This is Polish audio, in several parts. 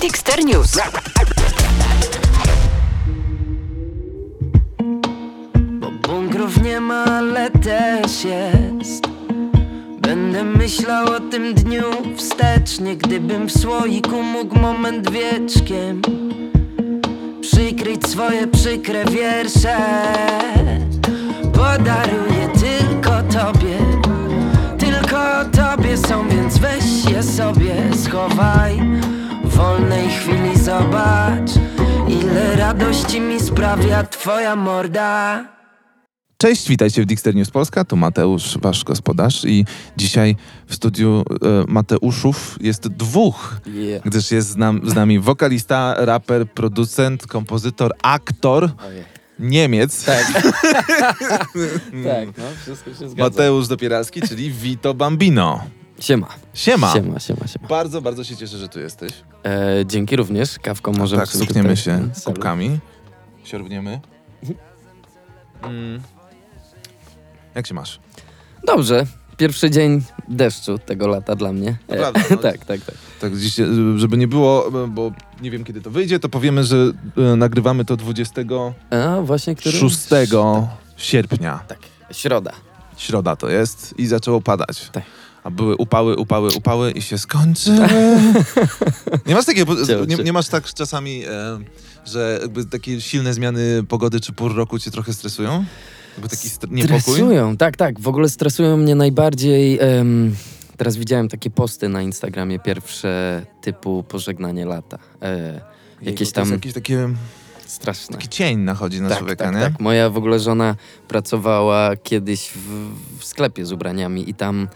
Dixter News. Bo bunkrów nie ma, ale też jest Będę myślał o tym dniu wstecznie Gdybym w słoiku mógł moment wieczkiem Przykryć swoje przykre wiersze Podaruję tylko tobie Tylko tobie są, sobie schowaj W wolnej chwili zobacz Ile radości mi sprawia twoja morda Cześć, witajcie w Dixter News Polska, tu Mateusz, wasz gospodarz i dzisiaj w studiu e, Mateuszów jest dwóch, Yeah. gdyż jest z, nam, z nami wokalista, raper, producent, kompozytor, aktor, Ojej. Niemiec, Tak. tak, no, wszystko się zgadza. Mateusz Dopieralski, czyli Vito Bambino. Siema. Siema. Siema, siema, siema. Bardzo, bardzo się cieszę, że tu jesteś. E, dzięki również. Kawką możemy tak, sobie stukniemy się Salut. kubkami. Siorbniemy. Mm. Jak się masz? Dobrze. Pierwszy dzień deszczu tego lata dla mnie. E, Naprawdę, no. tak, tak, tak. Tak, dziś, żeby nie było, bo nie wiem kiedy to wyjdzie, to powiemy, że e, nagrywamy to 26 A, właśnie który? sierpnia. Tak, środa. Środa to jest i zaczęło padać. Tak. A były upały, upały, upały i się skończyły. nie masz takiego, nie, nie masz tak czasami, e, że jakby takie silne zmiany pogody czy pór roku cię trochę stresują? Jakby taki st- niepokój? Stresują, tak, tak. W ogóle stresują mnie najbardziej... em, teraz widziałem takie posty na Instagramie pierwsze typu pożegnanie lata. E, jakieś To jest tam jakiś takie, straszne. taki cień nachodzi na tak, człowieka, tak, nie? tak. Moja w ogóle żona pracowała kiedyś w, w sklepie z ubraniami i tam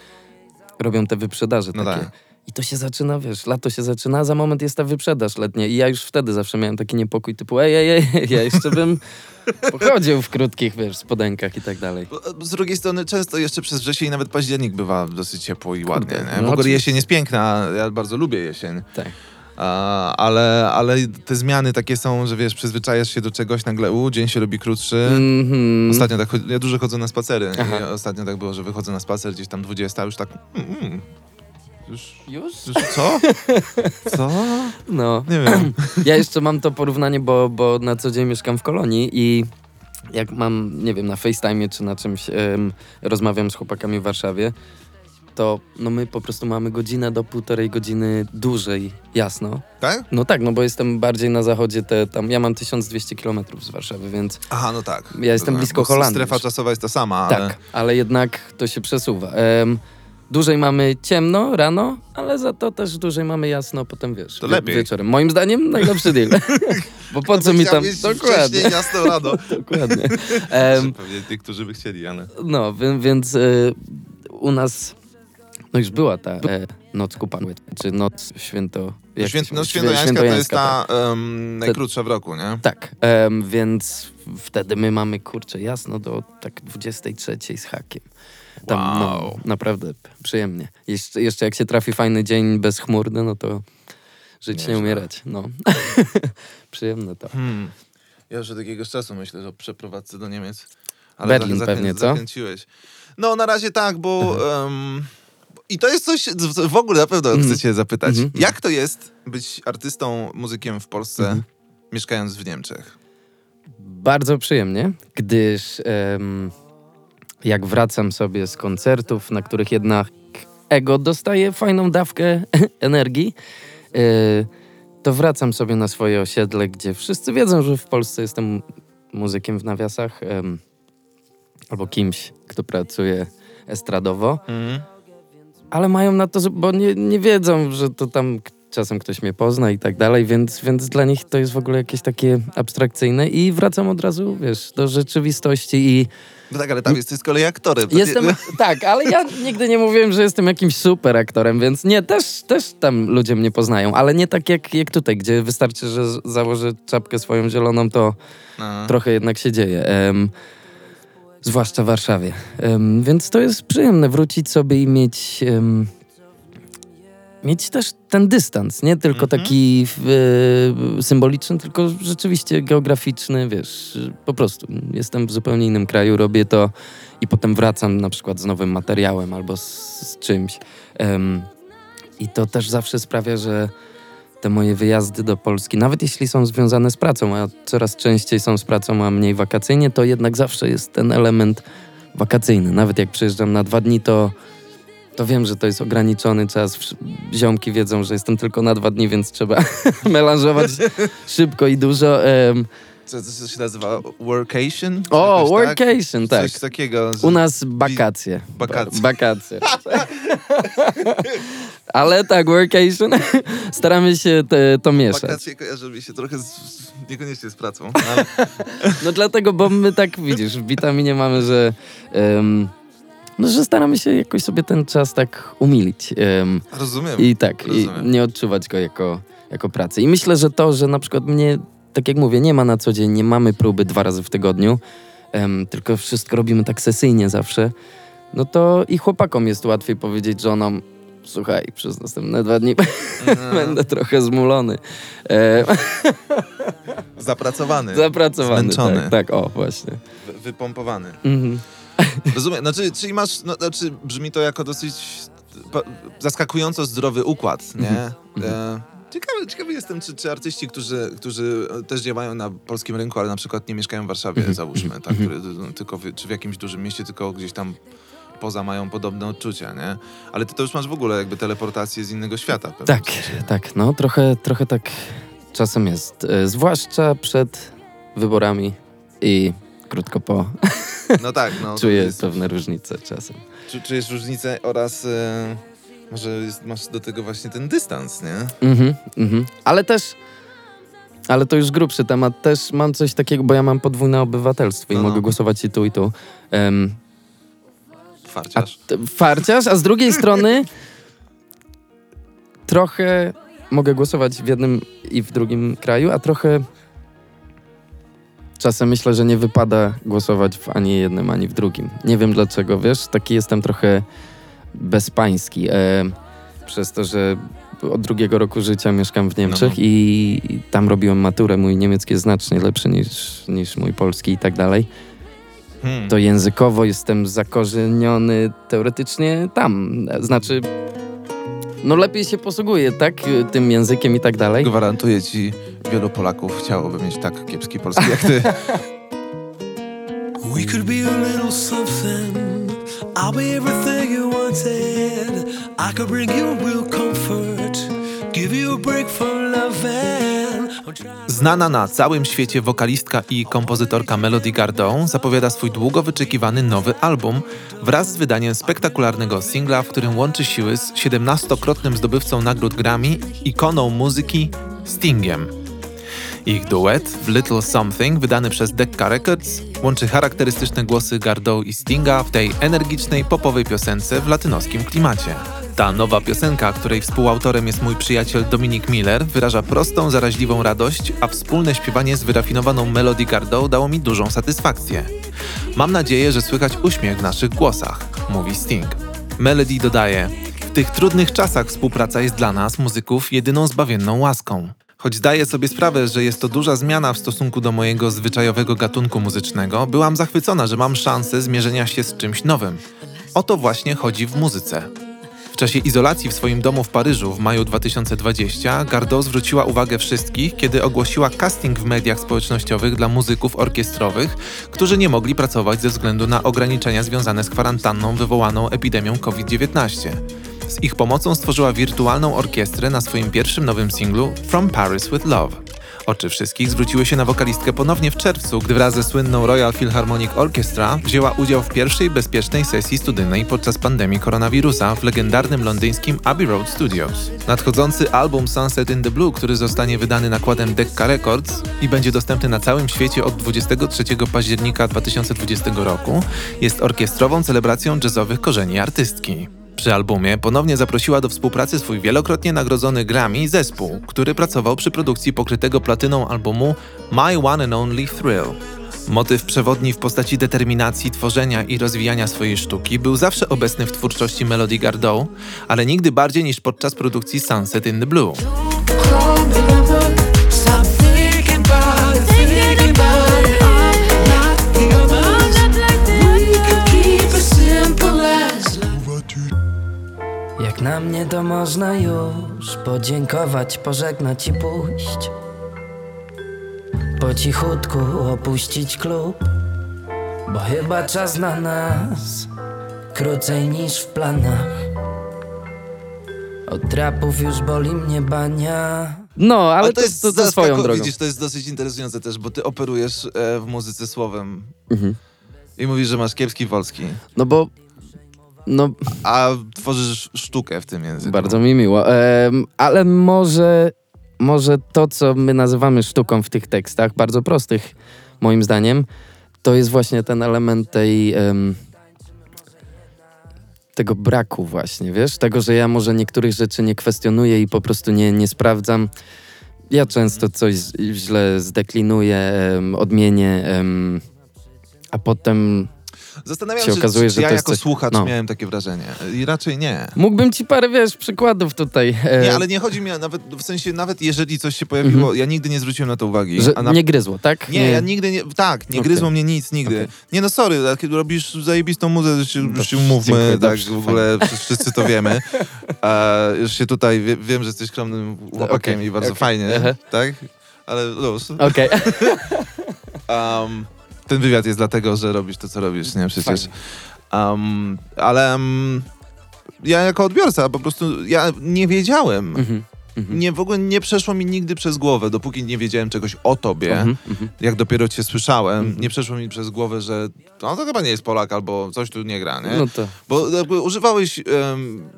robią te wyprzedaże No takie. tak. I to się zaczyna, wiesz, lato się zaczyna, a za moment jest ta wyprzedaż letnia. I ja już wtedy zawsze miałem taki niepokój typu ej, ej, ej, ja jeszcze bym pochodził w krótkich, wiesz, spodenkach i tak dalej. E, Z drugiej strony często jeszcze przez wrzesień, nawet październik bywa dosyć ciepło i ładnie. Kurde, Nie? no w ogóle oczywiście. jesień jest piękna, ja bardzo lubię jesień. Tak. Ale, ale te zmiany takie są, że wiesz, przyzwyczajasz się do czegoś, nagle u, dzień się robi krótszy. Mhm. Ostatnio tak, ja dużo chodzę na spacery. Aha. Ostatnio tak było, że wychodzę na spacer gdzieś tam 20, już tak. Mm, mm, już, Już? już co? Co? No. Nie wiem. Ja jeszcze mam to porównanie, bo, bo na co dzień mieszkam w Kolonii i jak mam, nie wiem, na FaceTime czy na czymś em, rozmawiam z chłopakami w Warszawie, to no my po prostu mamy godzinę do półtorej godziny dłużej, jasno. Tak? No tak, no bo jestem bardziej na zachodzie, te tam, ja mam 1200 kilometrów z Warszawy, więc Aha, no tak. Ja jestem blisko Holandii Strefa już. czasowa jest ta sama, ale. tak, ale jednak to się przesuwa. Dłużej mamy ciemno rano, ale za to też dłużej mamy jasno potem, wiesz, To lepiej. wieczorem. Moim zdaniem najlepszy deal. bo po co mi tam... Dokładnie. Jasno rano. Dokładnie. Em, Pewnie niektórzy by chcieli, ale. no, więc y, u nas no już była ta e, noc kupanły, czy noc święto... jak Święt, no świętojańska to jest tak. ta em, najkrótsza w roku, nie? Tak, em, więc wtedy my mamy, kurczę, jasno do tak 23 z hakiem. Tam, no, Wow. naprawdę p- przyjemnie. Jeszcze, jeszcze jak się trafi fajny dzień bezchmurny, no to żyć Nieźle. nie umierać. No. Przyjemne to. Hmm. Ja już od jakiegoś czasu myślę że o przeprowadzce do Niemiec. Berlin zachę- pewnie, co? No na razie tak, bo... em, I to jest coś, w- ogóle na pewno Mhm. chcę cię zapytać. Mhm. Jak to jest być artystą, muzykiem w Polsce, Mhm. mieszkając w Niemczech? Bardzo przyjemnie, gdyż em, jak wracam sobie z koncertów, na których jednak ego dostaje fajną dawkę energii, e, to wracam sobie na swoje osiedle, gdzie wszyscy wiedzą, że w Polsce jestem muzykiem w nawiasach em, albo kimś, kto pracuje estradowo, ale mają na to, bo nie, nie wiedzą, że to tam czasem ktoś mnie pozna i tak dalej, więc, więc dla nich to jest w ogóle jakieś takie abstrakcyjne i wracam od razu, wiesz, do rzeczywistości i No tak, ale tam jesteś z kolei aktorem. jestem, tak, ale ja nigdy nie mówiłem, że jestem jakimś super aktorem, więc nie, też, też tam ludzie mnie poznają, ale nie tak jak, jak tutaj, gdzie wystarczy, że założę czapkę swoją zieloną, to No. trochę jednak się dzieje. Em, zwłaszcza w Warszawie. Em, więc to jest przyjemne wrócić sobie i mieć. em, mieć też ten dystans, nie tylko Mhm. taki e, symboliczny, tylko rzeczywiście geograficzny, wiesz, po prostu jestem w zupełnie innym kraju, robię to i potem wracam na przykład z nowym materiałem albo z, z czymś. Em, I to też zawsze sprawia, że te moje wyjazdy do Polski, nawet jeśli są związane z pracą, a coraz częściej są z pracą, a mniej wakacyjnie, to jednak zawsze jest ten element wakacyjny. Nawet jak przyjeżdżam na dwa dni, to, to wiem, że to jest ograniczony czas. Ziomki wiedzą, że jestem tylko na dwa dni, więc trzeba melanżować szybko i dużo. Co, co się nazywa? Workation? o, Jakoś tak? workation, tak. Coś takiego. że- U nas bakacje. Bakacje. Ba- bakacje. Ale tak, workation. Staramy się te, to mieszać. Wakacje kojarzy mi się trochę z, z, niekoniecznie z pracą. Ale, No dlatego, bo my tak widzisz, w witaminie mamy, że. em, no, że staramy się jakoś sobie ten czas tak umilić. em, rozumiem. I tak, i Rozumiem. nie odczuwać go jako, jako pracy. I myślę, że to, że na przykład mnie, tak jak mówię, nie ma na co dzień, nie mamy próby dwa razy w tygodniu, em, tylko wszystko robimy tak sesyjnie zawsze, no to i chłopakom jest łatwiej powiedzieć żonom, słuchaj, przez następne dwa dni No, będę trochę zmulony. E, Zapracowany. zapracowany. Zmęczony. Tak, tak, o właśnie. wy- Wypompowany. Mhm. Rozumiem. Znaczy, czyli masz, no, znaczy brzmi to jako dosyć zaskakująco zdrowy układ, nie? Mhm. E, ciekawy, ciekawy jestem, czy, czy artyści, którzy, którzy też działają na polskim rynku, ale na przykład nie mieszkają w Warszawie, Mhm. załóżmy, tak? Mhm. Który, no, tylko w, czy w jakimś dużym mieście, tylko gdzieś tam poza mają podobne odczucia, nie? Ale ty to już masz w ogóle jakby teleportację z innego świata. Tak, sensie. tak, no trochę, trochę tak czasem jest. E, zwłaszcza przed wyborami i krótko po No tak, no. czuję pewne różnice czasem. Czy, czujesz różnicę oraz e, może jest, masz do tego właśnie ten dystans, nie? Mhm, mhm. Ale też, ale to już grubszy temat, też mam coś takiego, bo ja mam podwójne obywatelstwo i No, no. mogę głosować i tu, i tu. A Farciarz. t- farciarz, a z drugiej strony trochę mogę głosować w jednym i w drugim kraju, a trochę czasem myślę, że nie wypada głosować w ani jednym, ani w drugim. Nie wiem dlaczego, wiesz, taki jestem trochę bezpański. E, przez to, że od drugiego roku życia mieszkam w Niemczech No. i tam robiłem maturę. Mój niemiecki jest znacznie lepszy niż, niż mój polski i tak dalej Hmm. to językowo jestem zakorzeniony teoretycznie tam. Znaczy, no lepiej się posługuję, tak, tym językiem i tak dalej. Gwarantuję ci, wielu Polaków chciałoby mieć tak kiepski polski jak ty. We could be a little something. I'll be everything you wanted. I could bring you real comfort. Give you a break from Znana na całym świecie wokalistka i kompozytorka Melody Gardot zapowiada swój długo wyczekiwany nowy album wraz z wydaniem spektakularnego singla, w którym łączy siły z 17-krotnym zdobywcą nagród Grammy, ikoną muzyki Stingiem. Ich duet w Little Something, wydany przez Decca Records, łączy charakterystyczne głosy Gardot i Stinga w tej energicznej popowej piosence w latynoskim klimacie. Ta nowa piosenka, której współautorem jest mój przyjaciel Dominik Miller, wyraża prostą, zaraźliwą radość, a wspólne śpiewanie z wyrafinowaną Melody Gardot dało mi dużą satysfakcję. Mam nadzieję, że słychać uśmiech w naszych głosach, mówi Sting. Melody dodaje: W tych trudnych czasach współpraca jest dla nas, muzyków, jedyną zbawienną łaską. Choć zdaję sobie sprawę, że jest to duża zmiana w stosunku do mojego zwyczajowego gatunku muzycznego, byłam zachwycona, że mam szansę zmierzenia się z czymś nowym. O to właśnie chodzi w muzyce. W czasie izolacji w swoim domu w Paryżu w maju 2020 Gardot zwróciła uwagę wszystkich, kiedy ogłosiła casting w mediach społecznościowych dla muzyków orkiestrowych, którzy nie mogli pracować ze względu na ograniczenia związane z kwarantanną wywołaną epidemią COVID-19. Z ich pomocą stworzyła wirtualną orkiestrę na swoim pierwszym nowym singlu From Paris with Love. Oczy wszystkich zwróciły się na wokalistkę ponownie w czerwcu, gdy wraz ze słynną Royal Philharmonic Orchestra wzięła udział w pierwszej bezpiecznej sesji studyjnej podczas pandemii koronawirusa w legendarnym londyńskim Abbey Road Studios. Nadchodzący album Sunset in the Blue, który zostanie wydany nakładem Decca Records i będzie dostępny na całym świecie od 23 października 2020 roku, jest orkiestrową celebracją jazzowych korzeni artystki. Przy albumie ponownie zaprosiła do współpracy swój wielokrotnie nagrodzony Grammy zespół, który pracował przy produkcji pokrytego platyną albumu My One and Only Thrill. Motyw przewodni w postaci determinacji tworzenia i rozwijania swojej sztuki był zawsze obecny w twórczości Melody Gardot, ale nigdy bardziej niż podczas produkcji Sunset in the Blue. Jak na mnie to można już podziękować, pożegnać i pójść. Po cichutku opuścić klub, bo chyba czas na nas krócej niż w planach. Od trapów już boli mnie bania. No, ale to, to, to, zaskako- swoją drogą. Widzisz, to jest dosyć interesujące też, bo ty operujesz e, w muzyce słowem Mhm. i mówisz, że masz kiepski polski, No bo, no a tworzysz sztukę w tym języku. bardzo mi miło. Em, ale może, może to, co my nazywamy sztuką w tych tekstach, bardzo prostych moim zdaniem, to jest właśnie ten element tej... em, tego braku właśnie, wiesz? Tego, że ja może niektórych rzeczy nie kwestionuję i po prostu nie, nie sprawdzam. Ja często coś z- źle zdeklinuję, em, odmienię, em, a potem Zastanawiam się okazuje, czy, że ja jako coś- słuchacz no. miałem takie wrażenie. I raczej nie. mógłbym ci parę, wiesz, przykładów tutaj. e, Nie, ale nie chodzi mi nawet, w sensie nawet jeżeli coś się pojawiło, ja nigdy nie zwróciłem na to uwagi. Że na... nie gryzło, tak? Nie, ja nigdy nie, tak, nie Okej. gryzło mnie nic, nigdy. Okej. Nie no, sorry, tak, robisz zajebistą muzę, już się, już się umówmy, dziękuję, tak, dobrze, w ogóle wszyscy, wszyscy to wiemy. E, już się tutaj, wie, wiem, że jesteś skromnym chłopakiem Okej, i bardzo fajnie, tak? Ale luz. Okej. Um, ten wywiad jest dlatego, że robisz to, co robisz, nie? Przecież. Um, ale um, ja jako odbiorca po prostu, ja nie wiedziałem. Mhm, mhm. Nie, w ogóle nie przeszło mi nigdy przez głowę, dopóki nie wiedziałem czegoś o tobie. Mhm, mhm. Jak dopiero cię słyszałem, Mhm. nie przeszło mi przez głowę, że no to chyba nie jest Polak albo coś tu nie gra, nie? No to. Bo jakby używałeś, em,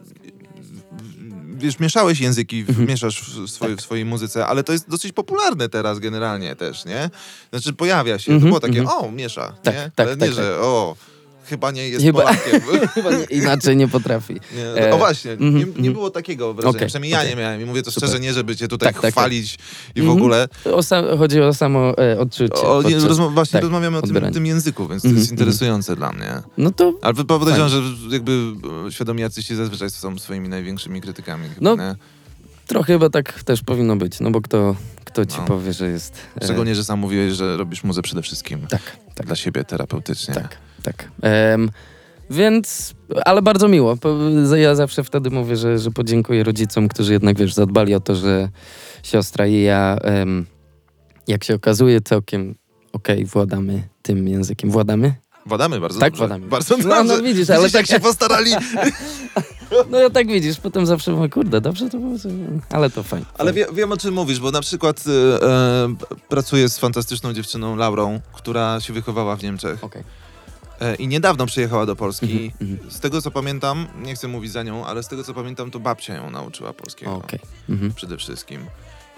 wiesz, mieszałeś języki, Mhm. mieszasz w, swojej, w swojej muzyce, ale to jest dosyć popularne teraz generalnie też, nie? Znaczy pojawia się, Mhm, to było takie, mhm. o, miesza, Tak, nie? tak, ale nie, tak, że o, chyba nie jest Chyba- Polakiem. Chyba nie, inaczej nie potrafi. Nie, E, o właśnie, mhm, nie, mhm. nie było takiego wrażenia, Okej, przynajmniej ja okej. nie miałem i mówię to Super. szczerze, nie żeby cię tutaj Tak, tak, tak. chwalić i w Mhm. ogóle. O sam, chodzi o samo e, odczucie. O, nie, rozma- właśnie tak, rozmawiamy o tym, tym języku, więc to Mhm, jest mhm. interesujące dla mnie. No to Ale podejrzewam, że jakby e, świadomi jacyś zazwyczaj są swoimi największymi krytykami. No, nie? trochę chyba tak też powinno być, no bo kto, kto ci No. powie, że jest... e, Szczególnie, że sam mówiłeś, że robisz muzę przede wszystkim Tak, tak, dla siebie terapeutycznie. tak, tak. Em, więc, ale bardzo miło. Ja zawsze wtedy mówię, że, że podziękuję rodzicom, którzy jednak, wiesz, zadbali o to, że siostra i ja, em, jak się okazuje, całkiem okej, władamy tym językiem. Władamy? Władamy bardzo Tak, dobrze. władamy. Bardzo No, dobrze. no widzisz, ale tak- się postarali. No ja tak widzisz, potem zawsze mówię, kurde, dobrze to było, ale to fajnie. Ale wie, wiem o czym mówisz, bo na przykład e, e, pracuję z fantastyczną dziewczyną Laurą, która się wychowała w Niemczech Okej. E, i niedawno przyjechała do Polski. Mhm, mhm. Z tego co pamiętam, nie chcę mówić za nią, ale z tego co pamiętam, to babcia ją nauczyła polskiego. Okej. Mhm. Przede wszystkim.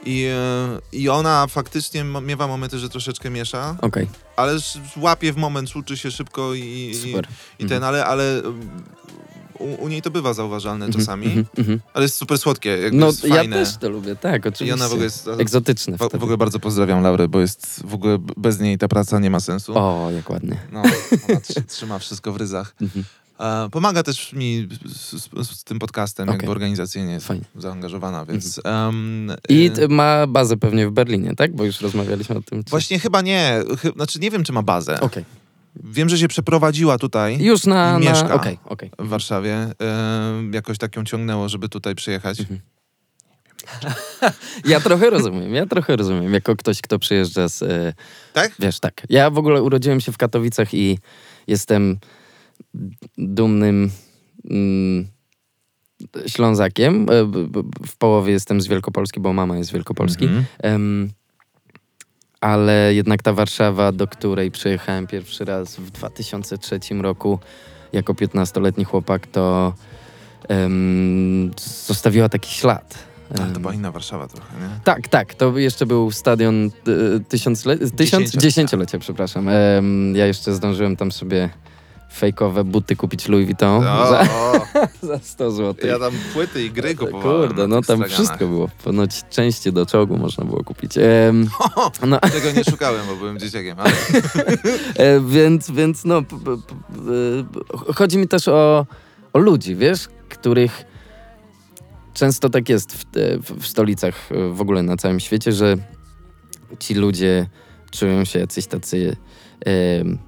I, e, I ona faktycznie miewa momenty, że troszeczkę miesza, Okej, ale łapie w moment, uczy się szybko i, i, i ten, ale, ale um, u, u niej to bywa zauważalne Mhm, czasami, mhm, mhm. ale jest super słodkie, No ja fajne. też to lubię, tak, I oczywiście. ona w ogóle jest... Egzotyczne W, w ogóle bardzo pozdrawiam Laurę, bo jest w ogóle bez niej ta praca nie ma sensu. O, jak ładnie. No, ona trzy- trzyma wszystko w ryzach. Mhm. E, pomaga też mi z, z, z tym podcastem, Okej. jakby organizacyjnie jest Fajnie. zaangażowana, więc... em, I e, t- ma bazę pewnie w Berlinie, tak? Bo już rozmawialiśmy o tym. Czy... Właśnie chyba nie, chy, znaczy nie wiem, czy ma bazę. Okej. Wiem, że się przeprowadziła tutaj Już na... Na... mieszka. Okej, okej. w Warszawie. E, jakoś tak ją ciągnęło, żeby tutaj przyjechać. Mhm. Ja trochę rozumiem, ja trochę rozumiem. Jako ktoś, kto przyjeżdża z... E, Tak? wiesz, tak. Ja w ogóle urodziłem się w Katowicach i jestem dumnym mm, Ślązakiem. E, W połowie jestem z Wielkopolski, bo mama jest z Wielkopolski. Mhm. Em, ale jednak ta Warszawa, do której przyjechałem pierwszy raz w 2003 roku jako 15-letni chłopak, to em, zostawiła taki ślad. Em, to była inna Warszawa trochę, nie? tak, tak. To jeszcze był stadion tysiącle... tysiąc... Dziesięciolecia, przepraszam. Em, ja jeszcze zdążyłem tam sobie fejkowe buty kupić Louis Vuitton za, O, za 100 zł. ja tam płyty i gry kupowałem. Kurde, no tam wszystko było. Ponoć części do czołgu można było kupić. Em, no, Tego nie szukałem, bo byłem dzieciakiem, ale... E, więc, więc no, e, chodzi mi też o, o ludzi, wiesz, których często tak jest w, w, stolicach e, w ogóle na całym świecie, że ci ludzie czują się jacyś tacy l-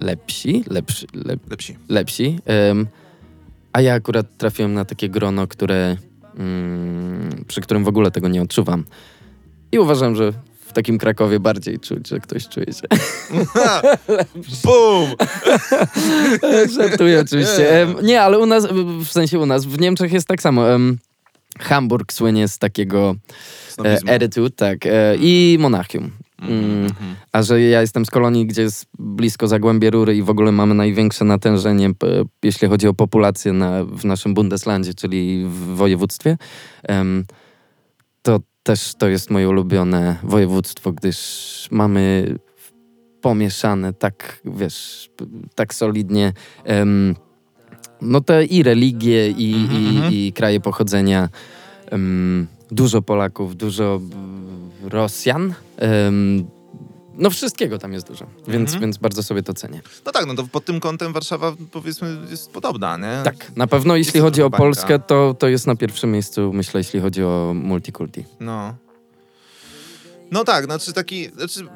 lepsi, lepsi, lep, Lepsi. lepsi em, A ja akurat trafiłem na takie grono, które, mm, przy którym w ogóle tego nie odczuwam. I uważam, że w takim Krakowie bardziej czuć, że ktoś czuje się. Bum! Żartuję oczywiście. Em, nie, ale u nas, w sensie u nas, w Niemczech jest tak samo. Hamburg słynie z takiego e, tak, e, i Monachium. Mm, a że ja jestem z kolonii, gdzie jest blisko Zagłębie Rury i w ogóle mamy największe natężenie, jeśli chodzi o populację na, w naszym Bundeslandzie, czyli w województwie, to też to jest moje ulubione województwo, gdyż mamy pomieszane tak, wiesz, tak solidnie no te i religie, i, i, i kraje pochodzenia. Dużo Polaków, dużo Rosjan. Em, no wszystkiego tam jest dużo, więc, więc bardzo sobie to cenię. No tak, no to pod tym kątem Warszawa powiedzmy jest podobna, nie? Tak, na pewno jeśli to chodzi o. Polskę, to, to jest na pierwszym miejscu, myślę, jeśli chodzi o multikulti. No. No tak, znaczy taki, znaczy...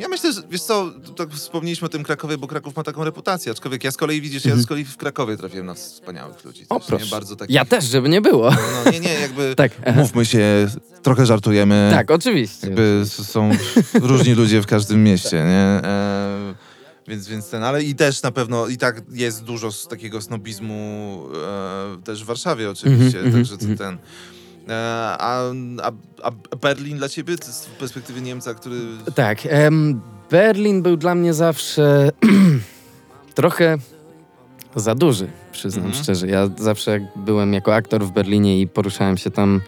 Ja myślę, że wiesz co, tak wspomnieliśmy o tym Krakowie, bo Kraków ma taką reputację, aczkolwiek ja z kolei widzisz, ja z kolei w Krakowie trafiłem na wspaniałych ludzi. O też, proszę. Nie? Bardzo takich, Ja też, żeby nie było. No, nie, nie, jakby Tak, mówmy się, trochę żartujemy. Tak, oczywiście. Jakby są różni ludzie w każdym mieście, nie? E, więc, więc ten, ale i też na pewno, i tak jest dużo z takiego snobizmu e, też w Warszawie oczywiście, Mhm, także mhm, ten. E, a, a, a Berlin dla ciebie, z perspektywy Niemca, który... Tak, em, Berlin był dla mnie zawsze trochę za duży, przyznam Mhm. szczerze. Ja zawsze jak byłem jako aktor w Berlinie i poruszałem się tam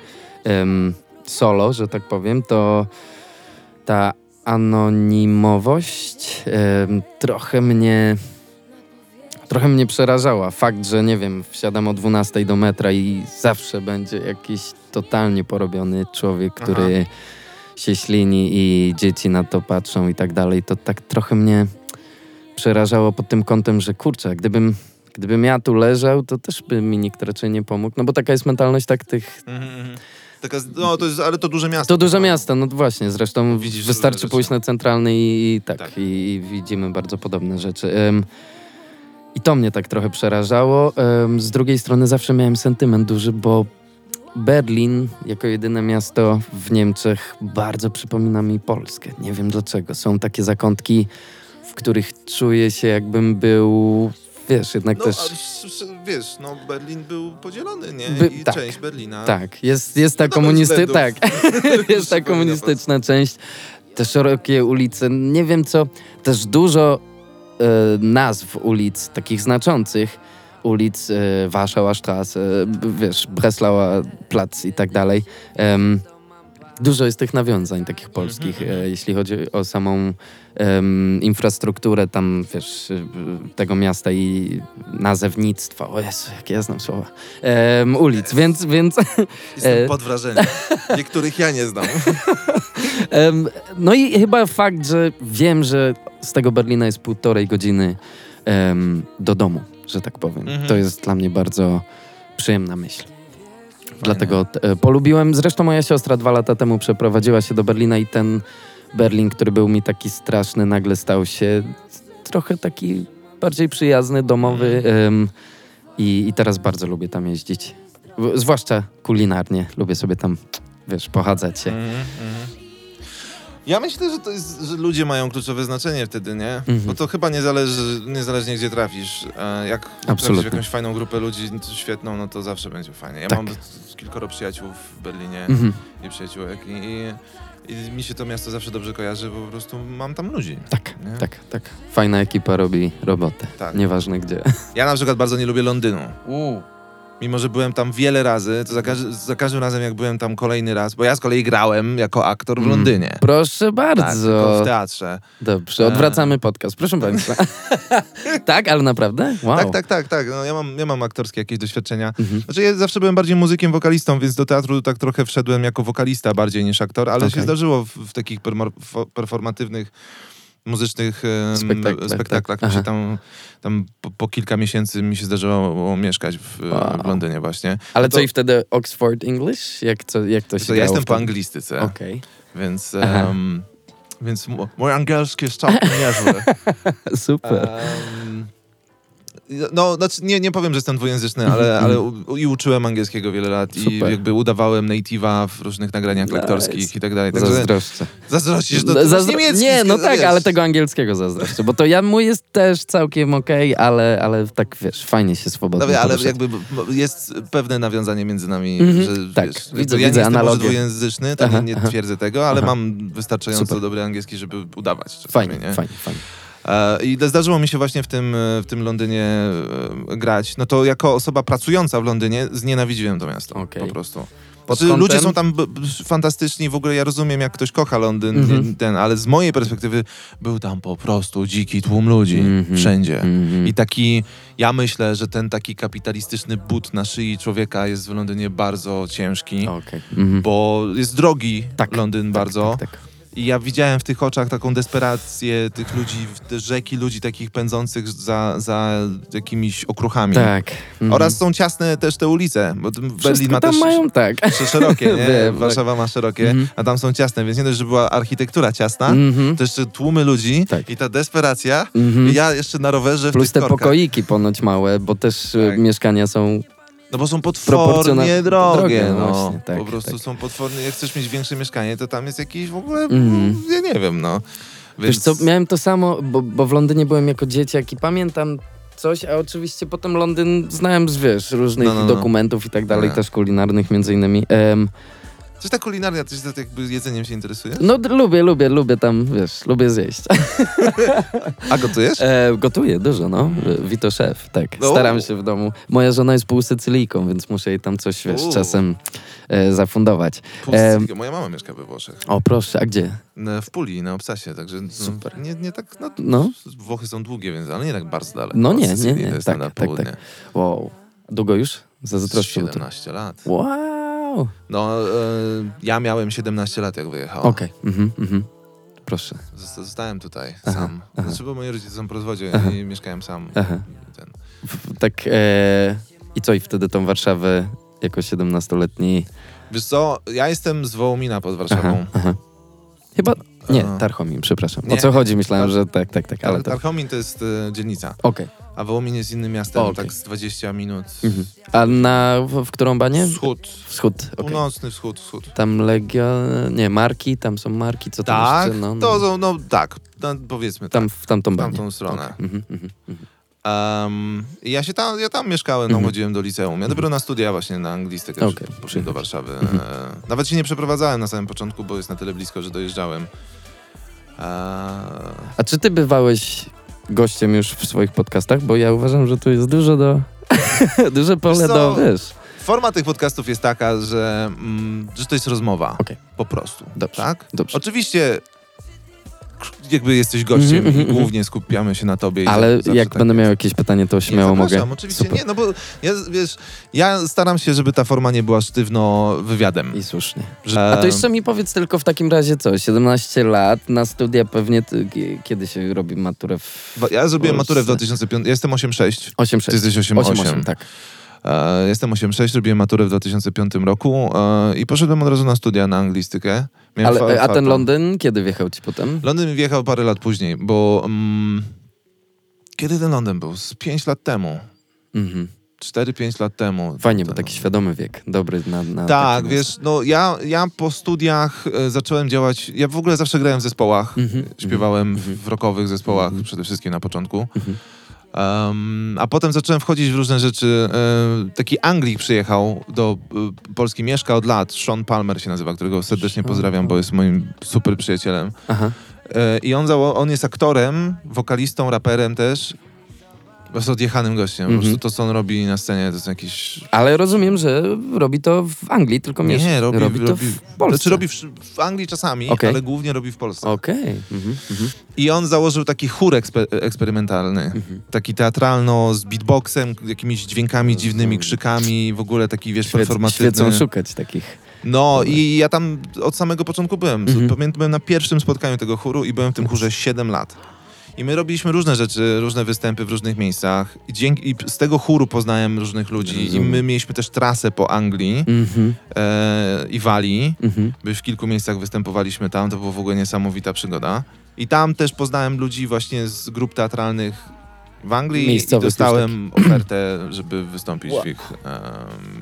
em, solo, że tak powiem, to ta anonimowość em, trochę mnie trochę mnie przerażała. Fakt, że nie wiem, wsiadam o 12 do metra i zawsze będzie jakiś totalnie porobiony człowiek, który się ślini i dzieci na to patrzą i tak dalej, to tak trochę mnie przerażało pod tym kątem, że kurczę, gdybym, gdybym ja tu leżał, to też by mi nikt raczej nie pomógł. No bo taka jest mentalność tak tych... Taka, no, to jest, ale to duże miasto. To duże miasto, no właśnie, zresztą Widzisz wystarczy pójść na centralny i, i tak, Tak. I, i widzimy bardzo podobne rzeczy. Ym, I to mnie tak trochę przerażało. Ym, z drugiej strony zawsze miałem sentyment duży, bo Berlin jako jedyne miasto w Niemczech bardzo przypomina mi Polskę. Nie wiem dlaczego. Są takie zakątki, w których czuję się jakbym był, wiesz, jednak No, też... a, wiesz, no Berlin był podzielony, nie? By- I tak. część Berlina. Tak, jest, jest ta No, komunisty... Tak, jest ta komunistyczna część. Te szerokie ulice, nie wiem co, też dużo e, nazw ulic, takich znaczących ulic, e, Warszała Straße, e, b- wiesz, Breslauer Platz i tak dalej. Em, dużo jest tych nawiązań takich polskich, Mhm, e, jeśli chodzi o samą em, infrastrukturę tam, wiesz, e, tego miasta i nazewnictwa. O Jezu, jakie ja znam słowa. Em, ulic, więc, więc Jestem pod wrażeniem. Niektórych ja nie znam. Em, no i chyba fakt, że wiem, że z tego Berlina jest półtorej godziny do domu, że tak powiem. Mhm. To jest dla mnie bardzo przyjemna myśl. Dlatego e, polubiłem. Zresztą moja siostra dwa lata temu przeprowadziła się do Berlina i ten Berlin, który był mi taki straszny, nagle stał się trochę taki bardziej przyjazny, domowy. Mhm. em, i, I teraz bardzo lubię tam jeździć. W- Zwłaszcza kulinarnie. Lubię sobie tam, wiesz, pochadzać się. Mhm, mhm. Ja myślę, że to jest, że ludzie mają kluczowe znaczenie wtedy, nie? Mhm. Bo to chyba nie zależy, niezależnie gdzie trafisz. E, Jak trafisz w Absolutnie. jakąś fajną grupę ludzi świetną, no to zawsze będzie fajnie. Ja Tak. mam kilkoro przyjaciół w Berlinie Mhm. i przyjaciółek i, i, i mi się to miasto zawsze dobrze kojarzy, bo po prostu mam tam ludzi. Tak, Nie? tak, tak. Fajna ekipa robi robotę. Tak. Nieważne gdzie. Ja na przykład bardzo nie lubię Londynu. Mimo, że byłem tam wiele razy, to za, każ- za każdym razem jak byłem tam kolejny raz, bo ja z kolei grałem jako aktor w Mm. Londynie. Proszę Tak, bardzo. tylko w teatrze. Dobrze, odwracamy podcast. Proszę Państwa. tak, ale naprawdę? Wow. Tak, tak, tak, tak. No, ja, mam, ja mam aktorskie jakieś doświadczenia. Mhm. Znaczy ja zawsze byłem bardziej muzykiem, wokalistą, więc do teatru tak trochę wszedłem jako wokalista bardziej niż aktor, ale się Okej. zdarzyło w, w takich performatywnych muzycznych em, Spektaklach, spektaklach. tak. Mi się Aha. tam, tam po, po kilka miesięcy mi się zdarzyło mieszkać w, Wow. w Londynie właśnie. Ale to- co i wtedy Oxford English? Jak to, jak to się To ja jestem po anglistyce, Okej. więc, em, więc mój angielski jest całkiem niezły. Super. Em, No, znaczy nie, nie powiem, że jestem dwujęzyczny, ale, ale u, i uczyłem angielskiego wiele lat i Super. jakby udawałem native'a w różnych nagraniach Nice. lektorskich i tak dalej. Także Zazdroszczę. zazdrościsz, to Zazdro- nie, no tak, wiesz. ale tego angielskiego zazdroszczę, bo to ja mój jest też całkiem okej, ale, ale tak wiesz, fajnie się swobodnie No wie, ale jakby jest pewne nawiązanie między nami, Mhm, że tak, wiesz, widzę- ja widzę nie jestem dwujęzyczny, to Aha, nie, nie aha. twierdzę tego, ale Aha. mam wystarczająco Super. dobry angielski, żeby udawać. Fajnie, nie? fajnie, fajnie. E, I zdarzyło mi się właśnie w tym, e, w tym Londynie e, grać. No to jako osoba pracująca w Londynie znienawidziłem to miasto. Okej. Po prostu. Znaczy, kątem- Ludzie są tam fantastyczni, w ogóle ja rozumiem, jak ktoś kocha Londyn, Mhm. nie- ten, ale z mojej perspektywy był tam po prostu dziki tłum ludzi Mhm. wszędzie. Mhm. I taki, ja myślę, że ten taki kapitalistyczny but na szyi człowieka jest w Londynie bardzo ciężki, Okej. Mhm. bo jest drogi Tak, Londyn bardzo. Tak, tak. I ja widziałem w tych oczach taką desperację tych ludzi, rzeki ludzi takich pędzących za, za jakimiś okruchami. tak. Mhm. Oraz są ciasne też te ulice, bo Berlin Wszystko ma tam też mają tak. sz- szerokie, nie? Wiem, Warszawa ma szerokie, Mhm. a tam są ciasne, więc nie dość, że była architektura ciasna, Mhm. to jeszcze tłumy ludzi Tak. i ta desperacja. Mhm. I ja jeszcze na rowerze w Plus tych te korkach. pokoiki ponoć małe, bo też e, Tak. mieszkania są... No bo są potwornie drogie, drogie, no. właśnie, tak, po prostu tak. są potwornie, jak chcesz mieć większe mieszkanie, to tam jest jakieś w ogóle, Mhm. ja nie wiem, no. Wiesz co, miałem to samo, bo, bo w Londynie byłem jako dzieciak i pamiętam coś, a oczywiście potem Londyn znałem z, wiesz, różnych No, no, no. dokumentów i tak dalej, Tak. też kulinarnych między innymi. Em, Coś ta kulinaria, ty się tak jakby jedzeniem się interesujesz? no lubię, lubię, lubię tam, wiesz, lubię zjeść. A gotujesz? E, gotuję dużo, no. Vito Chef, tak. No. Staram się w domu. Moja żona jest półsycylijką, więc muszę jej tam coś, wiesz, U. czasem e, zafundować. Sycylijka. Moja mama mieszka we Włoszech. O, proszę, a gdzie? W Puli, na Obsasie, także no, Super. Nie, nie tak, no, No. Włochy są długie, więc, ale nie tak bardzo daleko. No nie, nie, nie, tak, na tak, południe. tak. Wow. Długo już? Bo to- 17 lat. Wow. No, e, ja miałem 17 lat, jak wyjechałem. Okej. Mhm, mhm. Proszę. Zosta- Zostałem tutaj Aha, sam. aha. Znaczy, bo moi rodzice są po rozwodzie Aha. i mieszkałem sam. Tak, e, i co, i wtedy tą Warszawę jako 17-letni... Wiesz co, ja jestem z Wołomina pod Warszawą. Chyba, nie, A. Tarchomim, przepraszam. Nie. O co chodzi? Myślałem, że tak, tak, tak, ale. Tarchomin to jest e, dzielnica, Okej. A Wołomin jest innym miastem, O, okej. tak z 20 minut. Mhm. A na, w, w którą banię? Wschód, Wschód, okej. północny wschód, wschód. Tam Legia, nie, marki, tam są marki, co tam Tak, jeszcze? No, no. to są, no tak, no, powiedzmy Tam, tak. w tamtą w banię. tamtą stronę. Mhm, mhm, mhm. Ja się tam, ja tam mieszkałem, no, Mhm. chodziłem do liceum. Ja dopiero na studia właśnie na anglistykę Okej, poszedłem do. Warszawy. Mhm. E, nawet się nie przeprowadzałem na samym początku, bo jest na tyle blisko, że dojeżdżałem. E, A czy ty bywałeś gościem już w swoich podcastach? Bo ja uważam, że tu jest dużo do... duże pole Wiesz co? do, wiesz... forma tych podcastów jest taka, że, mm, że to jest rozmowa. Okej. Po prostu. Dobrze, Tak? dobrze. Oczywiście jakby jesteś gościem Mhm, i mhm, głównie skupiamy się na tobie. Ale jak tak będę miał jakieś pytanie, to śmiało nie, mogę. oczywiście Super. nie, no bo ja, wiesz, ja staram się, żeby ta forma nie była sztywno wywiadem. I słusznie. Że, A to jeszcze mi powiedz tylko w takim razie co, 17 lat, na studia pewnie, ty, kie- kiedy się robi maturę w... Ja zrobiłem maturę w Polsce. 2005, ja jestem 8,6. 8-6. Ty jesteś 8,8. 8-8, tak. E, jestem 8,6, robiłem maturę w 2005 roku e, i poszedłem od razu na studia na anglistykę. Miałem Ale, fa- a ten. Londyn, kiedy wjechał ci potem? Londyn wjechał parę lat później, bo mm, kiedy ten Londyn był? Z 5 lat temu. Mhm. 4-5 lat temu. Fajnie, bo taki świadomy wiek, dobry na... na Tak, wiesz, no ja, ja po studiach e, zacząłem działać, ja w ogóle zawsze grałem w zespołach, Mhm, śpiewałem mhm. w rockowych zespołach Mhm. przede wszystkim na początku. Um, a potem zacząłem wchodzić w różne rzeczy. E, taki Anglik przyjechał do e, Polski, mieszka od lat. Sean Palmer się nazywa, którego serdecznie pozdrawiam, bo jest moim super przyjacielem. Aha. E, I on, on jest aktorem, wokalistą, raperem też. Prostu odjechanym gościem. Po Mhm. prostu to, co on robi na scenie, to są jakieś... Ale rozumiem, że robi to w Anglii, tylko miesz- Nie, robi, robi, to w Polsce. Znaczy robi w, w Anglii czasami, Okej. ale głównie robi w Polsce. Okej. Mhm, mhm. I on założył taki chór ekspe- eksperymentalny. Mhm. Taki teatralno, z beatboxem, jakimiś dźwiękami, dziwnymi krzykami, w ogóle taki, wiesz, Świec, performatywny. świecą szukać takich. No i ja tam od samego początku byłem. Mhm. Pamiętam, byłem na pierwszym spotkaniu tego chóru i byłem w tym chórze 7 lat. I my robiliśmy różne rzeczy, różne występy w różnych miejscach. I, dzięki, i z tego chóru poznałem różnych ludzi. I Rozumiem. my mieliśmy też trasę po Anglii Mhm, e, i Walii. mhm. w kilku miejscach występowaliśmy tam, to była w ogóle niesamowita przygoda. I tam też poznałem ludzi właśnie z grup teatralnych w Anglii i Miejscowych już dostałem ofertę, żeby wystąpić w ich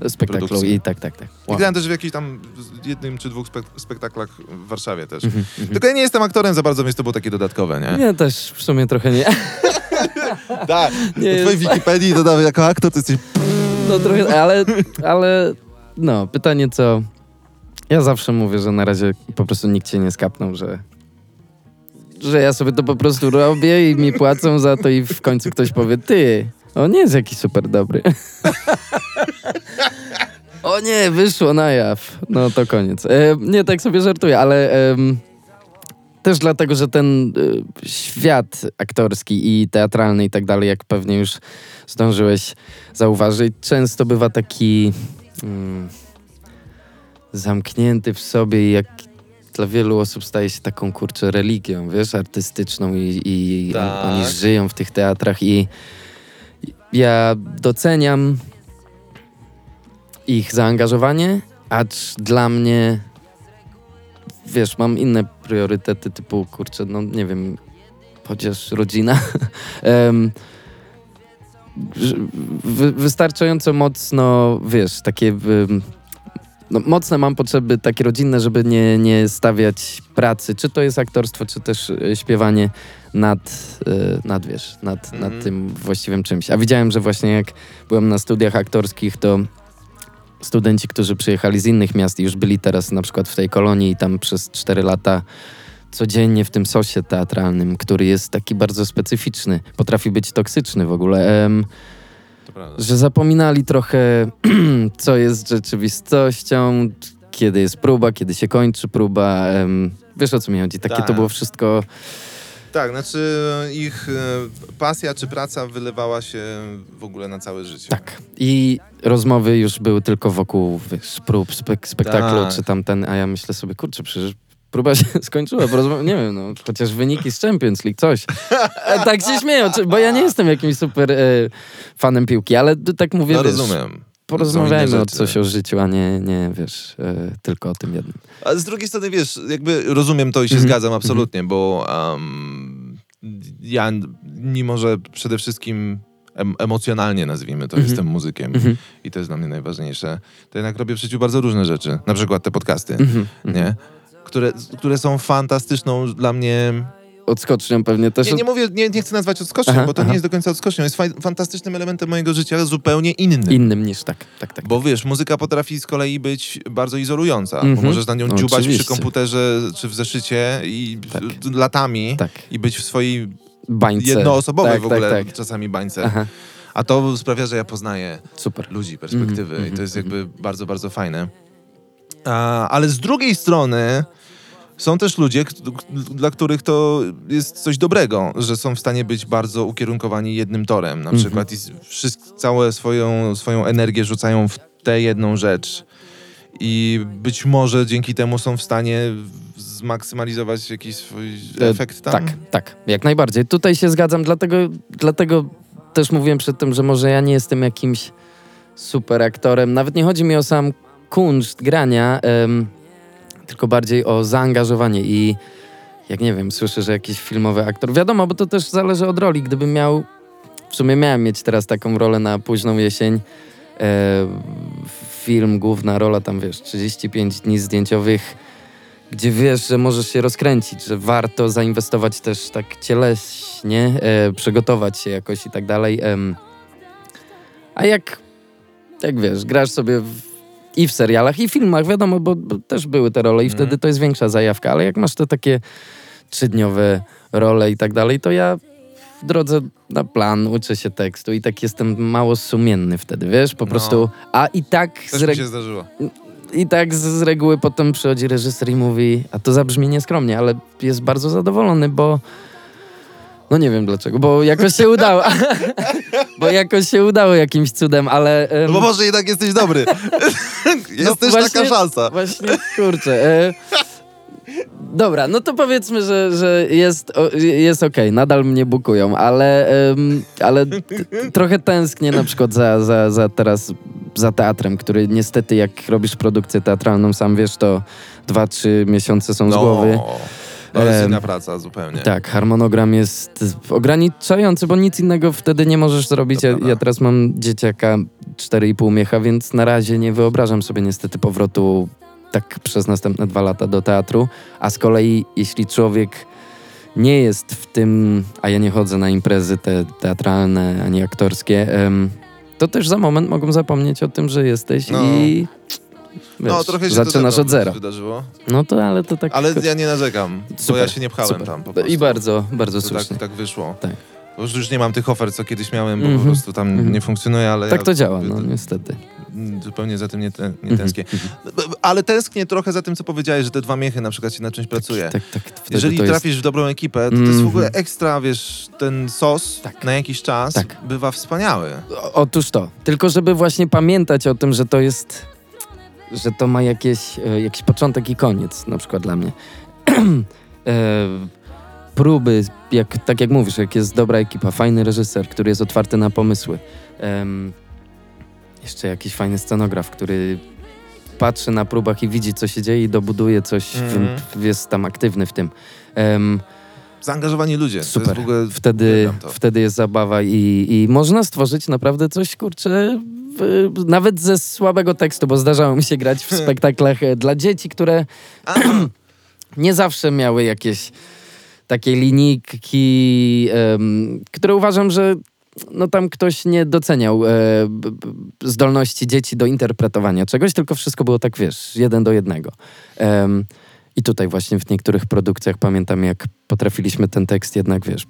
um, Spektaklu produkcji. i tak, tak, tak. I grałem też w jakichś tam jednym czy dwóch spek- spektaklach w Warszawie też. Mhm, Tylko ja nie jestem aktorem za bardzo, więc to było takie dodatkowe, nie? Ja też w sumie trochę nie. Tak, Nie w twojej Wikipedii dodałem jako aktor, to jesteś... No trochę, ale, ale no, pytanie co... Ja zawsze mówię, że na razie po prostu nikt się nie skapnął, że że ja sobie to po prostu robię i mi płacą za to i w końcu ktoś powie, ty, on nie jest jakiś super dobry. o nie, wyszło na jaw. No to koniec. E, nie, tak sobie żartuję, ale em, też dlatego, że ten e, świat aktorski i teatralny i tak dalej, jak pewnie już zdążyłeś zauważyć, często bywa taki mm, zamknięty w sobie jak dla wielu osób staje się taką, kurczę, religią, wiesz, artystyczną i, i Tak. oni żyją w tych teatrach i ja doceniam ich zaangażowanie, acz dla mnie wiesz, mam inne priorytety typu, kurczę, no nie wiem, chociaż rodzina. Że wy, wystarczająco mocno, wiesz, takie ym, no, mocne mam potrzeby takie rodzinne, żeby nie, nie stawiać pracy, czy to jest aktorstwo, czy też y, śpiewanie nad, y, nad wiesz, nad, Mhm. nad tym właściwym czymś. A widziałem, że właśnie jak byłem na studiach aktorskich, to studenci, którzy przyjechali z innych miast i już byli teraz na przykład w tej kolonii i tam przez 4 lata codziennie w tym sosie teatralnym, który jest taki bardzo specyficzny, potrafi być toksyczny w ogóle. Że zapominali trochę, co jest rzeczywistością, kiedy jest próba, kiedy się kończy próba. wiesz o co mi chodzi? Takie Tak. to było wszystko. Tak, znaczy ich e, pasja czy praca wylewała się w ogóle na całe życie. Tak. I rozmowy już były tylko wokół wiesz, prób, spek- spektaklu, Tak. czy tam ten, a ja myślę sobie, kurczę, przecież próba się skończyła, porozma- nie wiem, no, chociaż wyniki z Champions League, coś. E, tak się śmieją, czy- bo ja nie jestem jakimś super e, fanem piłki, ale tak mówię, No wiesz, rozumiem. porozmawiajmy o coś o życiu, a nie, nie wiesz, e, tylko o tym jednym. A z drugiej strony, wiesz, jakby rozumiem to i się Mhm. zgadzam absolutnie, bo um, ja, mimo że przede wszystkim em, emocjonalnie, nazwijmy to, Mhm. jestem muzykiem Mhm. i to jest dla mnie najważniejsze, to jednak robię w życiu bardzo różne rzeczy. Na przykład te podcasty, Mhm. nie? Które, które są fantastyczną dla mnie... Odskocznią pewnie też. Nie, nie mówię, nie, nie chcę nazwać odskocznią, Aha, bo to aha. nie jest do końca odskocznią. Jest faj, fantastycznym elementem mojego życia, zupełnie innym. Innym niż tak, tak, tak. Bo wiesz, muzyka potrafi z kolei być bardzo izolująca, bo Mhm. możesz na nią No, dziubać przy oczywiście. komputerze czy w zeszycie i Tak. latami tak. i być w swojej Bańce. jednoosobowej tak, w ogóle Tak, tak. czasami bańce. Aha, A to sprawia, że ja poznaję super. ludzi, perspektywy Mhm, i to jest mhm, jakby bardzo, bardzo fajne. A, ale z drugiej strony są też ludzie, dla których to jest coś dobrego, że są w stanie być bardzo ukierunkowani jednym torem na Mhm. przykład i s- wszystko, całe swoją, swoją energię rzucają w tę jedną rzecz i być może dzięki temu są w stanie zmaksymalizować jakiś swój E, efekt tam. Tak, tak, jak najbardziej. Tutaj się zgadzam, dlatego, dlatego też mówiłem przed tym, że może ja nie jestem jakimś super aktorem. Nawet nie chodzi mi o sam kunszt grania, tylko bardziej o zaangażowanie i jak nie wiem, słyszę, że jakiś filmowy aktor, wiadomo, bo to też zależy od roli. Gdybym miał, w sumie miałem mieć teraz taką rolę na późną jesień, e, film, główna rola, tam wiesz, 35 dni zdjęciowych, gdzie wiesz, że możesz się rozkręcić, że warto zainwestować też tak cieleśnie, e, przygotować się jakoś i tak dalej. em. a jak, jak wiesz, grasz sobie w, i w serialach, i w filmach, wiadomo, bo, bo też były te role i Mhm. wtedy to jest większa zajawka, ale jak masz te takie trzydniowe role i tak dalej, to ja w drodze na plan uczę się tekstu i tak jestem mało sumienny wtedy, wiesz, po No. prostu, a i tak z Też mi reg- się zdarzyło. i tak z, z reguły potem przychodzi reżyser i mówi, a to zabrzmi nieskromnie, ale jest bardzo zadowolony, bo no nie wiem dlaczego, bo jakoś się udało. bo jakoś się udało jakimś cudem, ale... em, No bo może jednak jesteś dobry. jest No też właśnie- taka szansa. Właśnie, kurczę. E, dobra, no to powiedzmy, że, że jest, o, jest okej, nadal mnie bukują, ale, em, ale trochę tęsknię na przykład za, za, za teraz za teatrem, który niestety jak robisz produkcję teatralną, sam wiesz, to dwa, trzy miesiące są z głowy. To jest inna praca zupełnie. Tak, harmonogram jest ograniczający, bo nic innego wtedy nie możesz zrobić. Ja, ja teraz mam dzieciaka 4,5 miecha, więc na razie nie wyobrażam sobie niestety powrotu tak przez następne dwa lata do teatru. A z kolei, jeśli człowiek nie jest w tym, a ja nie chodzę na imprezy te teatralne ani aktorskie, to też za moment mogą zapomnieć o tym, że jesteś No. i wiesz, No, trochę się zaczynasz od zera. wydarzyło. No to ale to tak... Ale ja nie narzekam, bo Super, ja się nie pchałem super. tam po prostu. I bardzo, bardzo To słusznie. tak, tak wyszło. Tak. Bo już- już nie mam tych ofert, co kiedyś miałem, bo Mhm. po prostu tam Mhm. nie funkcjonuje, ale Tak ja to działa, no niestety. mm, Zupełnie za tym nie, te, nie Mhm, tęsknię. Ale tęsknię trochę za tym, co powiedziałeś, że te dwa miechy na przykład się na czymś pracuje. Tak, tak. Jeżeli jest- trafisz w dobrą ekipę, to, to jest w Mhm. ogóle ekstra, wiesz, ten sos Tak. na jakiś czas Tak. bywa wspaniały. O- Otóż to. Tylko żeby właśnie pamiętać o tym, że to jest, że to ma jakieś, e, jakiś początek i koniec, na przykład dla mnie. e, próby, jak, tak jak mówisz, jak jest dobra ekipa, fajny reżyser, który jest otwarty na pomysły. Em, jeszcze jakiś fajny scenograf, który patrzy na próbach i widzi, co się dzieje i dobuduje coś, Mhm. w, jest tam aktywny w tym. Em, Zaangażowani ludzie. Super. Wtedy, wtedy jest zabawa i, i można stworzyć naprawdę coś, kurczę, nawet ze słabego tekstu, bo zdarzało mi się grać w spektaklach e, dla dzieci, które nie zawsze miały jakieś takie linijki, em, które uważam, że no tam ktoś nie doceniał e, b, b, zdolności dzieci do interpretowania czegoś, tylko wszystko było tak, wiesz, jeden do jednego. Em, I tutaj właśnie w niektórych produkcjach pamiętam, jak potrafiliśmy ten tekst jednak, wiesz,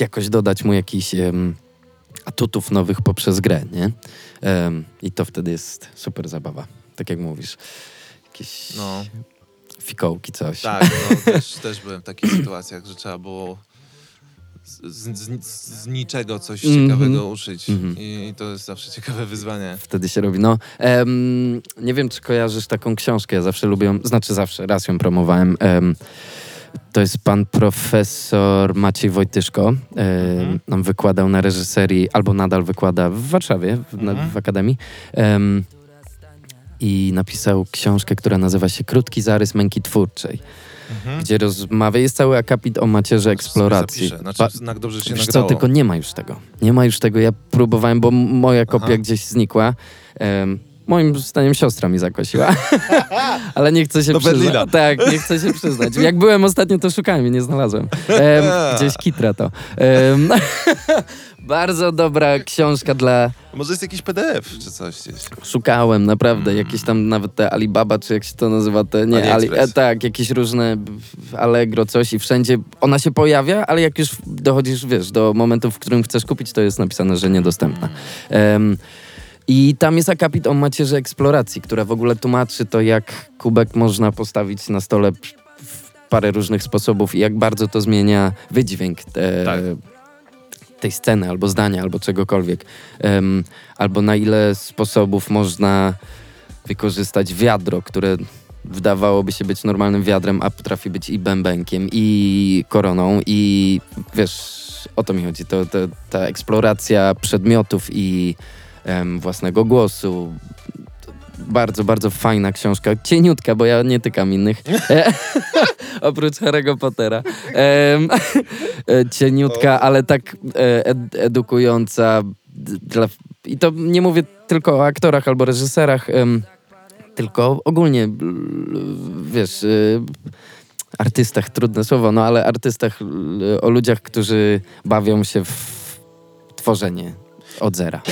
jakoś dodać mu jakiś em, atutów nowych poprzez grę, nie? Em, I to wtedy jest super zabawa, tak jak mówisz. Jakieś No, fikołki, coś. tak, no, też, też byłem w takich sytuacjach, że trzeba było z, z, z niczego coś Mhm. ciekawego uszyć. Mhm. I, I to jest zawsze ciekawe wyzwanie. Wtedy się robi. No, em, nie wiem, czy kojarzysz taką książkę. Ja zawsze lubię, znaczy zawsze, raz ją promowałem. Em, to jest pan profesor Maciej Wojtyszko. Em, Mhm. Nam wykładał na reżyserii, albo nadal wykłada w Warszawie, w, Mhm. w Akademii. Em, I napisał książkę, która nazywa się Krótki zarys męki twórczej, Mhm. gdzie rozmawia, jest cały akapit o macierze eksploracji. Zapiszę. Znaczy, znak dobrze się Wiesz co, tylko nie ma już tego. Nie ma już tego. Ja próbowałem, bo moja kopia Aha. gdzieś znikła. Moim zdaniem siostra mi zakosiła. Ale nie chcę się Do przyznać. Berlina. Tak, nie chcę się przyznać. Jak byłem ostatnio, to szukałem i nie znalazłem. Em, gdzieś kitra to. Em, bardzo dobra książka dla... Może jest jakiś PDF czy coś gdzieś. Szukałem naprawdę, jakieś tam nawet te Alibaba, czy jak się to nazywa, te... Nie, Ali, e, tak, jakieś różne Allegro, coś i wszędzie ona się pojawia, ale jak już dochodzisz, wiesz, do momentu, w którym chcesz kupić, to jest napisane, że niedostępna. Em, I tam jest akapit o macierzy eksploracji, która w ogóle tłumaczy to, jak kubek można postawić na stole w parę różnych sposobów i jak bardzo to zmienia wydźwięk te, Tak. tej sceny, albo zdania, albo czegokolwiek. Em, albo na ile sposobów można wykorzystać wiadro, które wydawałoby się być normalnym wiadrem, a potrafi być i bębenkiem, i koroną, i wiesz, o to mi chodzi. To, to, ta eksploracja przedmiotów i em, własnego głosu. Bardzo, bardzo fajna książka. Cieniutka, bo ja nie tykam innych. E, Oprócz Harry'ego Pottera. E, cieniutka, ale tak e, ed, edukująca. Dla, I to nie mówię tylko o aktorach albo reżyserach, tylko ogólnie, wiesz, y, artystach, trudne słowo, no ale artystach, o ludziach, którzy bawią się w tworzenie od zera.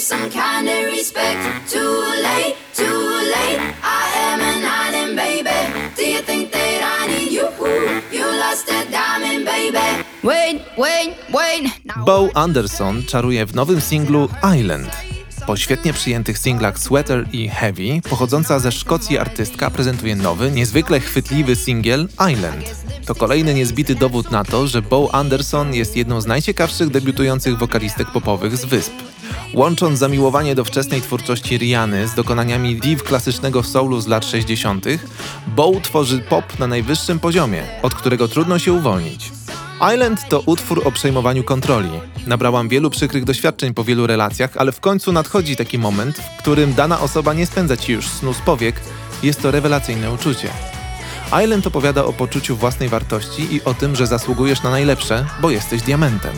Some kind of respect. Too late, too late. I am an island, baby. Do you think that I need you? You lost a diamond, baby. Wait, wait, wait. Now Bo Anderson czaruje w nowym singlu Island. Po świetnie przyjętych singlach Sweater i Heavy, pochodząca ze Szkocji artystka prezentuje nowy, niezwykle chwytliwy singiel Island. To kolejny niezbity dowód na to, że Bo Anderson jest jedną z najciekawszych debiutujących wokalistek popowych z wysp. Łącząc zamiłowanie do wczesnej twórczości Riany z dokonaniami div klasycznego soulu z lat 60., Bow tworzy pop na najwyższym poziomie, od którego trudno się uwolnić. Island to utwór o przejmowaniu kontroli. Nabrałam wielu przykrych doświadczeń po wielu relacjach, ale w końcu nadchodzi taki moment, w którym dana osoba nie spędza ci już snu z powiek. Jest to rewelacyjne uczucie. Island opowiada o poczuciu własnej wartości i o tym, że zasługujesz na najlepsze, bo jesteś diamentem.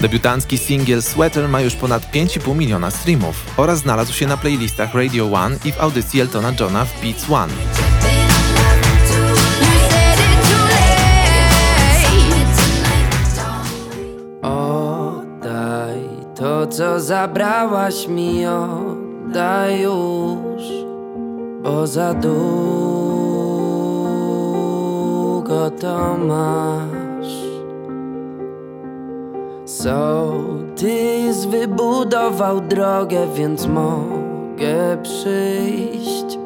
Debiutancki singiel Sweater ma już ponad 5,5 miliona streamów oraz znalazł się na playlistach Radio One i w audycji Eltona Johna w Beats One. To, co zabrałaś mi, oddaj już, bo za długo to masz. Sołtys wybudował drogę, więc mogę przyjść.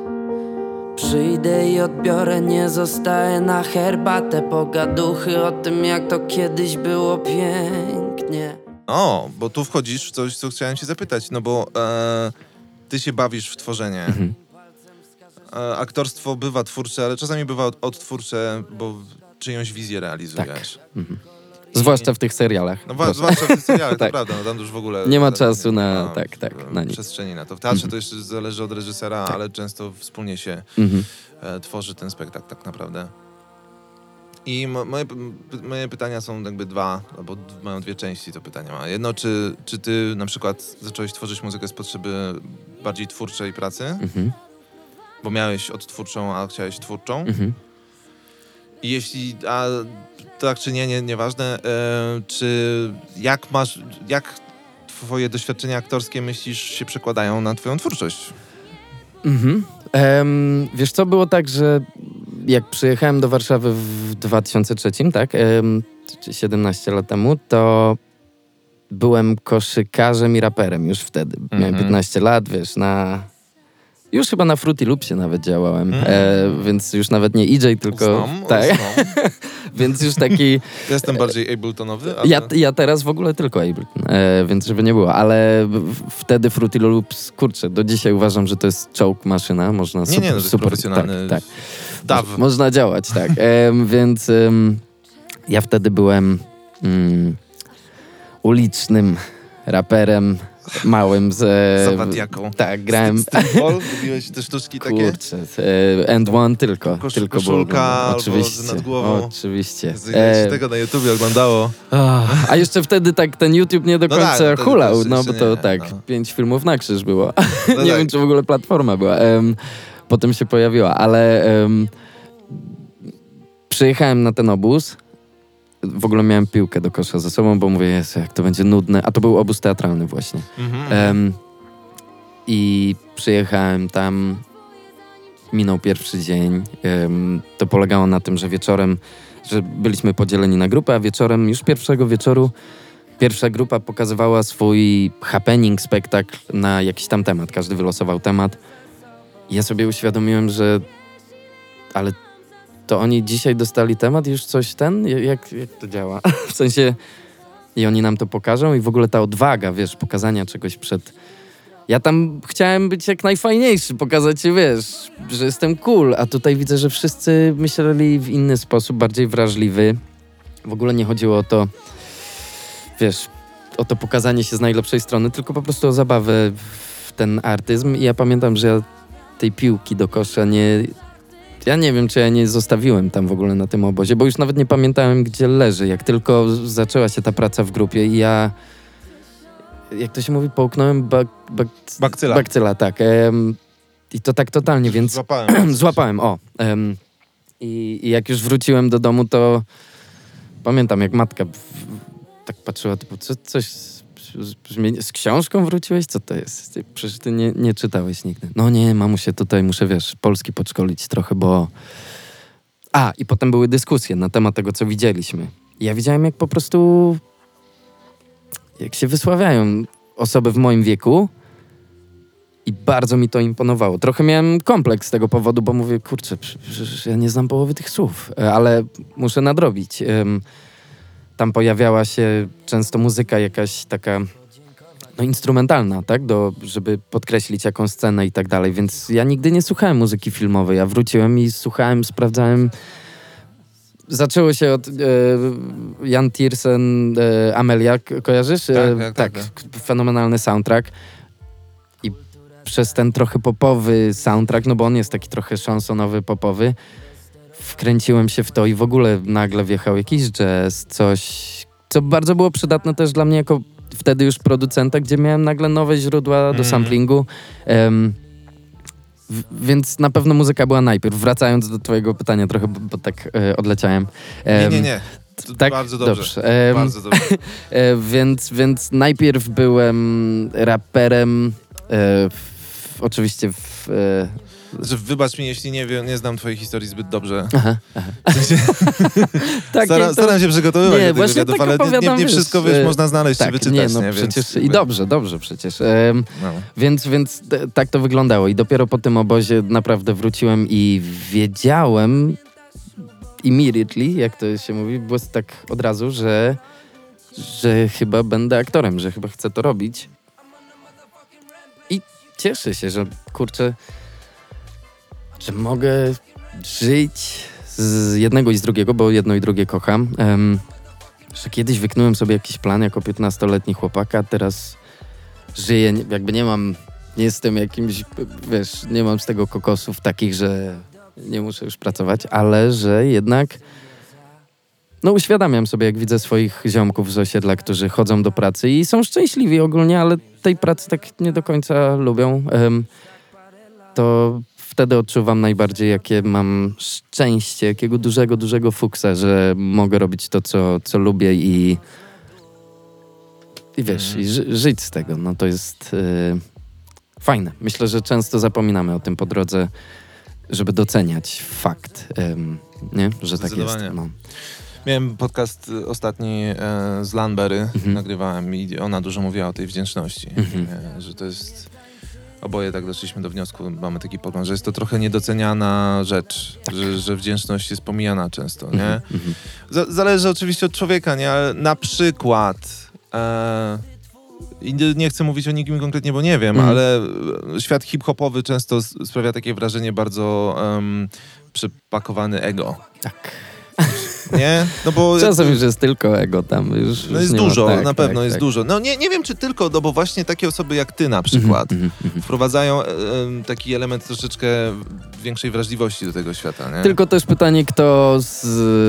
Przyjdę i odbiorę, nie zostaję na herbatę Pogaduchy o tym, jak to kiedyś było pięknie O, bo tu wchodzisz w coś, co chciałem cię zapytać, no bo e, ty się bawisz w tworzenie. E, aktorstwo bywa twórcze, ale czasami bywa od- odtwórcze, bo czyjąś wizję realizujesz. Zwłaszcza w tych serialach. No zwłaszcza w tych serialach, to Tak. prawda, no tam już w ogóle... Nie ma czasu nie na- ma, tak, tak, na nic. Przestrzeni na to. W teatrze to jeszcze zależy od reżysera, Tak. ale często wspólnie się Mhm. e, tworzy ten spektakl tak naprawdę. I mo- moje, moje pytania są jakby dwa, albo mają dwie części to pytania. Jedno, czy, czy ty na przykład zacząłeś tworzyć muzykę z potrzeby bardziej twórczej pracy, Mhm. bo miałeś odtwórczą, a chciałeś twórczą? Mhm. I jeśli, a tak czy nie, nie nieważne, e, czy jak masz, jak twoje doświadczenia aktorskie myślisz się przekładają na twoją twórczość? Mhm. Em, wiesz co, było tak, że jak przyjechałem do Warszawy w 2003, tak, em, czy 17 lat temu, to byłem koszykarzem i raperem już wtedy. Miałem Mhm. 15 lat, wiesz, na... Już chyba na Fruity Loopsie nawet działałem, Mhm. e, więc już nawet nie EJ, tylko... Znam, tak, znam. więc już taki... Jestem bardziej Abletonowy, ale... Ja, ja teraz w ogóle tylko Ableton, e, więc żeby nie było, ale wtedy Fruity Loops, kurczę, do dzisiaj uważam, że to jest czołg maszyna, można Nie, super, nie, no, to jest super, profesjonalny tak, tak. Mo- Można działać, tak. Em, więc ja wtedy byłem mm, ulicznym raperem, małym z... Zawadiaką. Tak, grałem... Streetball? Lubiłeś te sztuczki takie? Kurczę, e, and one tylko. Kosz- tylko koszulka albo oczywiście, nad głową. Oczywiście. Z- E, tego na YouTubie oglądało. A jeszcze wtedy tak ten YouTube nie do No końca tak, hulał, no bo to nie, tak, no. pięć filmów na krzyż było. No nie tak. wiem, czy w ogóle platforma była. Em, potem się pojawiła, ale em, przyjechałem na ten obóz. W ogóle miałem piłkę do kosza ze sobą, bo mówię, Jezu, jak to będzie nudne. A to był obóz teatralny właśnie. Mhm. Em, I przyjechałem tam, minął pierwszy dzień. Em, to polegało na tym, że wieczorem, że byliśmy podzieleni na grupy, a wieczorem, już pierwszego wieczoru, pierwsza grupa pokazywała swój happening, spektakl na jakiś tam temat. Każdy wylosował temat. I ja sobie uświadomiłem, że ale to oni dzisiaj dostali temat już coś ten? Jak, jak to działa? w sensie i oni nam to pokażą i w ogóle ta odwaga, wiesz, pokazania czegoś przed... Ja tam chciałem być jak najfajniejszy, pokazać wiesz, że jestem cool, a tutaj widzę, że wszyscy myśleli w inny sposób, bardziej wrażliwy. W ogóle nie chodziło o to, wiesz, o to pokazanie się z najlepszej strony, tylko po prostu o zabawę w ten artyzm. I ja pamiętam, że ja tej piłki do kosza nie... Ja nie wiem, czy ja nie zostawiłem tam w ogóle na tym obozie, bo już nawet nie pamiętałem, gdzie leży. Jak tylko zaczęła się ta praca w grupie i ja, jak to się mówi, połknąłem bak, bak, Bakcyla. bakcyla, tak. Em, I to tak totalnie, więc Złapałem. złapałem, o. Em, i, I jak już wróciłem do domu, to pamiętam, jak matka tak patrzyła, typu, co, coś z, z, książką wróciłeś? Co to jest? Przecież ty nie, nie czytałeś nigdy. No nie, mamusie, tutaj muszę, wiesz, polski podszkolić trochę, bo... A, i potem były dyskusje na temat tego, co widzieliśmy. Ja widziałem, jak po prostu... Jak się wysławiają osoby w moim wieku, i bardzo mi to imponowało. Trochę miałem kompleks z tego powodu, bo mówię, kurczę, przecież ja nie znam połowy tych słów, e, ale muszę nadrobić. Tam pojawiała się często muzyka jakaś taka no, instrumentalna, tak? Do, żeby podkreślić jakąś scenę i tak dalej. Więc ja nigdy nie słuchałem muzyki filmowej. Ja wróciłem i słuchałem, sprawdzałem zaczęło się od e, Jan Tiersen, e, Amelia, ko- kojarzysz? E, Tak, tak, tak, k- fenomenalny soundtrack. I przez ten trochę popowy soundtrack, no bo on jest taki trochę chansonowy, popowy, wkręciłem się w to i w ogóle nagle wjechał jakiś jazz, coś, co bardzo było przydatne też dla mnie jako wtedy już producenta, gdzie miałem nagle nowe źródła do Mhm. samplingu. Em, w- więc na pewno muzyka była najpierw. Wracając do twojego pytania trochę, bo, bo tak e, odleciałem. Nie, nie, nie. To Tak? Bardzo dobrze. Dobrze. Bardzo dobrze. E, więc, więc najpierw byłem raperem, e, w, oczywiście w... Że wybacz mi, jeśli nie wiem, nie znam twojej historii zbyt dobrze. aha, aha. Tak, Staram, to- staram się przygotowywać Nie, do tych wywiadów, tak ale nie, nie, nie wszystko wiesz, e, można znaleźć czy tak, wyczytać, nie, no nie? przecież Więc i dobrze, dobrze przecież. No. Więc, więc tak to wyglądało. I dopiero po tym obozie naprawdę wróciłem i wiedziałem immediately, jak to się mówi, było tak od razu, że, że chyba będę aktorem, że chyba chcę to robić. I cieszę się, że kurczę, że mogę żyć z jednego i z drugiego, bo jedno i drugie kocham. Em, że kiedyś wyknąłem sobie jakiś plan jako 15-letni chłopak, a teraz żyję, jakby nie mam, nie jestem jakimś, wiesz, nie mam z tego kokosów takich, że nie muszę już pracować, ale że jednak no uświadamiam sobie, jak widzę swoich ziomków z osiedla, którzy chodzą do pracy i są szczęśliwi ogólnie, ale tej pracy tak nie do końca lubią, to wtedy odczuwam najbardziej, jakie mam szczęście, jakiego dużego, dużego fuksa, że mogę robić to, co, co lubię i i wiesz, i ży, żyć z tego, no to jest e, fajne. Myślę, że często zapominamy o tym po drodze, żeby doceniać fakt, em, nie? że tak jest. No. Miałem podcast ostatni e, z Lanbery, Mhm. nagrywałem i ona dużo mówiła o tej wdzięczności, Mhm. e, że to jest... Oboje tak doszliśmy do wniosku, mamy taki pogląd, że jest to trochę niedoceniana rzecz, że, że wdzięczność jest pomijana często, nie? Tak. Mhm, mhm. Z- zależy oczywiście od człowieka, nie? Ale na przykład. E, i nie- chcę mówić o nikim konkretnie, bo nie wiem, Mhm. ale e, świat hip-hopowy często sprawia takie wrażenie bardzo um, przypakowany ego. Tak. Nie? No bo. Czasem już jest tylko ego tam. Już, no już jest ma- dużo, tak, na pewno tak, jest tak. dużo. No nie, nie wiem, czy tylko, no bo właśnie takie osoby jak ty na przykład Mhm, mhm. wprowadzają e, em, taki element troszeczkę większej wrażliwości do tego świata, nie? Tylko też pytanie, kto z,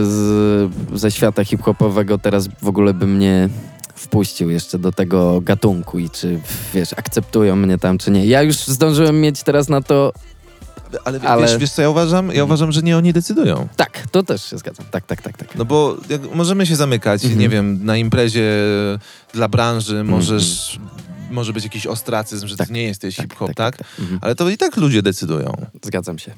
z, ze świata hip-hopowego teraz w ogóle by mnie wpuścił jeszcze do tego gatunku i czy, wiesz, akceptują mnie tam, czy nie. Ja już zdążyłem mieć teraz na to... ale, ale- Wiesz, wiesz co ja uważam? Ja uważam, że nie oni decydują. Tak, to też się zgadzam. Tak, tak, tak, tak. No bo możemy się zamykać, Mhm. nie wiem, na imprezie dla branży możesz, może być jakiś ostracyzm, że Tak, ty nie jesteś tak, hip-hop, tak, tak? tak, tak. Mhm. Ale to i tak ludzie decydują. Zgadzam się.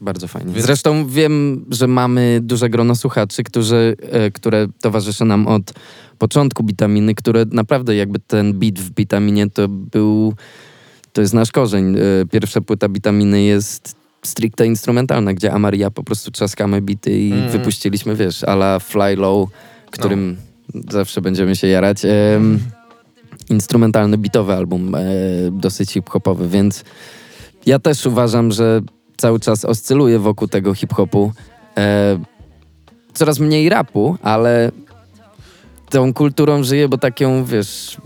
Bardzo fajnie. Więc- Zresztą wiem, że mamy duże grono słuchaczy, którzy, e, które towarzyszy nam od początku Bitaminy, które naprawdę jakby ten beat w Bitaminie to był, to jest nasz korzeń. E, Pierwsza płyta Bitaminy jest stricte instrumentalna, gdzie Amaria po prostu trzaskamy bity i Mhm. wypuściliśmy, wiesz, ala Fly Low, którym zawsze będziemy się jarać. Instrumentalny, bitowy album, e, dosyć hip-hopowy, więc ja też uważam, że cały czas oscyluję wokół tego hip-hopu. E, coraz mniej rapu, ale tą kulturą żyję, bo tak ją, wiesz,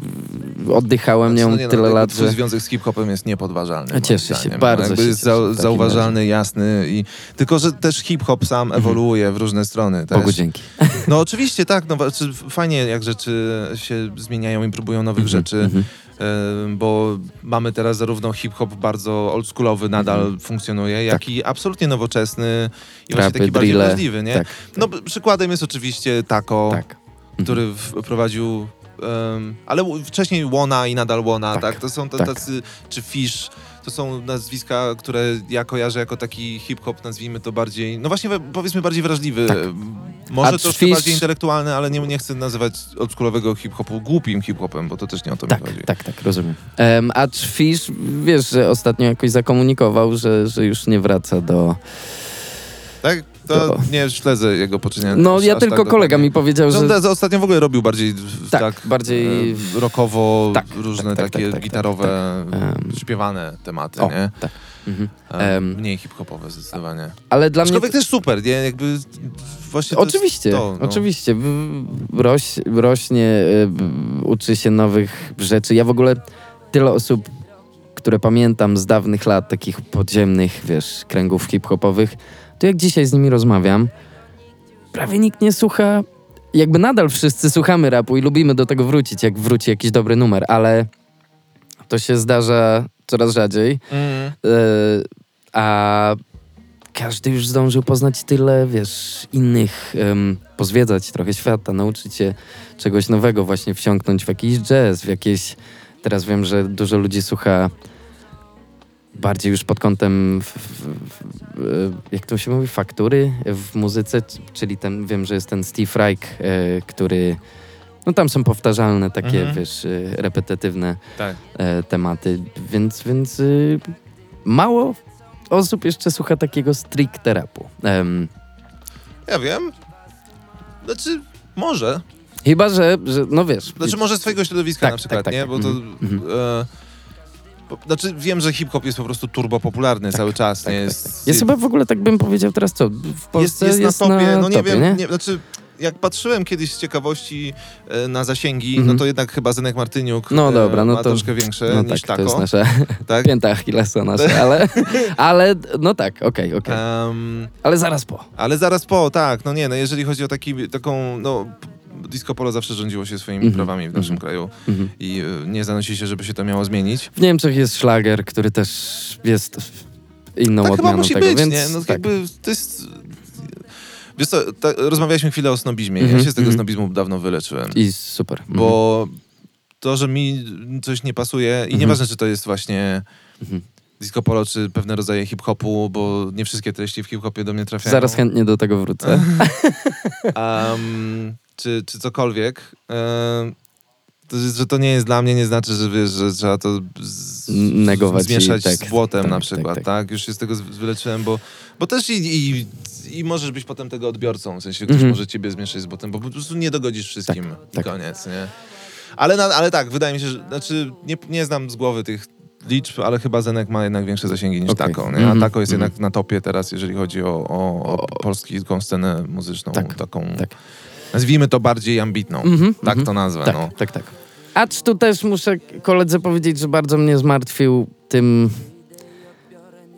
oddychałem nią no nie, no, tyle jakby lat, że... związek z hip-hopem jest niepodważalny. moim Cieszę się, bardzo się jest zauważalny, jasny i... Tylko, że też hip-hop sam ewoluuje w różne strony też. Bogu dzięki. No oczywiście, tak. No, znaczy, fajnie, jak rzeczy się zmieniają i próbują nowych Mhm, rzeczy. mhm. Bo mamy teraz zarówno hip-hop bardzo oldschoolowy nadal Mhm. funkcjonuje, jak i absolutnie nowoczesny i właśnie taki bardziej drille, wrażliwy, nie? Tak, No b- przykładem jest oczywiście Taco, tak. który wprowadził ym, ale wcześniej Łona i nadal Łona, tak? Tak, To są to, tak. tacy, czy Fish, to są nazwiska, które ja kojarzę jako taki hip-hop, nazwijmy to bardziej, no właśnie powiedzmy bardziej wrażliwy. Tak. Może A troszkę Fish- bardziej intelektualny, ale nie, nie chcę nazywać oldschoolowego hip-hopu głupim hip-hopem, bo to też nie o to Tak, mi chodzi. tak, tak, rozumiem. Um, a Fish, wiesz, że ostatnio jakoś zakomunikował, że, że już nie wraca do... Tak? To To- nie śledzę jego poczynienia. No, ja tylko tak kolega mi powiedział, No, że... to ostatnio w ogóle robił bardziej Tak, tak, bardziej- e, rockowo, Tak, różne tak, tak, takie tak, tak, gitarowe, śpiewane tematy, O, nie? tak. Mhm. Em. mniej hip-hopowe zdecydowanie. Ale dla mnie... Aczkolwiek też super, nie? Jakby właśnie to Oczywiście, to, no. oczywiście. Roś, rośnie, y, uczy się nowych rzeczy. Ja w ogóle tyle osób, które pamiętam z dawnych lat, takich podziemnych, wiesz, kręgów hip-hopowych, to jak dzisiaj z nimi rozmawiam, prawie nikt nie słucha. Jakby nadal wszyscy słuchamy rapu i lubimy do tego wrócić, jak wróci jakiś dobry numer, ale to się zdarza coraz rzadziej. Mm. A każdy już zdążył poznać tyle, wiesz, innych, pozwiedzać trochę świata, nauczyć się czegoś nowego, właśnie wsiąknąć w jakiś jazz, w jakieś... Teraz wiem, że dużo ludzi słucha bardziej już pod kątem, w, w, w, e, jak to się mówi, faktury w muzyce, czyli ten, wiem, że jest ten Steve Reich, e, który... No tam są powtarzalne takie, Mhm. wiesz, e, repetytywne Tak. e, tematy, więc, więc y, mało osób jeszcze słucha takiego stricte rapu. Ja wiem. Znaczy, może. chyba, że, że, no wiesz... Znaczy może z twojego środowiska Tak, na przykład, tak, tak, nie? tak. Bo to... Mhm. E, znaczy wiem, że hip-hop jest po prostu turbo popularny cały czas, tak, nie? tak, Jest, Jest chyba w ogóle, tak bym powiedział teraz co, w Polsce jest, jest, na topie, no nie topie, wiem, nie? nie? znaczy jak patrzyłem kiedyś z ciekawości e, na zasięgi, Mhm. no to jednak chyba Zenek Martyniuk No e, dobra, no ma to- troszkę większe No niż tak, to Tako, jest nasza tak? pięta Achillesa nasza, ale, ale no tak, okej, okej. Em, Ale zaraz po. ale zaraz po, tak, no nie, no jeżeli chodzi o taki, taką, no disco polo zawsze rządziło się swoimi Mhm, prawami w naszym mhm. kraju Mhm. i e, nie zanosi się, żeby się to miało zmienić. W Niemczech jest szlager, który też jest inną tak chyba odmianą musi tego, być, więc nie? No tak. jakby to jest... Wiesz co, ta, rozmawialiśmy chwilę o snobizmie. Mhm, Ja się z tego mhm. snobizmu dawno wyleczyłem. I super. Mhm. Bo to, że mi coś nie pasuje i Mhm. nieważne, czy to jest właśnie Mhm. disco polo, czy pewne rodzaje hip-hopu, bo nie wszystkie treści w hip-hopie do mnie trafiają. Zaraz chętnie do tego wrócę. um, czy, czy cokolwiek. to, że to nie jest dla mnie, nie znaczy, że wiesz, że trzeba to z, Negować zmieszać tak, z błotem tak, na tak, przykład, tak, tak. Już się z tego wyleczyłem, bo, bo też i, i, i możesz być potem tego odbiorcą, w sensie ktoś Mhm. może ciebie zmieszać z błotem, bo po prostu nie dogodzisz wszystkim tak. i koniec, nie? Ale, na, ale tak, wydaje mi się, że, znaczy nie, nie znam z głowy tych liczb, ale chyba Zenek ma jednak większe zasięgi niż Okej. Tako, nie? A Mhm, Tako jest mhm. jednak na topie teraz, jeżeli chodzi o, o, o polską scenę muzyczną, Tak, taką, tak. Nazwijmy to bardziej ambitną, Mhm, tak mhm. to nazwę, Tak, no. tak, tak. Acz tu też muszę koledze powiedzieć, że bardzo mnie zmartwił tym,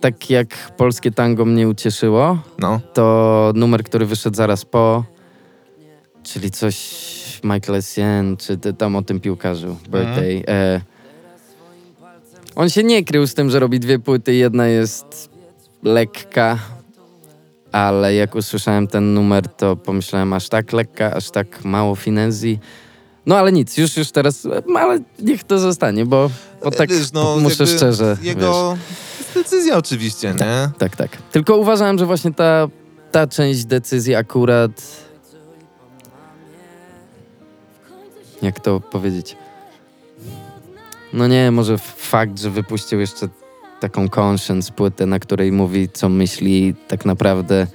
tak jak polskie tango mnie ucieszyło, no. to numer, który wyszedł zaraz po, czyli coś Michael Essien, czy ty, tam o tym piłkarzu, Birthday. E, on się nie krył z tym, że robi dwie płyty, jedna jest lekka, ale jak usłyszałem ten numer, to pomyślałem aż tak lekka, aż tak mało finezji. No ale nic, już już teraz, e, ale niech to zostanie, bo, bo tak Wiesz, no, muszę szczerze, wiesz. Jego decyzja oczywiście, nie? Tak, tak. Tylko uważałem, że właśnie ta, ta część decyzji akurat. Jak to powiedzieć? No nie, może fakt, że wypuścił jeszcze taką conscience płytę, na której mówi, co myśli, tak naprawdę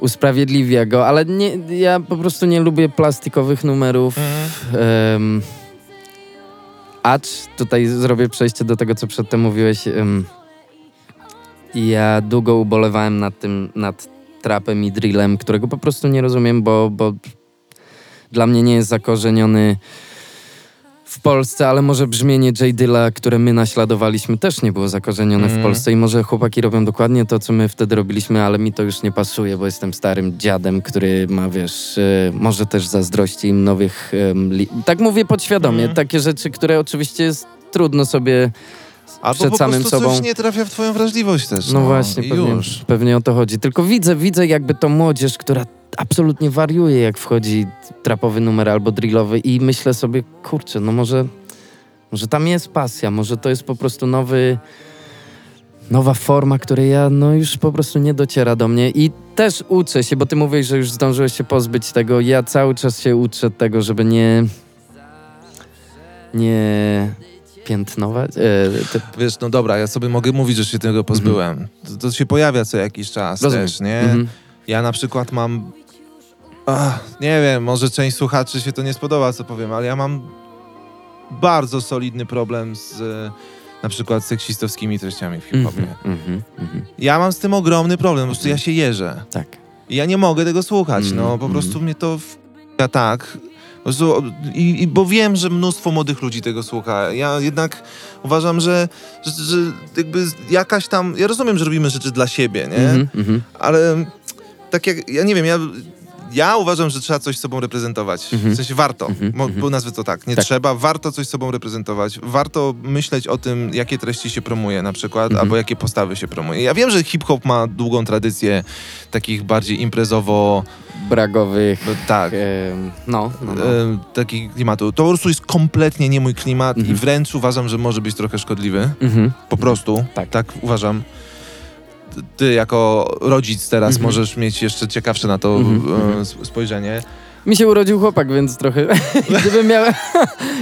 usprawiedliwia go, ale nie, ja po prostu nie lubię plastikowych numerów. Em, acz, tutaj zrobię przejście do tego, co przedtem mówiłeś. em, ja długo ubolewałem nad tym, nad trapem i drillem, którego po prostu nie rozumiem, bo, bo dla mnie nie jest zakorzeniony w Polsce, ale może brzmienie J. Dilla, które my naśladowaliśmy, też nie było zakorzenione w Mhm. Polsce i może chłopaki robią dokładnie to, co my wtedy robiliśmy, ale mi to już nie pasuje, bo jestem starym dziadem, który ma, wiesz, y, może też zazdrości im nowych... li- tak mówię podświadomie, Mhm. takie rzeczy, które oczywiście jest trudno sobie Albo przed po samym prostu sobą. coś nie trafia w twoją wrażliwość też. No, No, właśnie, pewnie, pewnie o to chodzi. Tylko widzę, widzę jakby to młodzież, która absolutnie wariuje, jak wchodzi trapowy numer albo drillowy i myślę sobie, kurczę, no może, może tam jest pasja, może to jest po prostu nowy, nowa forma, której ja no już po prostu nie dociera do mnie i też uczę się, bo ty mówisz, że już zdążyłeś się pozbyć tego. Ja cały czas się uczę tego, żeby nie nie piętnować. E, te, Wiesz, no dobra, ja sobie mogę mówić, że się tego pozbyłem. To, to się pojawia co jakiś czas Rozumiem. też, nie? mhm. Ja na przykład mam... Ach, nie wiem, może część słuchaczy się to nie spodoba, co powiem, ale ja mam bardzo solidny problem z, na przykład seksistowskimi treściami w hip-hopie. Mhm, mhm, mhm. Ja mam z tym ogromny problem, po prostu ja się jeżę. Tak. I ja nie mogę tego słuchać, Mm, no po mm. prostu mnie to ja tak. Po prostu, i, i, bo wiem, że mnóstwo młodych ludzi tego słucha. Ja jednak uważam, że, że, że jakby jakaś tam. Ja rozumiem, że robimy rzeczy dla siebie, nie? Mhm, mhm. Ale tak jak. Ja nie wiem, ja. Ja uważam, że trzeba coś sobą reprezentować. Mhm. W sensie warto, Mhm, Mo, mhm. bo nazwę to tak. Nie Tak. trzeba, warto coś sobą reprezentować. Warto myśleć o tym, jakie treści się promuje na przykład, Mhm. albo jakie postawy się promuje. Ja wiem, że hip-hop ma długą tradycję takich bardziej imprezowo, Bragowych. no, tak, no, no, no. e, takich klimatu. To po prostu jest kompletnie nie mój klimat i Mhm. wręcz uważam, że może być trochę szkodliwy. Mhm. Po prostu. Tak. Tak uważam. Ty jako rodzic teraz Mhm. możesz mieć jeszcze ciekawsze na to Mhm, e, mhm. sp- spojrzenie. Mi się urodził chłopak, więc trochę. Gdybym miał,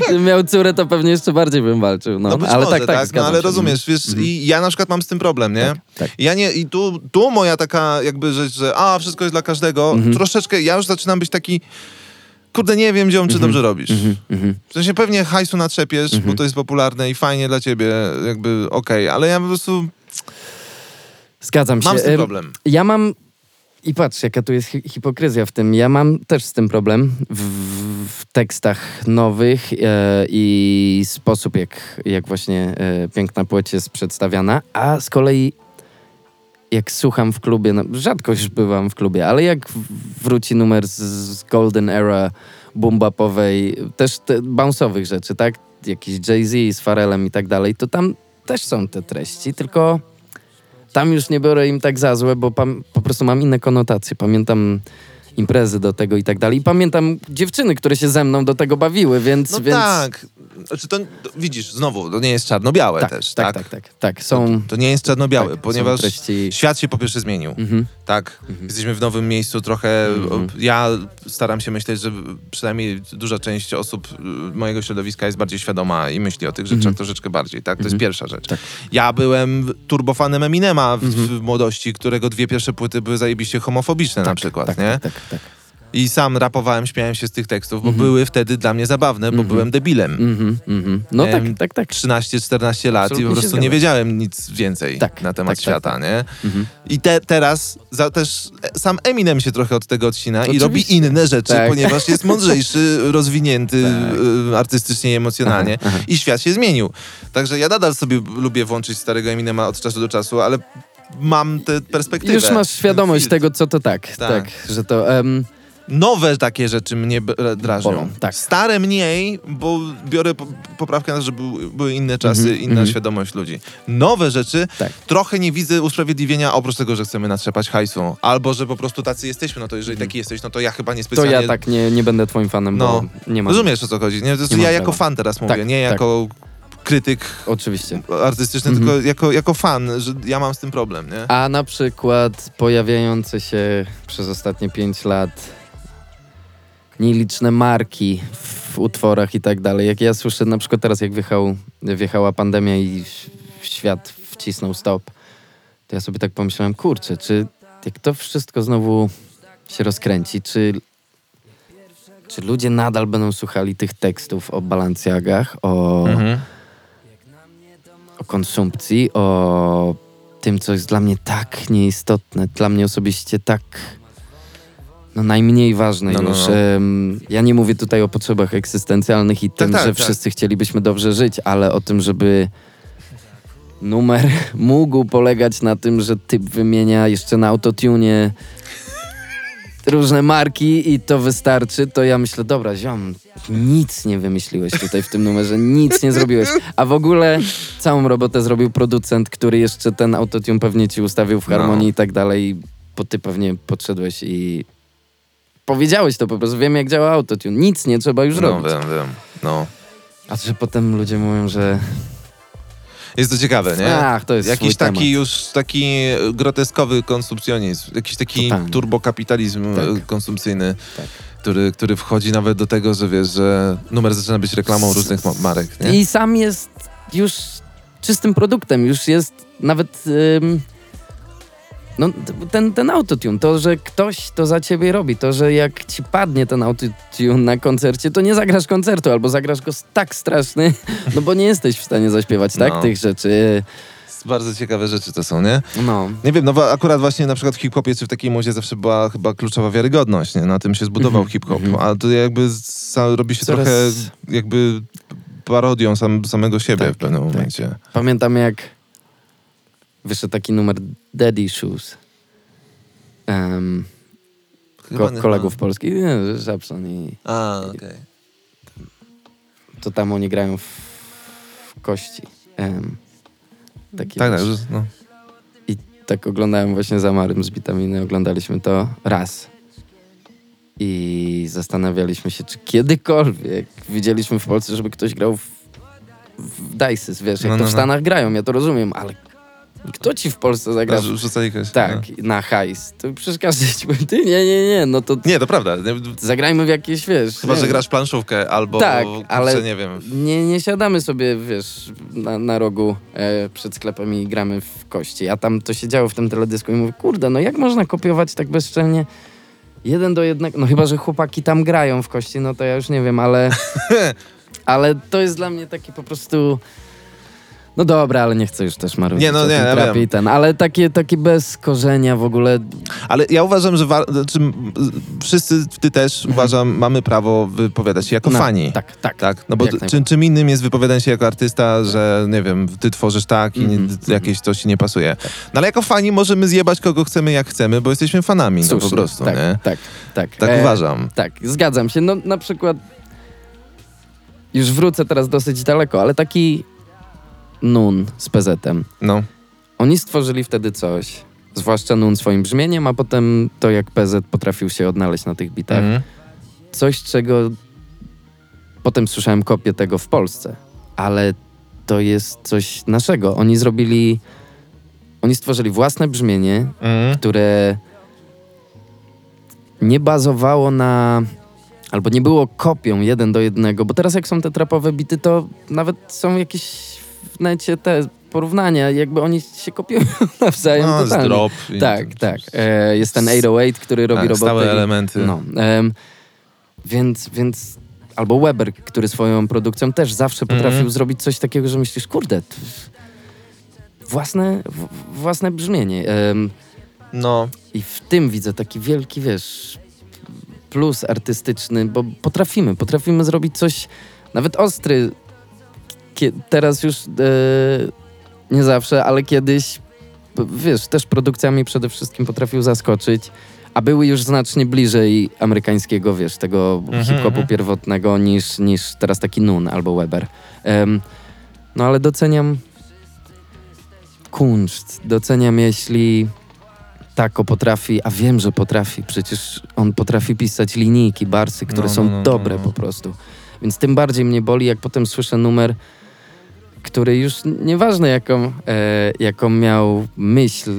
gdybym miał córę, to pewnie jeszcze bardziej bym walczył. No, No, być ale może, tak, tak, no, zgadzam ale się. rozumiesz, wiesz, Mhm. i ja na przykład mam z tym problem, nie? Tak, tak. Ja nie, i tu, tu moja taka jakby rzecz, że a, wszystko jest dla każdego, Mhm. troszeczkę, ja już zaczynam być taki, kurde, nie wiem, ziom, czy Mhm. dobrze robisz. Mhm, mhm. W sensie pewnie hajsu natrzepiesz, Mhm. bo to jest popularne i fajnie dla ciebie, jakby okej, ale ja po prostu Zgadzam się. mam z tym Em, problem. Ja mam. I patrz, jaka tu jest hi- hipokryzja w tym. Ja mam też z tym problem w, w tekstach nowych e, i sposób, jak, jak właśnie e, piękna płeć jest przedstawiana, a z kolei jak słucham w klubie, no, rzadko już bywam w klubie, ale jak wróci numer z, z Golden Era boom-bapowej, też te bounce'owych rzeczy, tak? Jakiś Jay-Z z Pharrellem i tak dalej, to tam też są te treści, tylko tam już nie biorę im tak za złe, bo po prostu mam inne konotacje. Pamiętam imprezy do tego i tak dalej. I pamiętam dziewczyny, które się ze mną do tego bawiły, więc... No więc... tak, znaczy to, to, widzisz, znowu, to nie jest czarno-białe tak, też, tak, tak? tak, tak, tak. Są... To nie jest czarno-białe, tak, ponieważ treści... świat się po pierwsze zmienił. Mhm. Tak, jesteśmy w nowym miejscu trochę. Mhm. Ja staram się myśleć, że przynajmniej duża część osób y, mojego środowiska jest bardziej świadoma i myśli o tych rzeczach Mhm. troszeczkę bardziej, tak? To jest Mhm. pierwsza rzecz. Tak. Ja byłem turbofanem Eminema w, Mhm. w młodości, którego dwie pierwsze płyty były zajebiście homofobiczne na przykład, tak, nie? tak, tak, tak. I sam rapowałem, śmiałem się z tych tekstów, bo Mhm. były wtedy dla mnie zabawne, bo Mhm. byłem debilem. Mhm, mhm. No tak, Em, tak, tak. 13-14 lat Absolutnie i po prostu nie wiedziałem nic więcej Tak, na temat tak, tak, świata, nie? Mhm. I te, teraz za, też e, sam Eminem się trochę od tego odcina i robi inne rzeczy, Tak. ponieważ jest mądrzejszy, rozwinięty Tak. e, artystycznie i emocjonalnie Aha, aha. i świat się zmienił. Także ja nadal sobie lubię włączyć starego Eminema od czasu do czasu, ale mam tę perspektywę. Już masz świadomość tego, co to tak. Tak, Tak. że to... em, Nowe takie rzeczy mnie drażnią. Bolą, tak. Stare mniej, bo biorę po, poprawkę na to, że był, były inne czasy, Mhm, inna mhm. świadomość ludzi. Nowe rzeczy, Tak. trochę nie widzę usprawiedliwienia oprócz tego, że chcemy natrzepać hajsu. Albo, że po prostu tacy jesteśmy, no to jeżeli taki jesteś, no to ja chyba to niespecjalnie... ja tak nie, nie będę twoim fanem, No. bo nie mam... Rozumiesz, o co chodzi? Nie, to Nie ja jako fan teraz mówię, Tak, nie tak. jako krytyk Oczywiście. artystyczny, Mhm. tylko jako, jako fan, że ja mam z tym problem, nie? A na przykład pojawiające się przez ostatnie 5 lat nieliczne marki w utworach i tak dalej. Jak ja słyszę, na przykład teraz jak wjechał, wjechała pandemia i w świat wcisnął stop, to ja sobie tak pomyślałem, kurczę, czy jak to wszystko znowu się rozkręci, czy, czy ludzie nadal będą słuchali tych tekstów o Balenciagach, o Mhm. o konsumpcji, o tym, co jest dla mnie tak nieistotne, dla mnie osobiście tak no najmniej ważne No, no, już. no. Em, ja nie mówię tutaj o potrzebach egzystencjalnych i tym, tak, że tak. wszyscy chcielibyśmy dobrze żyć, ale o tym, żeby numer mógł polegać na tym, że typ wymienia jeszcze na autotune różne marki i to wystarczy, to ja myślę, dobra, ziom, nic nie wymyśliłeś tutaj w tym numerze, nic nie zrobiłeś. A w ogóle całą robotę zrobił producent, który jeszcze ten autotune pewnie ci ustawił w harmonii No. i tak dalej, bo ty pewnie podszedłeś i powiedziałeś to po prostu, wiem jak działa autotune, nic nie trzeba już No, robić. wiem, wiem. No. A że potem ludzie mówią, że Jest to ciekawe, nie? ach, to jest Jakiś taki temat. już taki groteskowy konsumpcjonizm, jakiś taki Totalnie. turbokapitalizm Tak. e, konsumpcyjny, Tak. który, który wchodzi nawet do tego, że wiesz, że numer zaczyna być reklamą różnych ma- marek, nie? I sam jest już czystym produktem, już jest nawet. ym, No, ten, ten autotune, to, że ktoś to za ciebie robi, to, że jak ci padnie ten autotune na koncercie, to nie zagrasz koncertu, albo zagrasz go tak straszny, no bo nie jesteś w stanie zaśpiewać, tak, No. tych rzeczy. Bardzo ciekawe rzeczy to są, nie? No. Nie wiem, no bo akurat właśnie na przykład w hip-hopie czy w takiej muzie zawsze była chyba kluczowa wiarygodność, nie? Na tym się zbudował Mhm, hip-hop, mhm. a to jakby robi się Coraz- trochę jakby parodią sam, samego siebie Tak, w pewnym tak. momencie. Pamiętam jak wyszedł taki numer Daddy Shoes. Um, ko- kolegów polskich, nie, Żabson i A, okej. to tam oni grają w, w kości. Um, taki Tak, tak, no. I tak oglądałem właśnie za Marym z witaminy, oglądaliśmy to raz. I zastanawialiśmy się, czy kiedykolwiek widzieliśmy w Polsce, żeby ktoś grał w, w Dices, wiesz, jak No, to no, w no. Stanach grają, ja to rozumiem, ale kto ci w Polsce zagra? Rzu- Rzucali kogoś. Tak, na hajs. To przecież każdy ci powie, ty nie, nie, nie, no to No. Nie, to prawda. Zagrajmy w jakieś, wiesz... Chyba, że wiem. grasz planszówkę albo, Tak, kurczę, ale- nie wiem. Nie, nie siadamy sobie, wiesz, na, na rogu e, przed sklepem i gramy w kości. Ja tam to się działo w tym teledysku i mówię, kurde, no jak można kopiować tak bezczelnie jeden do jednego? No chyba, że chłopaki tam grają w kości, no to ja już nie wiem, ale... ale to jest dla mnie taki po prostu... No dobra, ale nie chcę już też marudzić Nie, no nie, ja wiem. i ten, ale takie, takie bez korzenia w ogóle... Ale ja uważam, że wa- znaczy, wszyscy, ty też, uważam, mamy prawo wypowiadać się jako Mhm. No, fani. Tak, tak. Tak, no bo Jak t- najbardziej. czym, czym innym jest wypowiadanie się jako artysta, że nie wiem, ty tworzysz tak i Mhm, nie, jakieś coś ci nie pasuje. No ale jako fani możemy zjebać kogo chcemy jak chcemy, bo jesteśmy fanami, no po Słusznie, prostu, tak, nie? Tak, tak. Tak E, uważam. Tak, zgadzam się. No na przykład już wrócę teraz dosyć daleko, ale taki Nun z PZ-em. No. Oni stworzyli wtedy coś, zwłaszcza Nun swoim brzmieniem, a potem to jak PZ potrafił się odnaleźć na tych bitach. Mhm. Coś, czego potem słyszałem kopię tego w Polsce, ale to jest coś naszego. Oni zrobili, oni stworzyli własne brzmienie, Mhm. które nie bazowało na. albo nie było kopią jeden do jednego, bo teraz jak są te trapowe bity, to nawet są jakieś w necie te porównania, jakby oni się kopiują nawzajem No, totalnie. drop. i- Tak, tak. E, jest ten 808, który robi tak, roboty. stałe i- elementy. No, em, więc, więc albo Weber, który swoją produkcją też zawsze potrafił Mhm. zrobić coś takiego, że myślisz, kurde, własne, w, własne brzmienie. Em, No. I w tym widzę taki wielki, wiesz, plus artystyczny, bo potrafimy, potrafimy zrobić coś, nawet ostry, teraz już e, nie zawsze, ale kiedyś, wiesz, też produkcjami przede wszystkim potrafił zaskoczyć, a były już znacznie bliżej amerykańskiego, wiesz, tego Mhm, hip-hopu mhm. pierwotnego niż, niż teraz taki Nun albo Weber. Em, no ale doceniam kunszt, doceniam jeśli Tako potrafi, a wiem, że potrafi, przecież on potrafi pisać linijki, barsy, które No, są no, no, dobre no. po prostu. Więc tym bardziej mnie boli, jak potem słyszę numer, który już nieważne jaką, e, jaką miał myśl,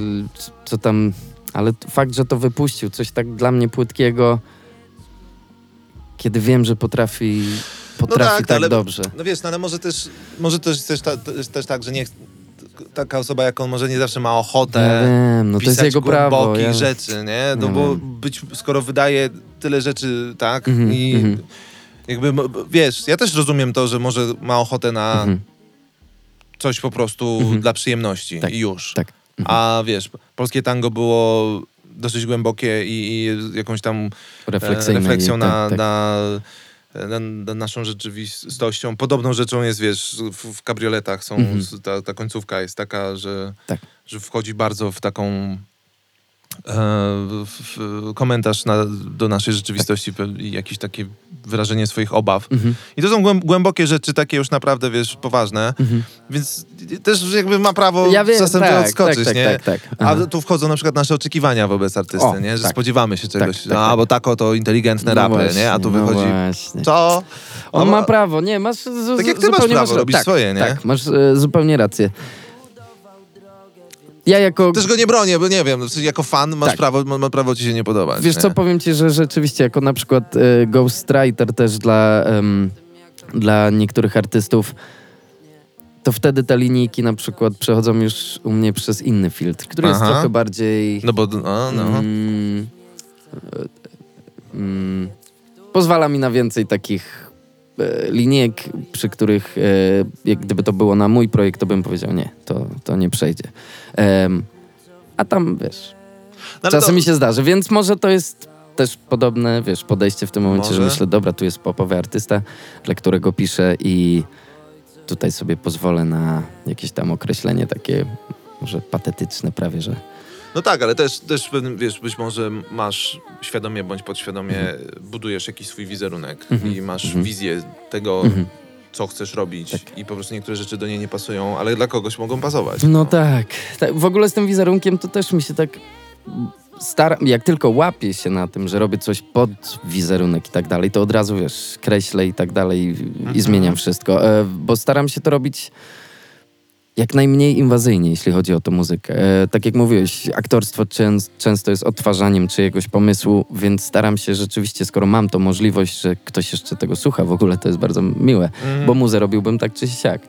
co tam, ale fakt, że to wypuścił, coś tak dla mnie płytkiego, kiedy wiem, że potrafi, potrafi tak, tak, ale- dobrze. No wiesz, no ale może też, może też, też, ta, też, też tak, że nie, taka osoba jak on może nie zawsze ma ochotę Ja wiem, no to pisać jest jego prawo. głębokich Ja... rzeczy, nie? No Nie bo wiem. być, skoro wydaje tyle rzeczy, tak? Mhm, I mhm. jakby, mo- wiesz, ja też rozumiem to, że może ma ochotę na Mhm, coś po prostu Mhm. dla przyjemności Tak, i już. tak. A wiesz, polskie tango było dosyć głębokie i, i jakąś tam e, Refleksyjne. refleksją i- na, tak, tak. Na, na, na naszą rzeczywistością. Podobną rzeczą jest, wiesz, w, w kabrioletach są, Mhm. ta, ta końcówka jest taka, że, Tak. że wchodzi bardzo w taką komentarz na, do naszej rzeczywistości i jakieś takie wyrażenie swoich obaw. Mhm, I to są głęb- głębokie rzeczy, takie już naprawdę, wiesz, poważne. mhm. Więc też jakby ma prawo Ja wiem, czasem tak, odskoczyć, tak, tak, nie? tak, tak. A Aha. tu wchodzą na przykład nasze oczekiwania wobec artysty, O, nie? Że tak. spodziewamy się czegoś. tak, a, tak. bo tako to inteligentne rapy, właśnie, nie? A tu no wychodzi... właśnie. Co? On No, ma prawo, nie, masz z, Tak jak ty masz prawo masz, robić tak, swoje, nie? Tak, masz e, zupełnie rację. Ja jako... Też go nie bronię, bo nie wiem, jako fan masz Tak. prawo, ma, ma prawo ci się nie podobać. Wiesz nie? co, powiem ci, że rzeczywiście jako na przykład e, Ghostwriter też dla, em, dla niektórych artystów to wtedy te linijki na przykład przechodzą już u mnie przez inny filtr, który jest Aha. trochę bardziej... No bo, no, no. Mm, e, mm, pozwala mi na więcej takich e, linijek, przy których e, jak gdyby to było na mój projekt, to bym powiedział nie, to, to nie przejdzie. A tam, wiesz, No, czasem to- mi się zdarzy, więc może to jest też podobne, wiesz, podejście w tym momencie, że Może. myślę, dobra, tu jest popowy artysta, dla którego piszę i tutaj sobie pozwolę na jakieś tam określenie takie może patetyczne prawie, że No tak, ale też, też wiesz, być może masz świadomie bądź podświadomie budujesz jakiś swój wizerunek Mhm. i masz Mhm. wizję tego, Mhm. co chcesz robić Tak. i po prostu niektóre rzeczy do niej nie pasują, ale dla kogoś mogą pasować. No tak. tak. W ogóle z tym wizerunkiem to też mi się tak staram, jak tylko łapię się na tym, że robię coś pod wizerunek i tak dalej, to od razu, wiesz, kreślę i tak dalej i- Mhm. i zmieniam wszystko, e, bo staram się to robić jak najmniej inwazyjnie, jeśli chodzi o tą muzykę. E, tak jak mówiłeś, aktorstwo częs- często jest odtwarzaniem czyjegoś pomysłu, więc staram się rzeczywiście, skoro mam tą możliwość, że ktoś jeszcze tego słucha, w ogóle to jest bardzo miłe, Mhm. bo muzę robiłbym tak czy siak.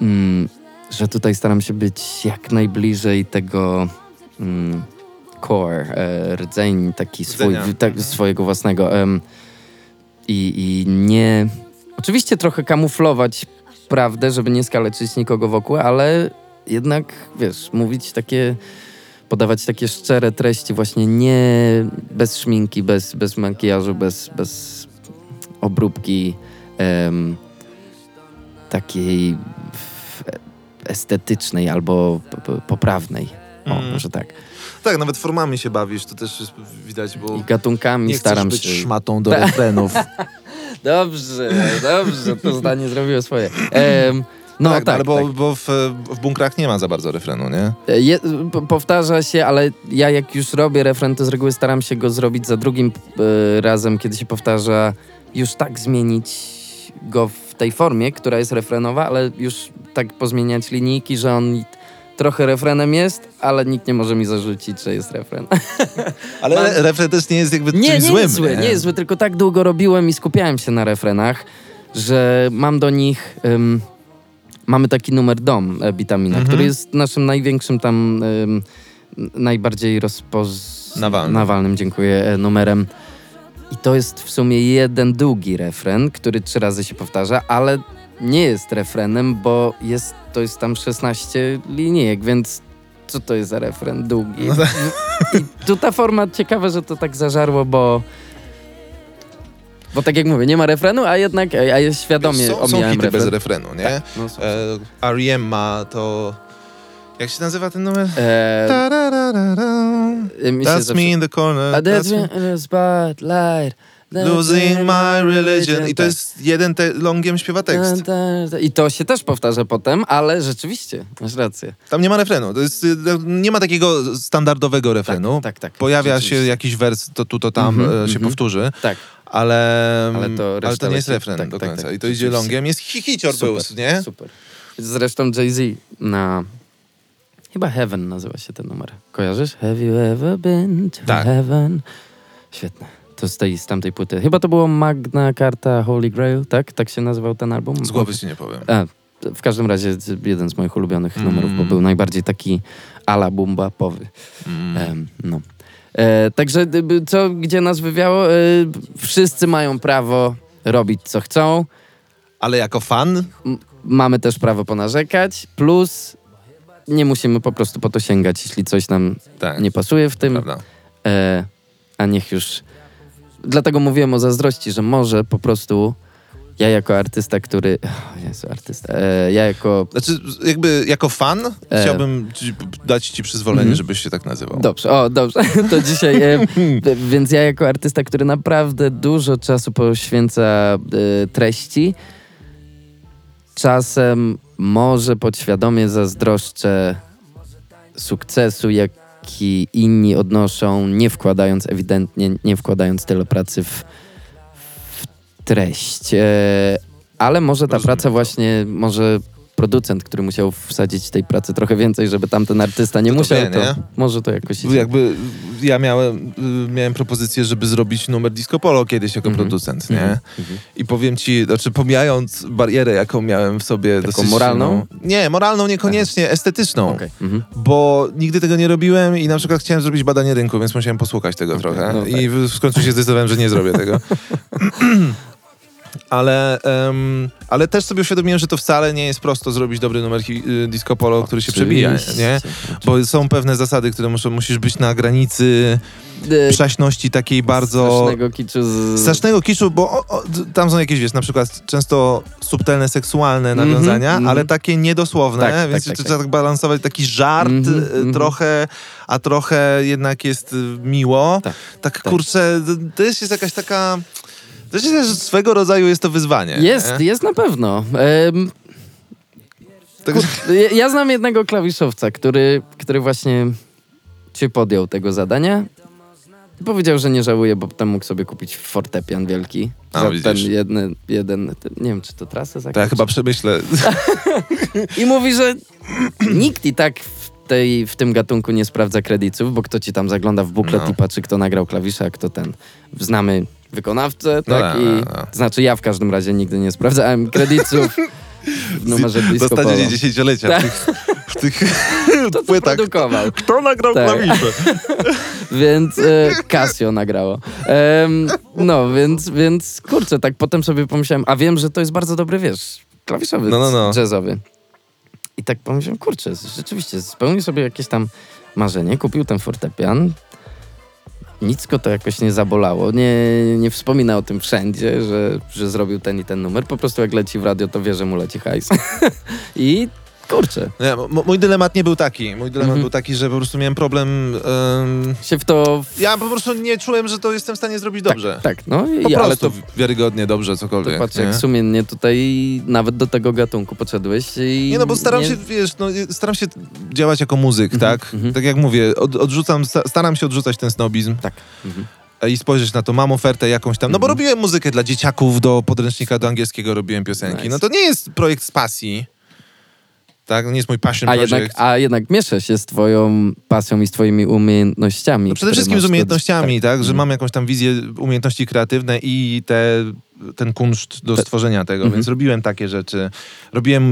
Mm, że tutaj staram się być jak najbliżej tego mm, core, e, rdzeń taki swój, tak, swojego własnego. em, i, I nie... Oczywiście trochę kamuflować prawdę, żeby nie skaleczyć nikogo wokół, ale jednak, wiesz, mówić takie... Podawać takie szczere treści właśnie nie bez szminki, bez, bez makijażu, bez, bez obróbki em, takiej estetycznej albo poprawnej. O, Mm. może tak. Tak, nawet formami się bawisz, to też widać, bo I gatunkami nie staram być się. szmatą do refrenów. Dobrze, dobrze, to zdanie zrobiło swoje. Em, no tak, tak, ale bo, tak. bo w, w bunkrach nie ma za bardzo refrenu, nie? E, Je, powtarza się, ale ja jak już robię refren, to z reguły staram się go zrobić za drugim e, razem, kiedy się powtarza, już tak zmienić go w tej formie, która jest refrenowa, ale już tak pozmieniać linijki, że on trochę refrenem jest, ale nikt nie może mi zarzucić, że jest refren. Ale Mam- refren też nie jest jakby Nie, nie złym. jest zły, nie jest zły, tylko tak długo robiłem i skupiałem się na refrenach, że mam do nich... ym, mamy taki numer Dom e, Bitamina, Mhm. który jest naszym największym tam, n- najbardziej Nawalnym. rozpoznawalnym, dziękuję, e, numerem. I to jest w sumie jeden długi refren, który trzy razy się powtarza, ale nie jest refrenem, bo jest, to jest tam 16 linijek, więc co to jest za refren długi? No I tu ta forma, ciekawe, że to tak zażarło, bo bo tak jak mówię, nie ma refrenu, a jednak a ja świadomie są, są hity bez refren. refrenu, nie? No, są. E, R.E.M. ma to... Jak się nazywa ten numer? E, Ta-da-da-da-da. mi się That's zawsze- me in the corner. A that's me in the spotlight. Losing my religion. I to Tak. jest jeden te longiem śpiewa tekst. I to się też powtarza potem, ale rzeczywiście, masz rację. Tam nie ma refrenu. To jest, y, nie ma takiego standardowego refrenu. Tak, tak. Pojawia się jakiś wers, to tu, to tam Mhm, e, się mhm. powtórzy, Tak. ale, Ale to ale to nie jest refren Tak, do tak, końca. tak, I to idzie longiem. Jest hi- hicior był, nie? Super. Zresztą Jay-Z na... Chyba Heaven nazywa się ten numer. Kojarzysz? Have you ever been to Tak. heaven? Świetne. To z tej, z tamtej płyty. Chyba to było Magna Carta Holy Grail, tak? Tak się nazywał ten album? Z głowy ci nie powiem. A, w każdym razie jeden z moich ulubionych Mm. numerów, bo był najbardziej taki ala bumba powy. Mm. No. E, także co, gdzie nas wywiało? E, wszyscy mają prawo robić co chcą. Ale jako fan, M- mamy też prawo ponarzekać, plus nie musimy po prostu po to sięgać, jeśli coś nam tak, nie pasuje w tym. E, a niech już. Dlatego mówiłem o zazdrości, że może po prostu ja jako artysta, który. O Jezu, artysta. E, ja jako. Znaczy, jakby jako fan E. chciałbym ci, dać ci przyzwolenie, Mhm. żebyś się tak nazywał. Dobrze, o, dobrze. To dzisiaj. E, więc ja jako artysta, który naprawdę dużo czasu poświęca e, treści, czasem może podświadomie zazdroszczę sukcesu, jaki inni odnoszą, nie wkładając ewidentnie, nie wkładając tyle pracy w, w treść. E, ale może ta Rozumiem praca właśnie może producent, który musiał wsadzić tej pracy trochę więcej, żeby tamten artysta nie To to musiał, wie, to nie? może to jakoś idzie. Jakby ja miałem, miałem propozycję, żeby zrobić numer Disco Polo kiedyś jako Mhm. producent, nie? Mhm. I powiem ci, znaczy pomijając barierę, jaką miałem w sobie Taką dosyć moralną? silną- Nie, moralną niekoniecznie, estetyczną. Okej. Mhm. Bo nigdy tego nie robiłem i na przykład chciałem zrobić badanie rynku, więc musiałem posłuchać tego trochę. no tak. I w, w końcu się zdecydowałem, że nie zrobię tego. ale, em, ale też sobie uświadomiłem, że to wcale nie jest prosto zrobić dobry numer y, disco polo, który się przebija, nie? Bo są pewne zasady, które muszą, musisz być na granicy E, przaśności takiej bardzo... Strasznego kiczu z... Strasznego kiczu, bo o, o, tam są jakieś, wiesz, na przykład często subtelne, seksualne Mhm, nawiązania, mhm. ale takie niedosłowne, Tak, tak, więc tak, trzeba tak. tak balansować taki żart y, mhm. trochę, a trochę jednak jest y, miło. Tak, Tak, tak. kurczę, to jest jakaś taka... To jest że swego rodzaju jest to wyzwanie. Jest, nie? jest na pewno. Em, Tak, Ja, ja znam jednego klawiszowca, który, który właśnie się podjął tego zadania. Powiedział, że nie żałuje, bo potem mógł sobie kupić fortepian wielki. A, za widzisz. ten jeden, jeden, ten, nie wiem, czy to trasę to ja chyba przemyślę. I mówi, że nikt i tak w, tej, w tym gatunku nie sprawdza kredytów, bo kto ci tam zagląda w buklet No. i patrzy, kto nagrał klawisze, a kto ten. Znamy wykonawcę, No, tak? no, I no. znaczy ja w każdym razie nigdy nie sprawdzałem kredytów w numerze W Disco Polo. ostatnie dziesięciolecia Tak. w tych, w tych To co płytach. produkował. Kto nagrał Tak. klawisze? Więc e, Casio nagrało. Em, no, więc, więc kurczę, tak potem sobie pomyślałem, a wiem, że to jest bardzo dobry, wiesz, klawiszowy, No, no, no. jazzowy. I tak pomyślałem, kurczę, rzeczywiście, spełnił sobie jakieś tam marzenie, kupił ten fortepian. Nic go to jakoś nie zabolało. Nie, nie wspomina o tym wszędzie, że, że zrobił ten i ten numer. Po prostu jak leci w radio, to wie, że mu leci hajs. I kurczę, Nie, m- mój dylemat nie był taki. Mój dylemat Mhm. był taki, że po prostu miałem problem. em, się w to... Ja po prostu nie czułem, że to jestem w stanie zrobić dobrze. Tak, no Po i ale prostu to wiarygodnie, dobrze, To cokolwiek. patrz, nie? jak sumiennie tutaj nawet do tego gatunku podszedłeś i... Nie no, bo staram nie- się, wiesz, no, staram się działać jako muzyk, Mhm, tak? mhm. Tak jak mówię, od, odrzucam, sta- staram się odrzucać ten snobizm Tak. E, i spojrzeć na to, mam ofertę jakąś tam, no bo robiłem muzykę dla dzieciaków, do podręcznika do angielskiego robiłem piosenki. Nice. No to nie jest projekt z pasji, tak? No nie jest mój passion A project. jednak, a jednak miesza się z twoją pasją i z twoimi umiejętnościami. No przede wszystkim z do- umiejętnościami, tak? Że Mhm. mam jakąś tam wizję, umiejętności kreatywne i te, ten kunszt do stworzenia tego, Mhm. więc robiłem takie rzeczy. Robiłem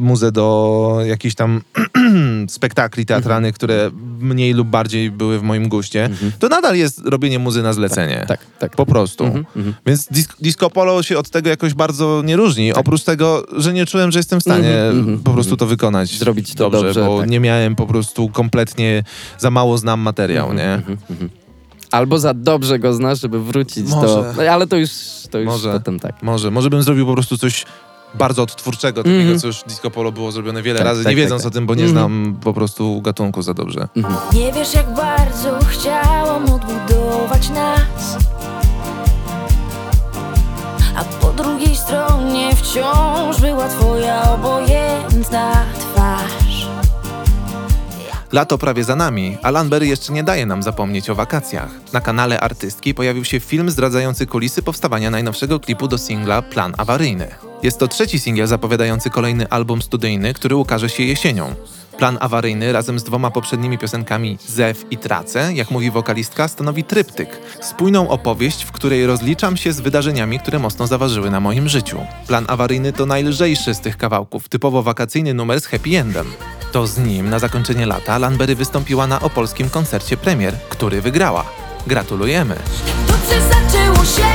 muzę do jakichś tam spektakli teatralnych, które mniej lub bardziej były w moim guście. Mhm. To nadal jest robienie muzy na zlecenie. Tak, tak. Po prostu. Mhm, mhm. Więc disco, disco polo się od tego jakoś bardzo nie różni. Oprócz tego, że nie czułem, że jestem w stanie Tak. Mhm, mhm, po prostu mhm. to wykonać. Zrobić to dobrze, bo tak. nie miałem po prostu kompletnie, za mało znam materiał, nie? Albo za dobrze go znasz, żeby wrócić do... Może. No, ale to już, to już Może. potem tak. Może, może bym zrobił po prostu coś bardzo odtwórczego, takiego, Mhm. co już disco polo było zrobione wiele Tak, razy, tak, nie tak, wiedząc tak. o tym, bo nie Mhm. znam po prostu gatunku za dobrze. Mhm. Nie wiesz jak bardzo chciałam odbudować nas A po drugiej stronie wciąż była twoja obojętna twarz Lato prawie za nami, a Lanberry jeszcze nie daje nam zapomnieć o wakacjach. Na kanale artystki pojawił się film zdradzający kulisy powstawania najnowszego klipu do singla Plan Awaryjny. Jest to trzeci singiel zapowiadający kolejny album studyjny, który ukaże się jesienią. Plan awaryjny razem z dwoma poprzednimi piosenkami Zew i Trace, jak mówi wokalistka, stanowi tryptyk. Spójną opowieść, w której rozliczam się z wydarzeniami, które mocno zaważyły na moim życiu. Plan awaryjny to najlżejszy z tych kawałków, typowo wakacyjny numer z happy endem. To z nim na zakończenie lata Lanbery wystąpiła na opolskim koncercie premier, który wygrała. Gratulujemy! Dobrze zaczęło się,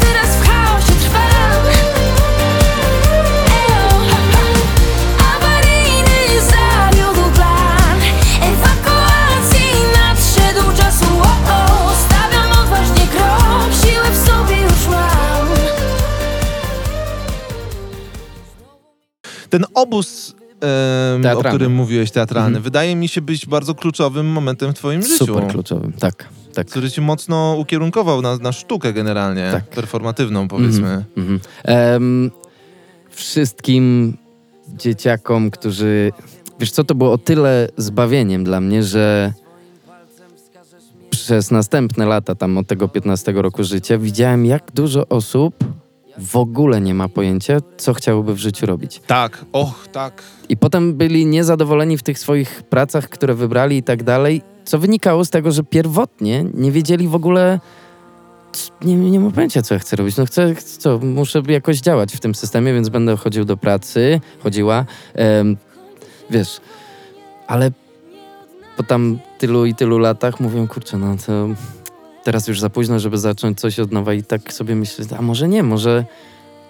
teraz w chaosie Ten obóz, em, o którym mówiłeś, teatralny, Mhm. wydaje mi się być bardzo kluczowym momentem w twoim życiu. Super kluczowym, tak, tak. Który ci mocno ukierunkował na, na sztukę generalnie, Tak. performatywną powiedzmy. Mhm. Em, wszystkim dzieciakom, którzy. Wiesz co, to było o tyle zbawieniem dla mnie, że przez następne lata, tam od tego 15 roku życia, widziałem, jak dużo osób w ogóle nie ma pojęcia, co chciałoby w życiu robić. Tak, och, tak. I potem byli niezadowoleni w tych swoich pracach, które wybrali i tak dalej, co wynikało z tego, że pierwotnie nie wiedzieli w ogóle, nie, nie mam pojęcia, co ja chcę robić. No chcę, co, muszę jakoś działać w tym systemie, więc będę chodził do pracy, chodziła, em, wiesz, ale po tam tylu i tylu latach mówię, kurczę, no to teraz już za późno, żeby zacząć coś od nowa i tak sobie myślę, a może nie, może,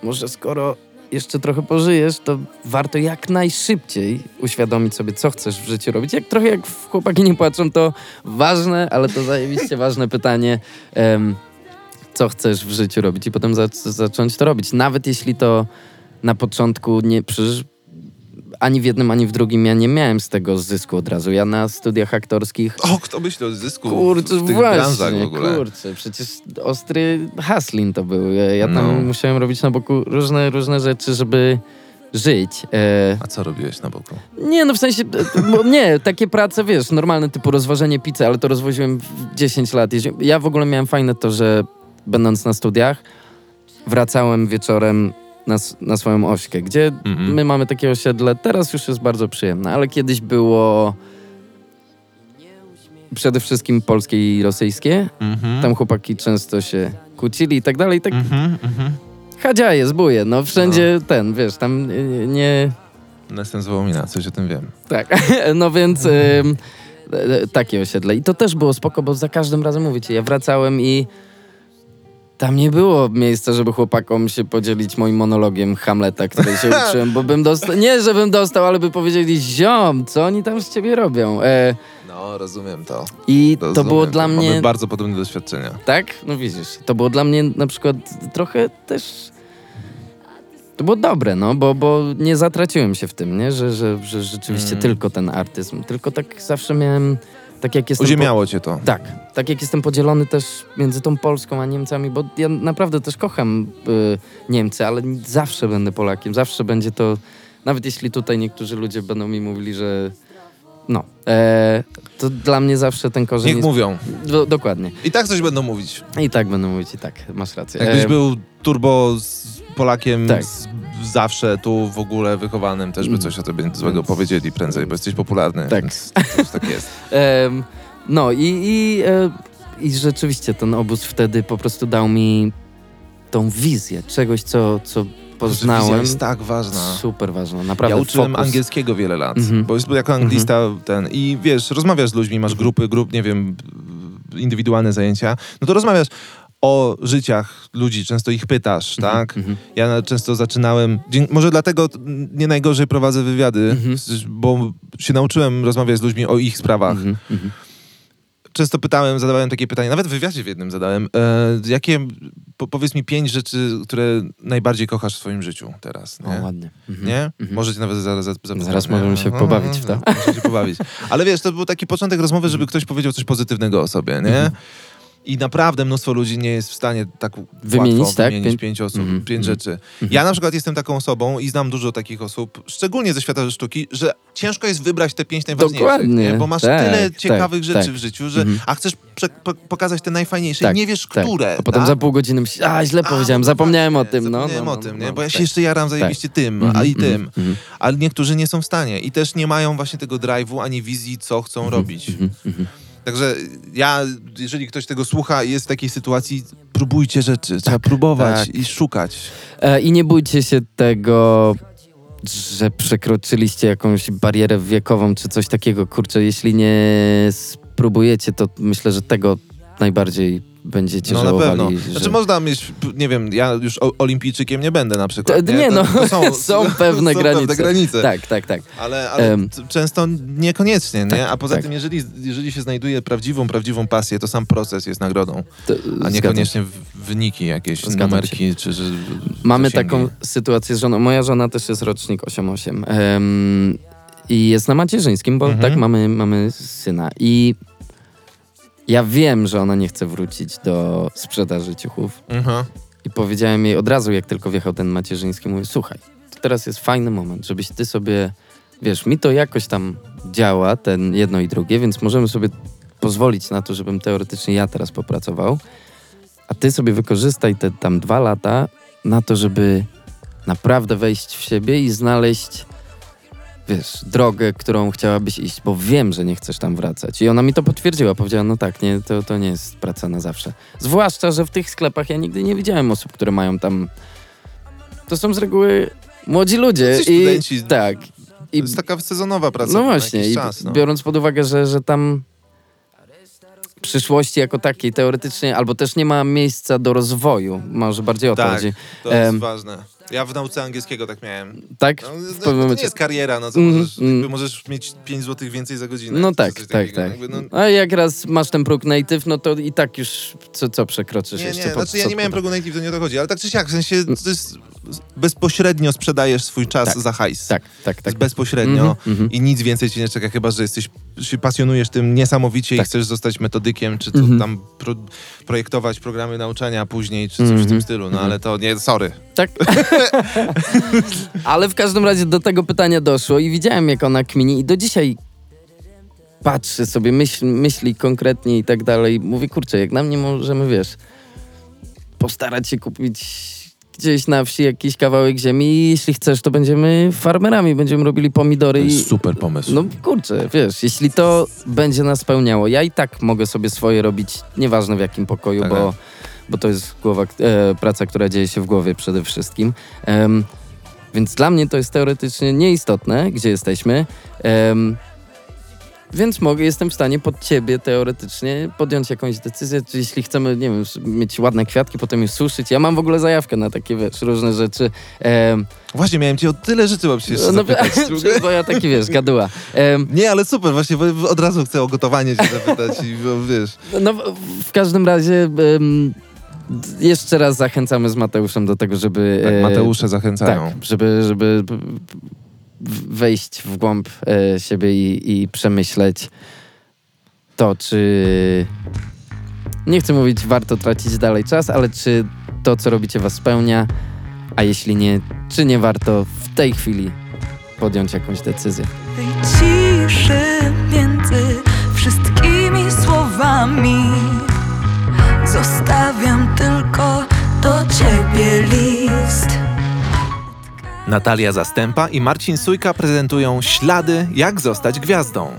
może skoro jeszcze trochę pożyjesz, to warto jak najszybciej uświadomić sobie, co chcesz w życiu robić. Jak trochę jak chłopaki nie płaczą, to ważne, ale to zajebiście ważne pytanie, em, co chcesz w życiu robić i potem za, zacząć to robić. Nawet jeśli to na początku nie, przecież ani w jednym, ani w drugim ja nie miałem z tego zysku od razu. Ja na studiach aktorskich O, kto myśli o zysku Kurczę, w tych właśnie, branżach w ogóle? kurczę, przecież ostry haslin to był. Ja, ja tam No. musiałem robić na boku różne, różne rzeczy, żeby żyć. E, A co robiłeś na boku? nie, no w sensie, e, bo nie, takie prace, wiesz, normalne typu rozwożenie pizzy, ale to rozwoziłem w 10 lat. Ja w ogóle miałem fajne to, że będąc na studiach, wracałem wieczorem na, na swoją ośkę, gdzie Mhm. my mamy takie osiedle, teraz już jest bardzo przyjemne, ale kiedyś było przede wszystkim polskie i rosyjskie. Mhm. Tam chłopaki często się kłócili i tak dalej. i Tak Mhm, mhm. Hadziaje, zbóje, no wszędzie ten, wiesz, tam y, nie... Jestem z Wołomina, coś o tym wiem. Tak, no więc ym, e, e, takie osiedle. I to też było spoko, bo za każdym razem, mówię ci, ja wracałem i tam nie było miejsca, żeby chłopakom się podzielić moim monologiem Hamleta, który się uczyłem, bo bym dostał, nie żebym dostał, ale by powiedzieli, ziom, co oni tam z ciebie robią? E, No, rozumiem to. I to Rozumiem było dla mnie... Mamy bardzo podobne doświadczenia. Tak? No widzisz, to było dla mnie na przykład trochę też... To było dobre, no, bo, bo nie zatraciłem się w tym, nie? Że, że, że rzeczywiście Mm. tylko ten artyzm. Tylko tak zawsze miałem... Tak jak jestem... Uziemiało cię to. Po... Tak. Tak jak jestem podzielony też między tą Polską a Niemcami, bo ja naprawdę też kocham y, Niemcy, ale zawsze będę Polakiem. Zawsze będzie to... Nawet jeśli tutaj niektórzy ludzie będą mi mówili, że... No. E, to dla mnie zawsze ten korzeń Niech jest... mówią. Do, dokładnie. I tak coś będą mówić. I tak będę mówić i tak, masz rację. Jakbyś E, był turbo z Polakiem Tak. z, zawsze tu w ogóle wychowanym, też by Mm. coś o tobie złego powiedzieli prędzej, bo jesteś popularny. Tak. Więc tak jest. em, no i, i, e, i rzeczywiście ten obóz wtedy po prostu dał mi tą wizję czegoś, co, co Wizja poznałem. jest tak ważna. Super ważna, naprawdę. Ja uczyłem fokus. angielskiego wiele lat, Mhm. bo jest jako anglista ten i wiesz, rozmawiasz z ludźmi, masz grupy, grup, nie wiem, indywidualne zajęcia, no to rozmawiasz o życiach ludzi, często ich pytasz, tak? Mhm. Ja na- często zaczynałem, może dlatego nie najgorzej prowadzę wywiady, Mhm. s- bo się nauczyłem rozmawiać z ludźmi o ich sprawach. Mhm, mhm. Często pytałem, zadawałem takie pytania, nawet w wywiadzie w jednym zadałem, e, jakie, po, powiedz mi pięć rzeczy, które najbardziej kochasz w swoim życiu teraz, O, nie? ładnie. Mhm. Nie? Mhm. Możecie nawet zaraz zapytać. Zaraz możemy się No, pobawić w to. no, Możecie się pobawić. Ale wiesz, to był taki początek rozmowy, żeby ktoś powiedział coś pozytywnego o sobie, nie? I naprawdę mnóstwo ludzi nie jest w stanie tak Wymienić, łatwo tak? wymienić Pię- pięć osób, Mhm, pięć mhm. rzeczy. Ja na przykład jestem taką osobą i znam dużo takich osób, szczególnie ze świata sztuki, że ciężko jest wybrać te pięć najważniejszych, Dokładnie, nie? bo masz tak, tyle tak, ciekawych rzeczy tak. w życiu, że Mhm. a chcesz prze- po- pokazać te najfajniejsze Tak, i nie wiesz, tak. które. A potem tak? za pół godziny myślisz, a źle A, powiedziałem, no zapomniałem o tym. No, Zapomniałem no, o no, tym, no, nie? Bo ja tak. się jeszcze jaram zajebiście tym, a Mhm, i tym. mhm, mhm. Ale niektórzy nie są w stanie i też nie mają właśnie tego drive'u ani wizji, co chcą robić. Także ja, jeżeli ktoś tego słucha i jest w takiej sytuacji, próbujcie rzeczy. Trzeba próbować tak. i szukać. E, I nie bójcie się tego, że przekroczyliście jakąś barierę wiekową czy coś takiego. Kurczę, jeśli nie spróbujecie, to myślę, że tego najbardziej będziecie No na żałowali. pewno. że- Znaczy można mieć, nie wiem, ja już o- olimpijczykiem nie będę na przykład. To- nie, To- no, to są pewne są granice. Pewne granice. Tak, tak, tak. Ale, ale t- często niekoniecznie, nie? Tak, A poza tak. tym, jeżeli, jeżeli się znajduje prawdziwą, prawdziwą pasję, to sam proces jest nagrodą, To, a niekoniecznie wyniki jakieś, Zgadzam numerki, czy że Mamy taką sytuację z żoną. Moja żona też jest rocznik 88. em, I jest na macierzyńskim, bo Mhm. tak mamy, mamy syna. I ja wiem, że ona nie chce wrócić do sprzedaży ciuchów. Mhm. I powiedziałem jej od razu, jak tylko wjechał ten macierzyński, mówię, słuchaj, to teraz jest fajny moment, żebyś ty sobie, wiesz, mi to jakoś tam działa, ten jedno i drugie, więc możemy sobie pozwolić na to, żebym teoretycznie ja teraz popracował, a ty sobie wykorzystaj te tam dwa lata na to, żeby naprawdę wejść w siebie i znaleźć, wiesz, drogę, którą chciałabyś iść, bo wiem, że nie chcesz tam wracać. I ona mi to potwierdziła. Powiedziała, no tak, nie, to, to nie jest praca na zawsze. Zwłaszcza, że w tych sklepach ja nigdy nie widziałem osób, które mają tam... To są z reguły młodzi ludzie. Jacyś i studenci. Tak. To I, jest taka sezonowa praca no właśnie, czas. No. biorąc pod uwagę, że, że tam przyszłości jako takiej teoretycznie, albo też nie ma miejsca do rozwoju, może bardziej o to Tak, chodzi. to jest Em, ważne. Ja w nauce angielskiego tak miałem. Tak? No, W no, pewnym to nie momencie. jest kariera, no co Mhm, możesz, jakby możesz mieć 5 zł więcej za godzinę. No tak, tak, takiego. tak. Jakby, no, A jak raz masz ten próg native, no to i tak już co, co przekroczysz nie, jeszcze? nie, po- znaczy ja nie miałem progu native, to nie o to chodzi, ale tak czy siak, w sensie to jest, bezpośrednio sprzedajesz swój czas Tak, za hajs. Tak, tak, tak. bezpośrednio Mhm, mhm. i nic więcej cię nie czeka, chyba że jesteś, się pasjonujesz tym niesamowicie Tak. i chcesz zostać metodykiem, czy to Mhm. tam pro, projektować programy nauczania później, czy coś w Mhm, tym stylu, no ale to nie, sorry. Tak. Ale w każdym razie do tego pytania doszło i widziałem, jak ona kmini i do dzisiaj patrzy sobie, myśl, myśli konkretnie i tak dalej. Mówię, kurczę, jak nam nie możemy, wiesz, postarać się kupić gdzieś na wsi jakiś kawałek ziemi i jeśli chcesz, to będziemy farmerami, będziemy robili pomidory i... super pomysł. No kurczę, wiesz, jeśli to będzie nas spełniało, ja i tak mogę sobie swoje robić, nieważne w jakim pokoju, Tak, bo, tak. Bo to jest głowa, e, praca, która dzieje się w głowie przede wszystkim. Więc dla mnie to jest teoretycznie nieistotne, gdzie jesteśmy. Więc mogę, jestem w stanie pod ciebie teoretycznie podjąć jakąś decyzję, jeśli chcemy, nie wiem, mieć ładne kwiatki, potem je suszyć. Ja mam w ogóle zajawkę na takie, wiesz, różne rzeczy. Właśnie, miałem cię o tyle rzeczy mam się jeszcze no, zapytać. bo ja taki, wiesz, gaduła. Nie, ale super, właśnie bo od razu chcę o gotowanie cię zapytać i bo, wiesz. No, w- każdym razie jeszcze raz zachęcamy z Mateuszem do tego, żeby... Tak, e, Mateusze zachęcają. Tak, żeby, żeby wejść w głąb e, siebie i, i przemyśleć to, czy... Nie chcę mówić, warto tracić dalej czas, ale czy to, co robicie, was spełnia, a jeśli nie, czy nie warto w tej chwili podjąć jakąś decyzję. tej ciszy między wszystkimi słowami Zostawiam tylko do ciebie list Natalia Zastępa i Marcin Sujka prezentują Ślady, jak zostać gwiazdą.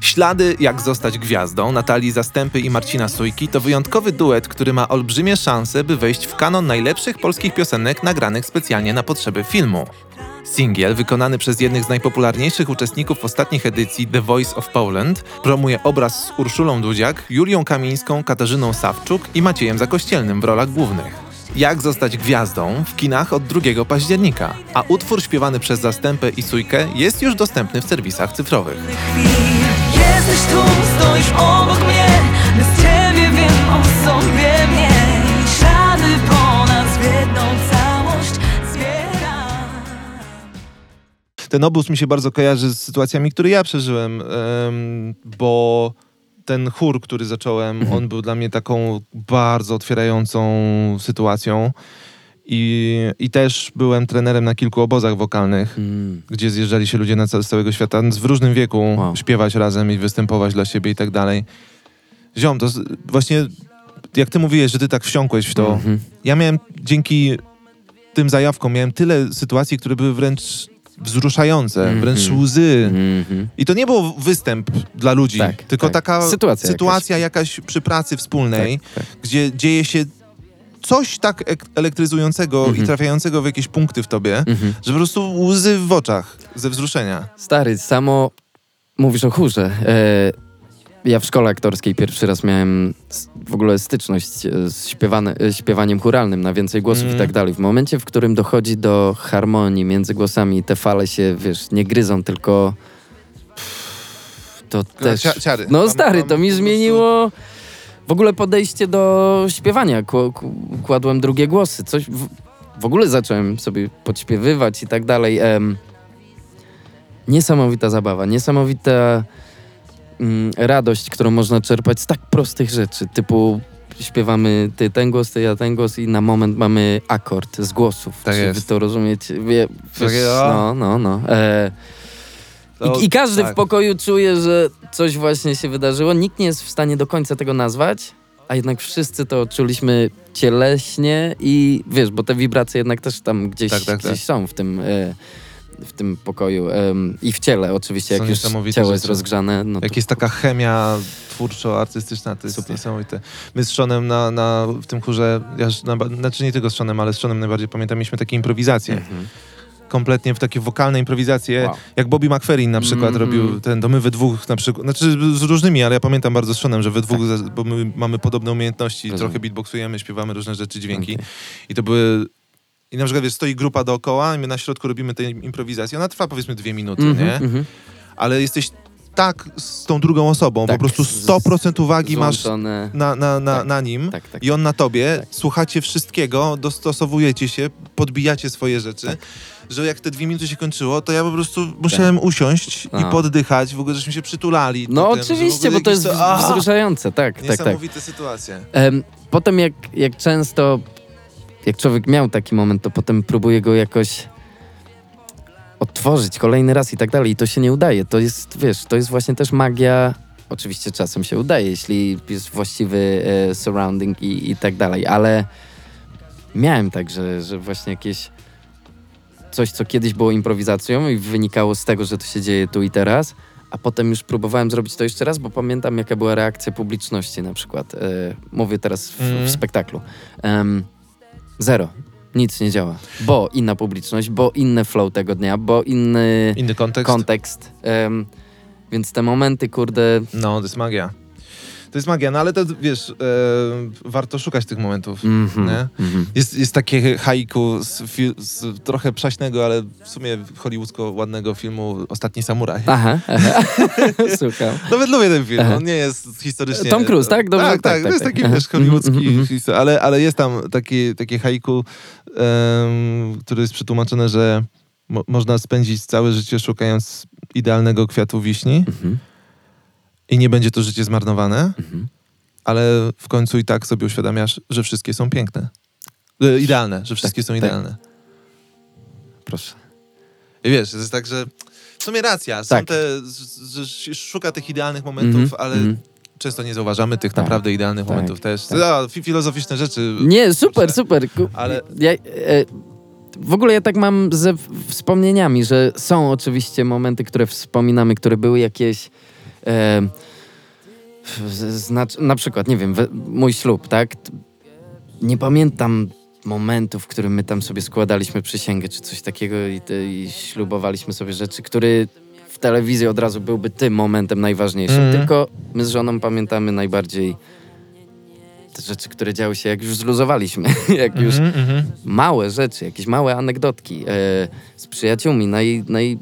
Ślady, jak zostać gwiazdą Natalii Zastępy i Marcina Sujki to wyjątkowy duet, który ma olbrzymie szanse, by wejść w kanon najlepszych polskich piosenek nagranych specjalnie na potrzeby filmu. Singiel, wykonany przez jednych z najpopularniejszych uczestników ostatnich edycji The Voice of Poland, promuje obraz z Urszulą Dudziak, Julią Kamińską, Katarzyną Sawczuk i Maciejem Zakościelnym w rolach głównych. Jak zostać gwiazdą w kinach od 2 października, a utwór śpiewany przez Zastępę i Sujkę jest już dostępny w serwisach cyfrowych. Jesteś tu, stoisz obok mnie Bez ciebie wiem o sobie mniej Ten obóz mi się bardzo kojarzy z sytuacjami, które ja przeżyłem, em, bo ten chór, który zacząłem, on był dla mnie taką bardzo otwierającą sytuacją. I, I też byłem trenerem na kilku obozach wokalnych, Mm. gdzie zjeżdżali się ludzie na z całego świata w różnym wieku, Wow. śpiewać razem i występować dla siebie i tak dalej. Ziom, to właśnie jak ty mówiłeś, że ty tak wsiąkłeś w to, Mhm. ja miałem dzięki tym zajawkom, miałem tyle sytuacji, które były wręcz wzruszające, Mhm. wręcz łzy. Mhm. I to nie był występ dla ludzi, Tak, tylko tak. taka Sytuacja sytuacja jakaś. przy pracy wspólnej, Tak, tak. gdzie dzieje się coś tak ek- elektryzującego Mhm. i trafiającego w jakieś punkty w tobie, Mhm. że po prostu łzy w oczach ze wzruszenia. Stary, samo mówisz o chórze. E, ja w szkole aktorskiej pierwszy raz miałem w ogóle styczność e, z śpiewane, e, śpiewaniem chóralnym na więcej głosów Mm. i tak dalej. W momencie, w którym dochodzi do harmonii między głosami, te fale się, wiesz, nie gryzą, tylko to też... Cia- ciary. No stary, to mi zmieniło w ogóle podejście do śpiewania. Kł- kł- kładłem drugie głosy. Coś w, w ogóle zacząłem sobie podśpiewywać i tak dalej. Em, niesamowita zabawa, niesamowita mm, radość, którą można czerpać z tak prostych rzeczy, typu śpiewamy ty ten głos, ty ja ten głos i na moment mamy akord z głosów. Tak Czy jest. wy to rozumiecie? Wie, Takie, no, no, no. E, To- i, I każdy tak. w pokoju czuje, że coś właśnie się wydarzyło. Nikt nie jest w stanie do końca tego nazwać, a jednak wszyscy to czuliśmy cieleśnie i wiesz, bo te wibracje jednak też tam gdzieś, Tak, tak, gdzieś tak. są w tym, e, w tym pokoju em, i w ciele oczywiście, Są jak już ciało jest rozgrzane. No to Jak jest taka chemia twórczo-artystyczna, to jest Super. niesamowite. My z Seanem na, na, w tym chórze, ja, na, znaczy nie tylko z Seanem, ale z Seanem najbardziej pamiętam, mieliśmy takie improwizacje. Mhm. Kompletnie w takie wokalne improwizacje, Wow. jak Bobby McFerrin na przykład Mhm. robił ten, to my we dwóch na przykład, znaczy z różnymi, ale ja pamiętam bardzo z Seanem, że we dwóch, za- bo my mamy podobne umiejętności, Rozumiem. trochę beatboxujemy, śpiewamy różne rzeczy, dźwięki Okej. i to były... I na przykład wiesz, stoi grupa dookoła i my na środku robimy tę improwizację. Ona trwa powiedzmy dwie minuty, Mhm, nie? mhm. ale jesteś tak z tą drugą osobą, Tak, po prostu z- 100% uwagi masz na, na, na, Tak, na nim Tak, tak. i on na tobie, Tak. słuchacie wszystkiego, dostosowujecie się, podbijacie swoje rzeczy, Tak. że jak te dwie minuty się kończyło, to ja po prostu musiałem usiąść i poddychać, w ogóle żeśmy się przytulali. No w oczywiście, bo to jest a, wzruszające, tak, tak, tak. Niesamowite sytuacje. Em, Potem jak, jak często, jak człowiek miał taki moment, to potem próbuje go jakoś odtworzyć kolejny raz i tak dalej i to się nie udaje. To jest, wiesz, to jest właśnie też magia. Oczywiście czasem się udaje, jeśli jest właściwy e, surrounding i, i tak dalej, ale miałem tak, że, że właśnie jakieś coś, co kiedyś było improwizacją i wynikało z tego, że to się dzieje tu i teraz, a potem już próbowałem zrobić to jeszcze raz, bo pamiętam, jaka była reakcja publiczności na przykład. E, mówię teraz w, Mhm. w spektaklu. Em, zero. Nic nie działa. Bo inna publiczność, bo inny flow tego dnia, bo inny Inny kontekst. kontekst. Em, więc te momenty, kurde, no, to jest magia. To jest magia, no ale to wiesz, e, warto szukać tych momentów. mhm, Nie? mhm. Jest, jest takie haiku z, z trochę przaśnego, ale w sumie hollywoodzko ładnego filmu Ostatni Samuraj. Aha, aha. słucham. Nawet lubię ten film, Aha. on nie jest historycznie... Tom Cruise, tak? Dobrze, tak, tak, tak, tak, to jest tak. taki, Aha. wiesz, hollywoodzki Mhm, mhm, ale, ale jest tam taki, takie haiku, um, które jest przetłumaczone, że mo można spędzić całe życie szukając idealnego kwiatu wiśni Mhm, i nie będzie to życie zmarnowane, mhm. ale w końcu i tak sobie uświadamiasz, że wszystkie są piękne. E, idealne, że wszystkie są tak. idealne. Proszę. I wiesz, to jest tak, że w sumie racja, są Tak. te, że szuka tych idealnych momentów, Mhm, ale mhm. często nie zauważamy tych Tak, naprawdę idealnych tak, momentów też. tak. A, fi- filozoficzne rzeczy. Nie, super, Kurczę. super. Ale- Ja, e, w ogóle ja tak mam ze wspomnieniami, że są oczywiście momenty, które wspominamy, które były jakieś. E, z- znacz, na przykład, nie wiem, mój ślub, tak? Nie pamiętam momentu, w którym my tam sobie składaliśmy przysięgę czy coś takiego i, i ślubowaliśmy sobie rzeczy, który w telewizji od razu byłby tym momentem najważniejszym. Mhm. Tylko my z żoną pamiętamy najbardziej te rzeczy, które działy się, jak już zluzowaliśmy, jak już Mhm, mhm. małe rzeczy, jakieś małe anegdotki e, z przyjaciółmi. Naj, naj...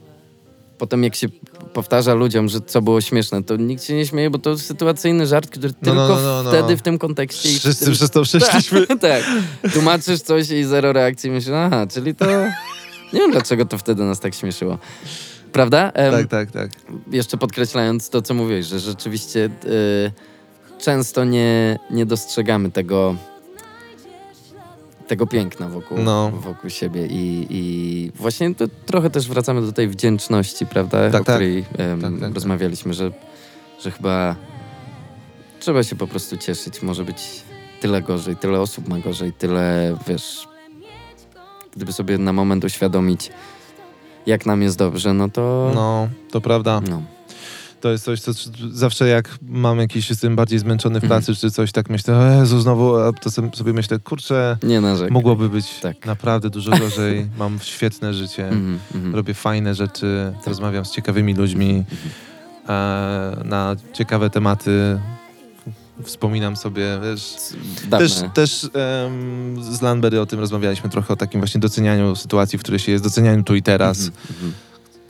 Potem jak się powtarza ludziom, że co było śmieszne, to nikt się nie śmieje, bo to sytuacyjny żart, który No, no, tylko no, no, no. wtedy w tym kontekście... Wszyscy tym... przez to przeszliśmy. Tak, tak. Tłumaczysz coś i zero reakcji. Myślisz, aha, czyli to... Nie wiem, dlaczego to wtedy nas tak śmieszyło. Prawda? Tak, tak, tak. jeszcze podkreślając to, co mówiłeś, że rzeczywiście y, często nie, nie dostrzegamy tego, tego piękna wokół, No. wokół siebie i, i właśnie to trochę też wracamy do tej wdzięczności, prawda, Tak, o tak. której tak, tak. rozmawialiśmy, że, że chyba trzeba się po prostu cieszyć. Może być tyle gorzej, tyle osób ma gorzej, tyle, wiesz, gdyby sobie na moment uświadomić, jak nam jest dobrze, no to... No, to prawda. no. To jest coś, co zawsze jak mam jakiś, jestem bardziej zmęczony w Mhm. pracy czy coś, tak myślę, o Jezu, znowu, a to sobie myślę, kurczę, Nie mogłoby być Tak. naprawdę dużo gorzej. Mam świetne życie. Mhm, mhm. robię fajne rzeczy, Tak. rozmawiam z ciekawymi ludźmi e, na ciekawe tematy. Wspominam sobie, wiesz, Dawne. też, też em, z Landberry o tym rozmawialiśmy trochę, o takim właśnie docenianiu sytuacji, w której się jest, docenianiu tu i teraz. Mhm, mhm.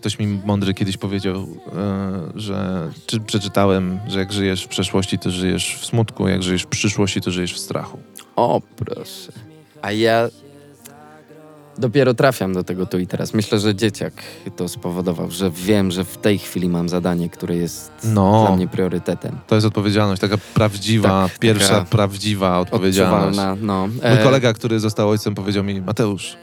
Ktoś mi mądry kiedyś powiedział, e, że czy przeczytałem, że jak żyjesz w przeszłości, to żyjesz w smutku, jak żyjesz w przyszłości, to żyjesz w strachu. O, proszę. A ja dopiero trafiam do tego tu i teraz. Myślę, że dzieciak to spowodował, że wiem, że w tej chwili mam zadanie, które jest No. dla mnie priorytetem. To jest odpowiedzialność, taka prawdziwa, Tak, pierwsza taka prawdziwa odpowiedzialność. No. Mój E, kolega, który został ojcem, powiedział mi, Mateusz,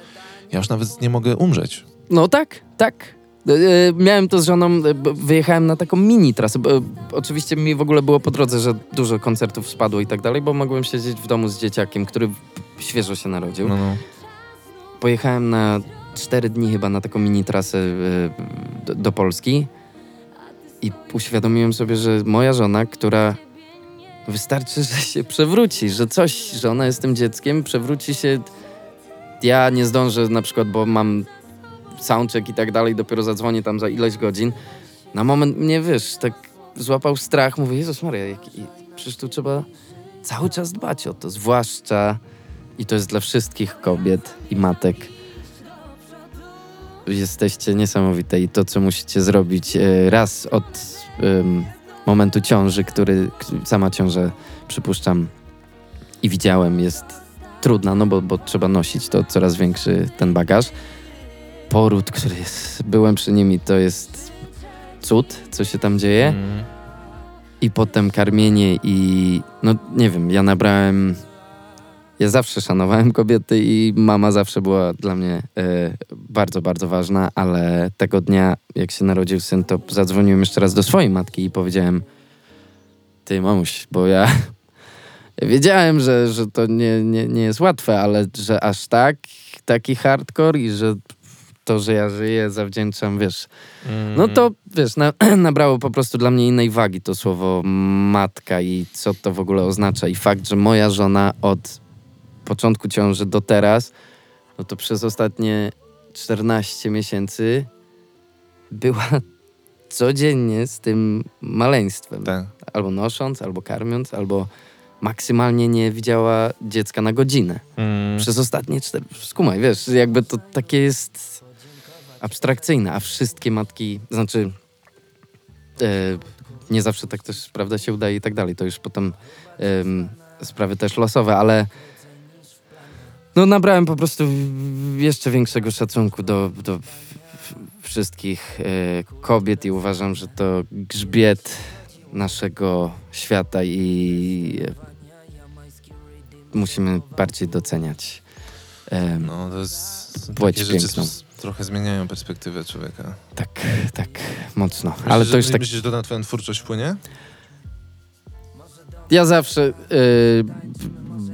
ja już nawet nie mogę umrzeć. No tak, tak. E, Miałem to z żoną, e, wyjechałem na taką mini trasę. e, Oczywiście mi w ogóle było po drodze, że dużo koncertów spadło i tak dalej, bo mogłem siedzieć w domu z dzieciakiem, który świeżo się narodził. No, no. Pojechałem na cztery dni chyba na taką mini trasę e, do, do Polski i uświadomiłem sobie, że moja żona, która wystarczy, że się przewróci, że coś, że ona jest tym dzieckiem, przewróci się. Ja nie zdążę na przykład, bo mam soundcheck i tak dalej, dopiero zadzwonię tam za ileś godzin. Na moment mnie, wiesz, tak złapał strach, mówię, Jezus Maria, jak, przecież tu trzeba cały czas dbać o to, zwłaszcza i to jest dla wszystkich kobiet i matek. Jesteście niesamowite i to, co musicie zrobić e, raz od momentu ciąży, który sama ciąża, przypuszczam, i widziałem, jest trudna, no bo, bo trzeba nosić to coraz większy ten bagaż. Poród, który jest, byłem przy nim i to jest cud, co się tam dzieje. Mm. I potem karmienie i no nie wiem, ja nabrałem. Ja zawsze szanowałem kobiety i mama zawsze była dla mnie e, bardzo, bardzo ważna, ale tego dnia, jak się narodził syn, to zadzwoniłem jeszcze raz do swojej matki i powiedziałem: Ty, mamuś, bo ja, ja wiedziałem, że, że to nie, nie, nie jest łatwe, ale że aż tak, taki hardcore i że to, że ja żyję, zawdzięczam, wiesz, no to wiesz, na, nabrało po prostu dla mnie innej wagi to słowo matka i co to w ogóle oznacza. I fakt, że moja żona od początku ciąży do teraz, no to przez ostatnie 14 miesięcy była codziennie z tym maleństwem. Tak. Albo nosząc, albo karmiąc, albo maksymalnie nie widziała dziecka na godzinę Mm. przez ostatnie cztery... Skumaj, wiesz, jakby to takie jest abstrakcyjne, a wszystkie matki, znaczy e, nie zawsze tak też, prawda, się udaje i tak dalej. To już potem em, sprawy też losowe, ale no nabrałem po prostu jeszcze większego szacunku do, do wszystkich e, kobiet i uważam, że to grzbiet naszego świata i e, musimy bardziej doceniać. em, No, to jest... Płeć rzeczy piękną. s- trochę zmieniają perspektywę człowieka. Tak, tak, mocno. Myślisz, Ale to już tak. Myślisz, że to na twoją twórczość wpłynie? Ja zawsze y,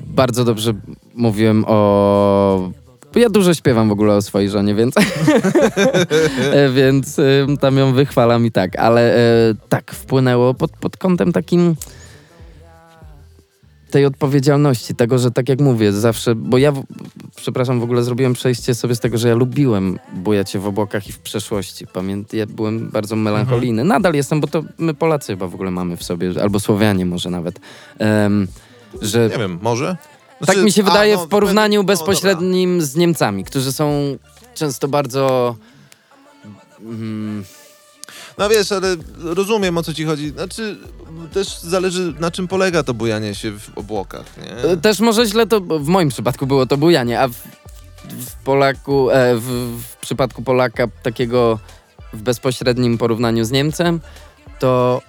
bardzo dobrze mówiłem o. Ja dużo śpiewam w ogóle o swojej żonie, więc. E, więc y, tam ją wychwalam i tak, ale y, tak wpłynęło pod, pod kątem takim tej odpowiedzialności, tego, że tak jak mówię, zawsze, bo ja, przepraszam, w ogóle zrobiłem przejście sobie z tego, że ja lubiłem bujać się w obłokach i w przeszłości. Pamiętam, ja byłem bardzo melancholijny. Nadal jestem, bo to my Polacy chyba w ogóle mamy w sobie, albo Słowianie może nawet, em, że Nie wiem, może? tak Znaczy- mi się a, wydaje no, w porównaniu no, bezpośrednim z Niemcami, którzy są często bardzo... Mm, No wiesz, ale rozumiem o co ci chodzi. Znaczy, też zależy na czym polega to bujanie się w obłokach, nie? E, Też może źle to, w moim przypadku było to bujanie, a w, w Polaku, e, w, w przypadku Polaka takiego w bezpośrednim porównaniu z Niemcem, to